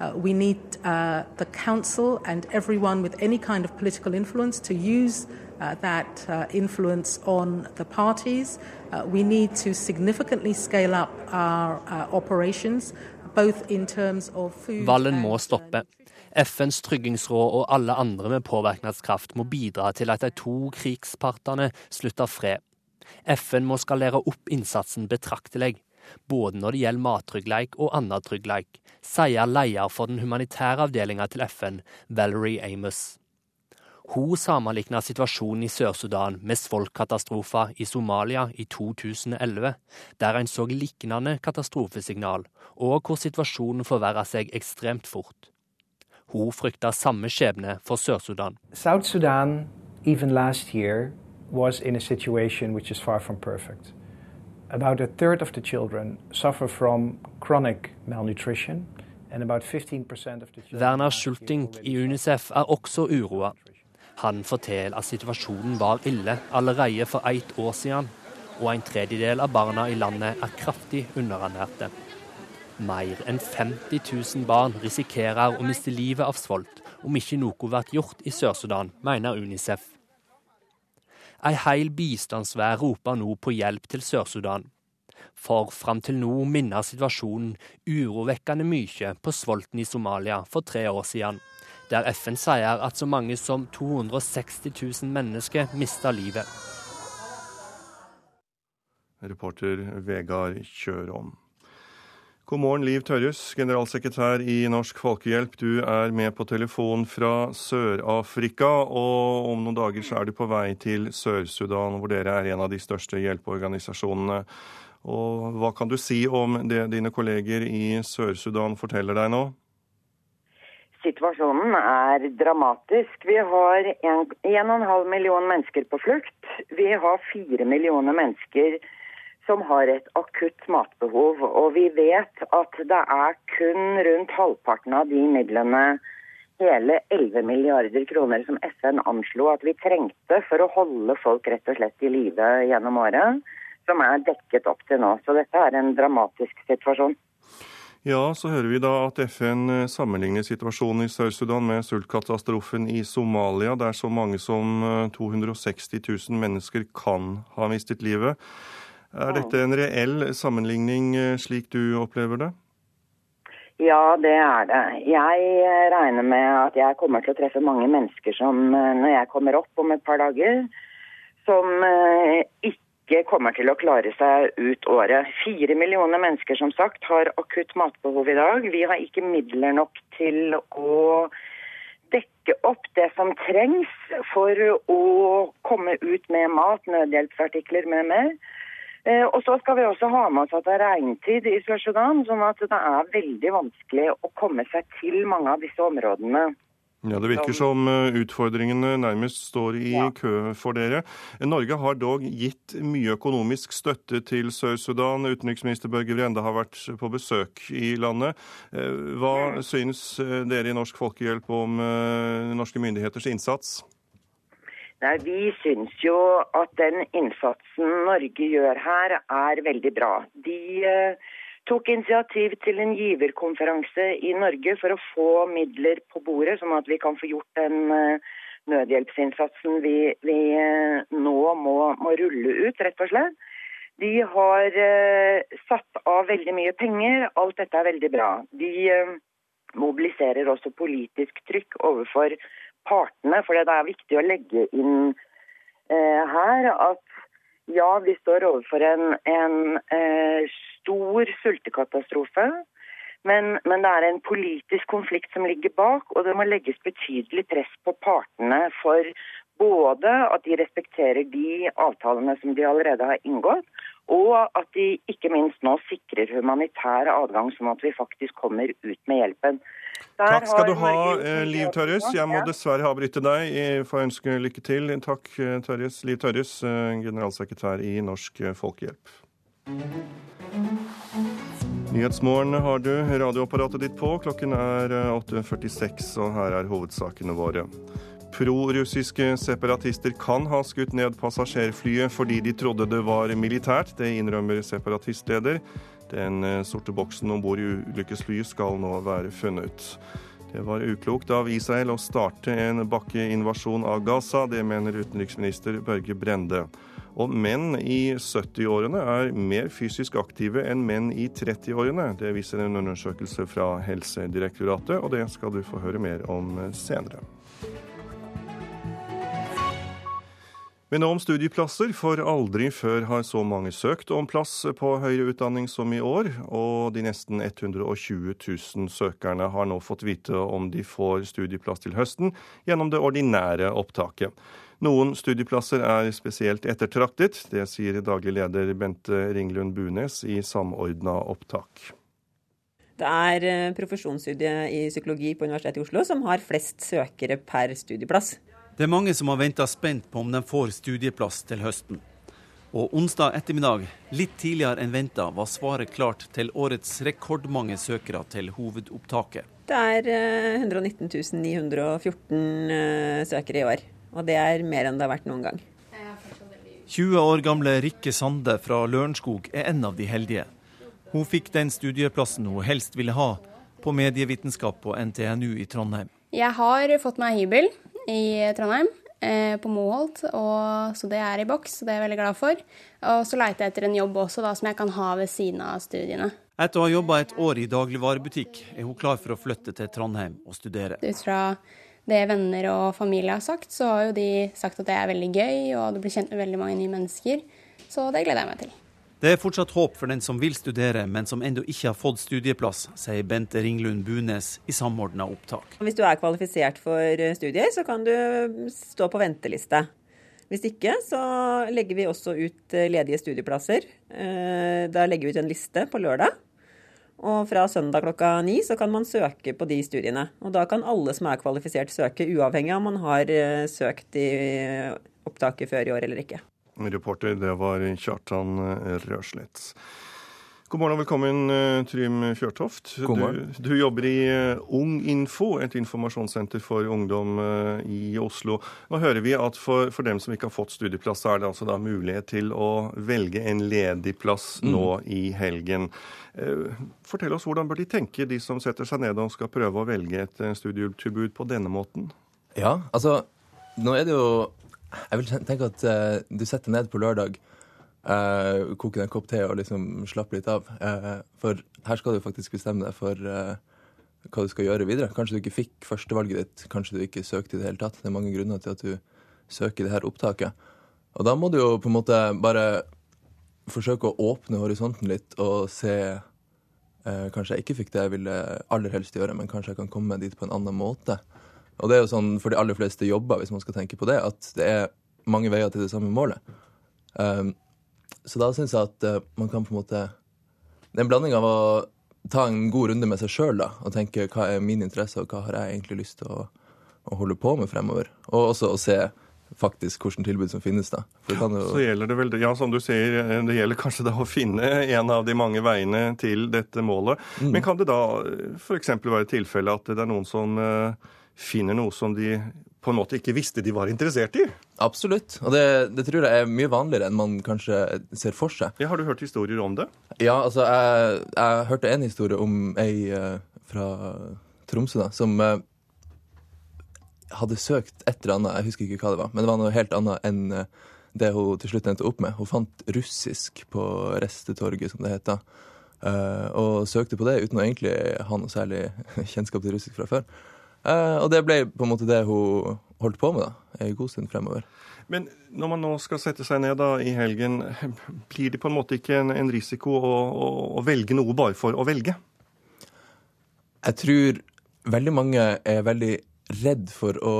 uh, we need uh, the council and everyone with any kind of political influence to use uh, that uh, influence on the parties. Uh, we need to significantly scale up our uh, operations, both in terms of food Vallen må stoppe. FNs tryggingsråd og alle andre med påvirkningskraft må bidra til at de to krigspartene slutter fred. FN må skalere opp innsatsen betraktelig, både når det gjelder mattrygghet og annen tryggleik, sier leder for den humanitære avdelinga til FN, Valerie Amos. Hun sammenlignet situasjonen i Sør-Sudan med sultkatastrofen i Somalia i 2011, der en så lignende katastrofesignal, og hvor situasjonen forverra seg ekstremt fort. Hun frykter samme skjebne for Sør-Sudan. South Sudan, even last year, was in a situation which is far from perfect. About a third of the children suffer from chronic malnutrition. And about 15% of the children Werner Schulting i Unicef er også uroa. Han forteller at situasjonen var ille allerede for ett år siden, og en tredjedel av barna i landet er kraftig underernærte. Mer enn 50 000 barn risikerer å miste livet av svolt om ikke noe blir gjort i Sør-Sudan, mener Unicef. Ei heil bistandsvær roper nå på hjelp til Sør-Sudan. For fram til nå minner situasjonen urovekkende mye på svolten i Somalia for tre år siden, der FN sier at så mange som 260 000 mennesker mista livet. Reporter Vegard Kjørom. God morgen, Liv Tørjus, generalsekretær i Norsk Folkehjelp. Du er med på telefon fra Sør-Afrika, og om noen dager så er du på vei til Sør-Sudan, hvor dere er en av de største hjelpeorganisasjonene. Og Hva kan du si om det dine kolleger i Sør-Sudan forteller deg nå? Situasjonen er dramatisk. Vi har 1,5 million mennesker på flukt. Vi har 4 millioner mennesker som har et akutt matbehov. Og vi vet at det er kun rundt halvparten av de midlene, hele 11 milliarder kroner, som FN anslo at vi trengte for å holde folk rett og slett i live gjennom året, som er dekket opp til nå. Så dette er en dramatisk situasjon. Ja, så hører vi da at FN sammenligner situasjonen i Sør-Sudan med sultkatastrofen i Somalia, der så mange som 260 000 mennesker kan ha mistet livet. Er dette en reell sammenligning slik du opplever det? Ja, det er det. Jeg regner med at jeg kommer til å treffe mange mennesker som, når jeg kommer opp om et par dager, som ikke kommer til å klare seg ut året. Fire millioner mennesker som sagt har akutt matbehov i dag. Vi har ikke midler nok til å dekke opp det som trengs for å komme ut med mat, nødhjelpsartikler med mer. Og så skal vi også ha med oss at det er regntid i Sør-Sudan, sånn at det er veldig vanskelig å komme seg til mange av disse områdene. Ja, Det virker som utfordringene nærmest står i ja. kø for dere. Norge har dog gitt mye økonomisk støtte til Sør-Sudan. Utenriksminister Børge Brende har vært på besøk i landet. Hva syns dere i Norsk Folkehjelp om norske myndigheters innsats? Nei, Vi syns jo at den innsatsen Norge gjør her, er veldig bra. De eh, tok initiativ til en giverkonferanse i Norge for å få midler på bordet, sånn at vi kan få gjort den eh, nødhjelpsinnsatsen vi, vi eh, nå må, må, rulle ut, rett og slett. De har satt av veldig mye penger. Alt dette er veldig bra. De mobiliserer også politisk trykk overfor partene. For det er viktig å legge inn eh, her at ja, vi står overfor en, en eh, stor sultekatastrofe. Men, men, det er en politisk konflikt som ligger bak, og det må legges betydelig press på partene for både at de respekterer de avtalene som de allerede har inngått, og at de ikke minst nå sikrer humanitær adgang, sånn at vi faktisk kommer ut med hjelpen. Der Takk skal du ha, Norge... Liv Tørres. Jeg må dessverre avbryte deg. Jeg får ønske lykke til. Takk, eh, Tørres. Liv Tørres, eh, generalsekretær i Norsk Folkehjelp. Nyhetsmorgen har du radioapparatet ditt på. Klokken er 8.46, og her er hovedsakene våre. Pro-russiske separatister kan ha skutt ned passasjerflyet fordi de trodde det var militært. Det innrømmer separatistleder. Den eh, sorte boksen om bord i ulykkesflyet skal nå være funnet. Det var uklokt av Israel å starte en bakkeinvasjon av Gaza. Det mener utenriksminister Børge Brende. Og menn i 70-årene er mer fysisk aktive enn menn i 30-årene. Det viser en undersøkelse fra Helsedirektoratet, og det skal du få høre mer om senere. Men om studieplasser, for aldri før har så mange søkt om plass på høyere utdanning som i år. Og de nesten 120 000 søkerne har nå fått vite om de får studieplass til høsten gjennom det ordinære opptaket. Noen studieplasser er spesielt ettertraktet. Det sier daglig leder Bente Ringlund Bunes i Samordna opptak. Det er eh, profesjonsstudiet i psykologi på Universitetet i Oslo som har flest søkere per studieplass. Det er mange som har venta spent på om de får studieplass til høsten. Og onsdag ettermiddag, litt tidligere enn venta, var svaret klart til årets rekordmange søkere til hovedopptaket. Det er 119 eh, 914 eh, søkere i år, og det er mer enn det har vært noen gang. 20 år gamle Rikke Sande fra Lørenskog er en av de heldige. Hun fikk den studieplassen hun helst ville ha, på medievitenskap på NTNU i Trondheim. Jeg har fått meg hybel, i Trondheim, eh, på Moholt, så det er i boks, og det er jeg veldig glad for. Og så leiter jeg etter en jobb også, da, som jeg kan ha ved siden av studiene. Etter å ha jobba et år i dagligvarebutikk, er hun klar for å flytte til Trondheim og studere. Ut fra det venner og familie har sagt, så har jo de sagt at det er veldig gøy, og du blir kjent med veldig mange nye mennesker. Så det gleder jeg meg til. Det er fortsatt håp for den som vil studere, men som ennå ikke har fått studieplass, sier Bente Ringlund Bunes i Samordna opptak. Hvis du er kvalifisert for studier, så kan du stå på venteliste. Hvis ikke, så legger vi også ut eh, ledige studieplasser. Eh, da legger vi ut en liste på lørdag. Og fra søndag klokka ni så kan man søke på de studiene. Og da kan alle som er kvalifisert søke, uavhengig av om man har eh, søkt i opptaket før i år eller ikke. Reporter, det var Kjartan eh, Røslett. God morgen og velkommen, eh, Trym Fjørtoft. Du, du, jobber i eh, Unginfo, et informasjonssenter for ungdom i Oslo. Nå hører vi at for, for, dem som ikke har fått studieplass, så er det altså da mulighet til å velge en ledig plass mm. nå i helgen. Fortell oss, hvordan bør de tenke, de som setter seg ned og skal prøve å velge et studietilbud på denne måten? Ja, altså, nå er det jo jeg vil tenke at uh, du setter ned på lørdag, uh, koker en kopp te og liksom slapper litt av. Uh, for her skal du faktisk bestemme deg for hva du skal gjøre videre. Kanskje du ikke fikk førstevalget ditt, kanskje du ikke søkte i det hele tatt. Det er mange grunner til at du søker det her opptaket. Og da må du jo på en måte bare forsøke å åpne horisonten litt og se Kanskje jeg ikke fikk det jeg ville aller helst gjøre, men kanskje jeg kan komme dit på en annen måte. Og det er jo sånn for de aller fleste jobber, hvis man skal tenke på det, at det er mange veier til det samme målet. Um, så da syns jeg at uh, man kan på en måte Det er en blanding av å ta en god runde med seg sjøl og tenke hva er min interesse, og hva har jeg egentlig lyst til å, å holde på med fremover. Og også å se faktisk hvilke tilbud som finnes. da. Jo... Så gjelder det vel, ja, som du sier, eh, det gjelder kanskje da å finne en av de mange veiene til dette målet. Mm. Men kan det da f.eks. være tilfelle at det er noen som uh, finner noe som de på en måte ikke visste de var interessert i. Absolutt. Og det, det, tror jeg er mye vanligere enn man kanskje ser for seg. Ja, har du hørt historier om det? Ja, altså jeg, jeg hørte en historie om ei uh, fra Tromsø da, som uh, hadde søkt et eller annet, jeg husker ikke hva det var, men det var noe helt annet enn uh, det hun til slutt endte opp med. Hun fant russisk på Restetorget, som det heter, og søkte på det uten å egentlig ha noe særlig kjennskap til russisk fra før. Uh, og det ble på en måte det hun holdt på med da, en god stund fremover. Men når man nå skal sette seg ned da i helgen, blir det på en måte ikke en, en risiko å, å, å, velge noe bare for å velge? Jeg tror veldig mange er veldig redd for å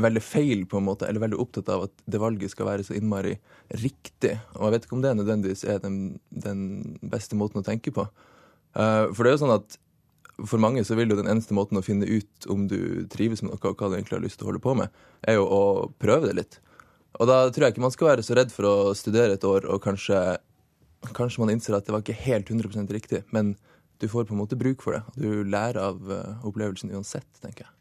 velge feil, på en måte, eller veldig opptatt av at det valget skal være så innmari riktig. Og jeg vet ikke om det nødvendigvis er den, den beste måten å tenke på. Uh, for det er jo sånn at for mange så vil jo den eneste måten å finne ut om du trives med noe, og hva du egentlig har lyst til å holde på med, er jo å prøve det litt. Og da tror jeg ikke man skal være så redd for å studere et år, og kanskje, kanskje man innser at det var ikke helt 100% riktig, men du får på en måte bruk for det. Du lærer av uh, opplevelsen uansett, tenker jeg.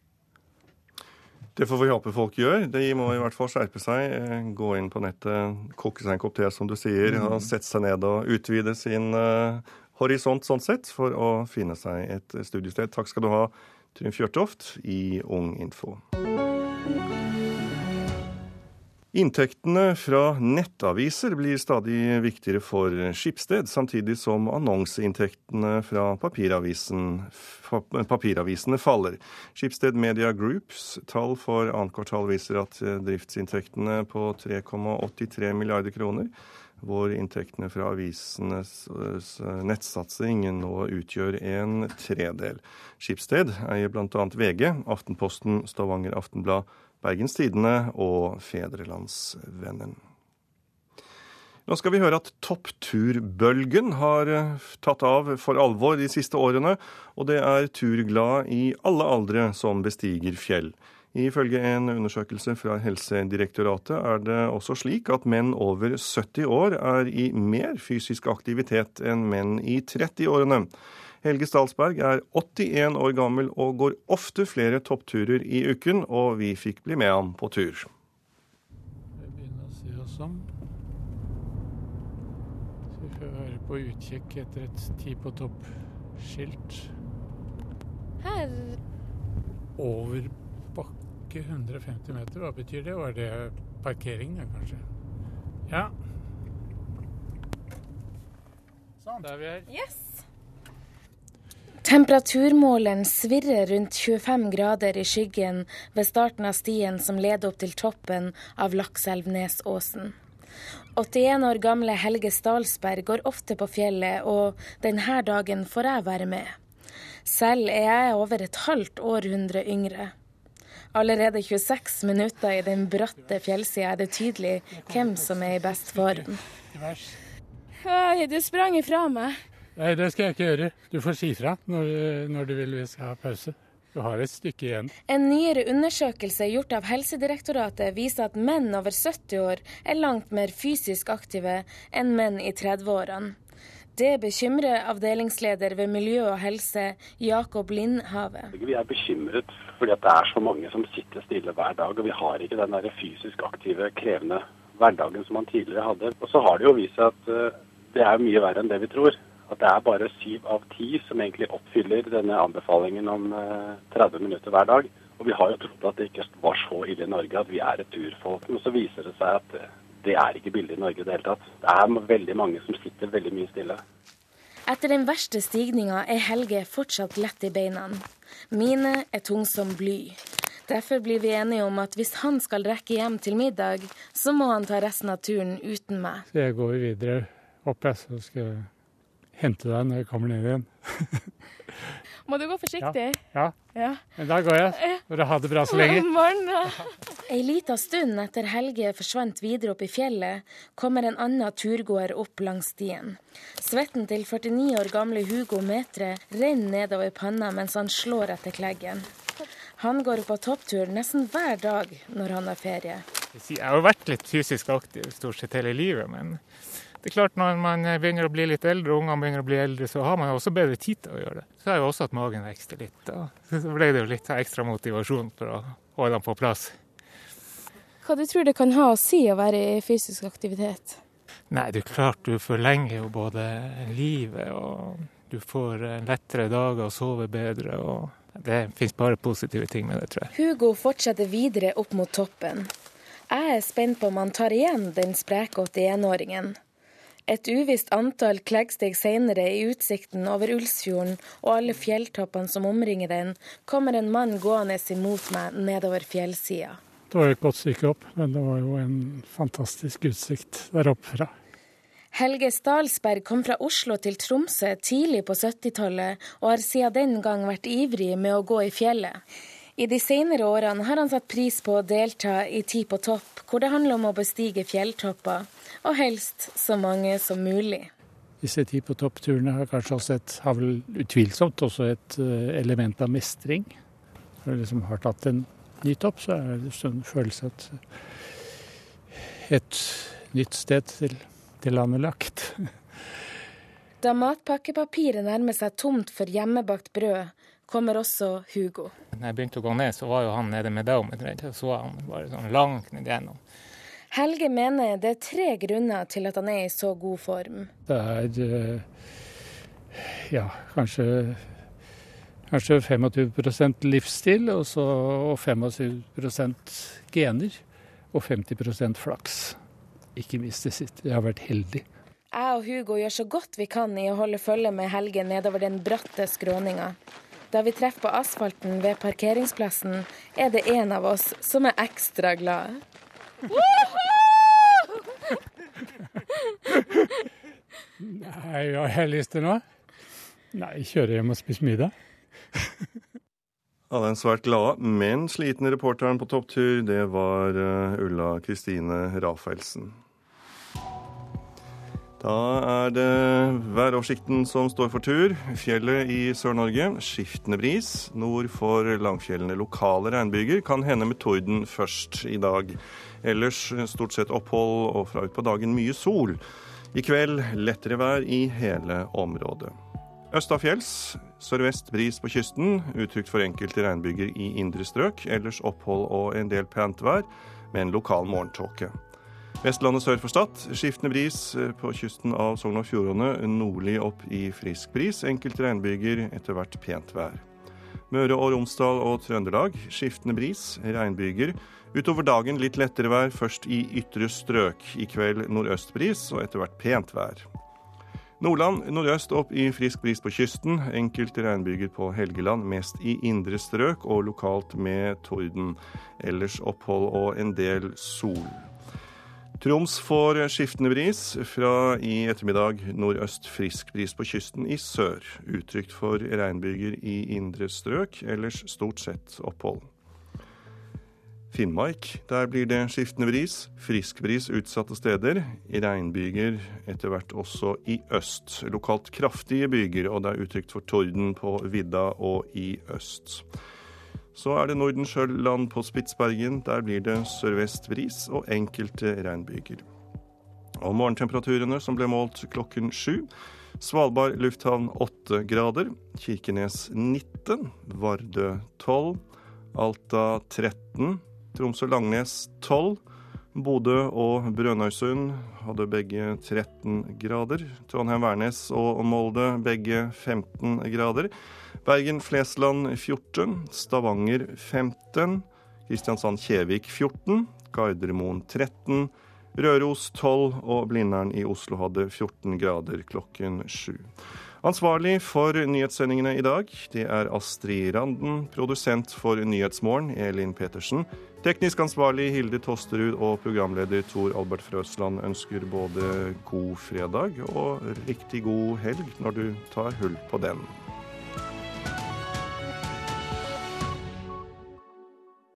Det får vi håpe folk gjør. De må i hvert fall skjerpe seg. Eh, gå inn på nettet, koke seg en kopp te, som du sier, mm. sette seg ned og utvide sin uh, horisont sånn sett for å finne seg et studiested. Takk skal du ha, Trym Fjørtoft i Ung Info. Inntektene fra nettaviser blir stadig viktigere for Skipsted, samtidig som annonseinntektene fra papiravisene faller. Skipsted Media Groups tall for annet kvartal viser at driftsinntektene på 3,83 milliarder kroner, hvor inntektene fra avisenes nettsatsing nå utgjør en tredel. Skipsted eier bl.a. VG, Aftenposten, Stavanger Aftenblad, Bergens Tidende og Fedrelandsvennen. Nå skal vi høre at toppturbølgen har tatt av for alvor de siste årene, og det er turglade i alle aldre som bestiger fjell. Ifølge en undersøkelse fra Helsedirektoratet er det også slik at menn over 70 år er i mer fysisk aktivitet enn menn i 30-årene. Helge Stalsberg er 81 år gammel og går ofte flere toppturer i uken, og vi fikk bli med ham på tur. Jeg begynner å se oss om. Så vi får være på utkikk etter et Ti på topp-skilt. Her Over bakke 150 meter, hva betyr det? Var det parkering, da, kanskje? Ja. Sånn, da er vi her. Yes. Temperaturmåleren svirrer rundt 25 grader i skyggen ved starten av stien som leder opp til toppen av Lakselvnesåsen. 81 år gamle Helge Stalsberg går ofte på fjellet, og denne dagen får jeg være med. Selv er jeg over et halvt århundre yngre. Allerede 26 minutter i den bratte fjellsida er det tydelig hvem som er i best form. Oi, du sprang ifra meg. Nei, det skal jeg ikke gjøre. Du får si fra når, når du vil vi skal ha pause. Du har et stykke igjen. En nyere undersøkelse gjort av Helsedirektoratet viser at menn over 70 år er langt mer fysisk aktive enn menn i 30-årene. Det bekymrer avdelingsleder ved miljø og helse, Jakob Lindhave. Vi er bekymret fordi at det er så mange som sitter stille hver dag. Og vi har ikke den der fysisk aktive, krevende hverdagen som man tidligere hadde. Og så har det jo vist seg at eh, det er mye verre enn det vi tror at det er bare syv av ti som egentlig oppfyller denne anbefalingen om 30 eh, minutter hver dag. Og vi har jo trodd at det ikke var så ille i Norge at vi er et turfolk. Men så viser det seg at eh, det er ikke billig i Norge i det hele tatt. Det er veldig mange som sitter veldig mye stille. Etter den verste stigninga er Helge fortsatt lett i beina. Mine er tung som bly. Derfor blir vi enige om at hvis han skal rekke hjem til middag, så må han ta resten av turen uten meg. Så jeg går videre opp, jeg, så skal jeg hente deg når jeg kommer ned igjen. Må du gå forsiktig? Ja. ja. Men da går jeg. For å ha det bra så lenge. Ei lita stund etter Helge forsvant videre opp i fjellet, kommer en annen turgåer opp langs stien. Svetten til 49 år gamle Hugo Metre renner nedover panna mens han slår etter kleggen. Han går på topptur nesten hver dag når han har ferie. Jeg har jo vært litt fysisk aktiv stort sett hele livet, men det er klart Når man begynner å bli litt eldre, og ungene begynner å bli eldre, så har man jo også bedre tid til å gjøre det. Så har jo også at magen vokste litt. Da. Så ble det jo litt ekstra motivasjon for å holde dem på plass. Hva du tror det kan ha å si å være i fysisk aktivitet? Nei, det er klart du forlenger jo både livet, og du får lettere dager og sover bedre. og Det finnes bare positive ting med det, tror jeg. Hugo fortsetter videre opp mot toppen. Jeg er spent på om han tar igjen den spreke 81-åringen. Et uvisst antall kleggsteg senere, i utsikten over Ulsfjorden og alle fjelltoppene som omringer den, kommer en mann gående imot meg nedover fjellsida. Det var et godt stykke opp, men det var jo en fantastisk utsikt der oppe fra. Helge Stalsberg kom fra Oslo til Tromsø tidlig på 70-tallet, og har siden den gang vært ivrig med å gå i fjellet. I de senere årene har han satt pris på å delta i Ti på topp, hvor det handler om å bestige fjelltopper, og helst så mange som mulig. Disse Ti på topp-turene har kanskje også et, har vel utvilsomt også et eh, element av mestring. Når du liksom har tatt en ny topp, så er det en sånn følelse at et nytt sted til, til landet lagt. Da matpakkepapiret nærmer seg tomt for hjemmebakt brød, kommer også Hugo. Når jeg begynte å gå ned, så var jo han nede med deg omtrent. Så var han bare sånn langt ned igjennom. Helge mener det er tre grunner til at han er i så god form. Det er, ja, kanskje, kanskje 25% livsstil og, så, og 25 gener. Og 50 flaks. Ikke minst det siste. Jeg har vært heldig. Jeg og Hugo gjør så godt vi kan i å holde følge med Helge nedover den bratte skråninga. Da vi treffer på asfalten ved parkeringsplassen, er det en av oss som er ekstra glad. Nei, hva har jeg lyst til nå? Nei, kjøre hjem og spise middag. Ja, Den svært glade, men slitne reporteren på topptur, det var eh, Ulla Kristine Rafaelsen. Da er det væroversikten som står for tur. Fjellet i Sør-Norge skiftende bris. Nord for langfjellene lokale regnbyger. Kan hende med torden først i dag. Ellers stort sett opphold og fra utpå dagen mye sol. I kveld lettere vær i hele området. Østafjells sørvest bris på kysten. Utrygt for enkelte regnbyger i indre strøk. Ellers opphold og en del pent vær, med en lokal morgentåke. Vestlandet sør for Stad. Skiftende bris eh, på kysten av Sogn og Fjordane. Nordlig opp i frisk bris. Enkelte regnbyger, etter hvert pent vær. Møre og Romsdal og Trøndelag. Skiftende bris, regnbyger. Utover dagen litt lettere vær, først i ytre strøk. I kveld nordøstbris og etter hvert pent vær. Nordland nordøst opp i frisk bris på kysten. Enkelte regnbyger på Helgeland, mest i indre strøk og lokalt med torden. Ellers opphold og en del sol. Troms får skiftende bris. Fra i ettermiddag nordøst frisk bris på kysten i sør. Utrygt for regnbyger i indre strøk, ellers stort sett opphold. Finnmark, der blir det skiftende bris. Frisk bris utsatte steder. Regnbyger etter hvert også i øst. Lokalt kraftige byger, og det er utrygt for torden på vidda og i øst. Så er det Nordensjøland på Spitsbergen. Der blir det sørvest bris og enkelte regnbyger. Og morgentemperaturene som ble målt klokken sju. Svalbard lufthavn 8 grader. Kirkenes 19. Vardø 12. Alta 13. Tromsø-Langnes 12. Bodø og Brønnøysund hadde begge 13 grader. Trondheim-Værnes og Molde begge 15 grader. Bergen-Flesland 14, Stavanger 15, Kristiansand-Kjevik 14, Gardermoen 13, Røros 12 og Blindern i Oslo hadde 14 grader klokken sju. Ansvarlig for nyhetssendingene i dag, det er Astrid Randen. Produsent for Nyhetsmorgen, Elin Petersen. Teknisk ansvarlig Hilde Tosterud og programleder Tor Albert Frøsland ønsker både god fredag og riktig god helg når du tar hull på den.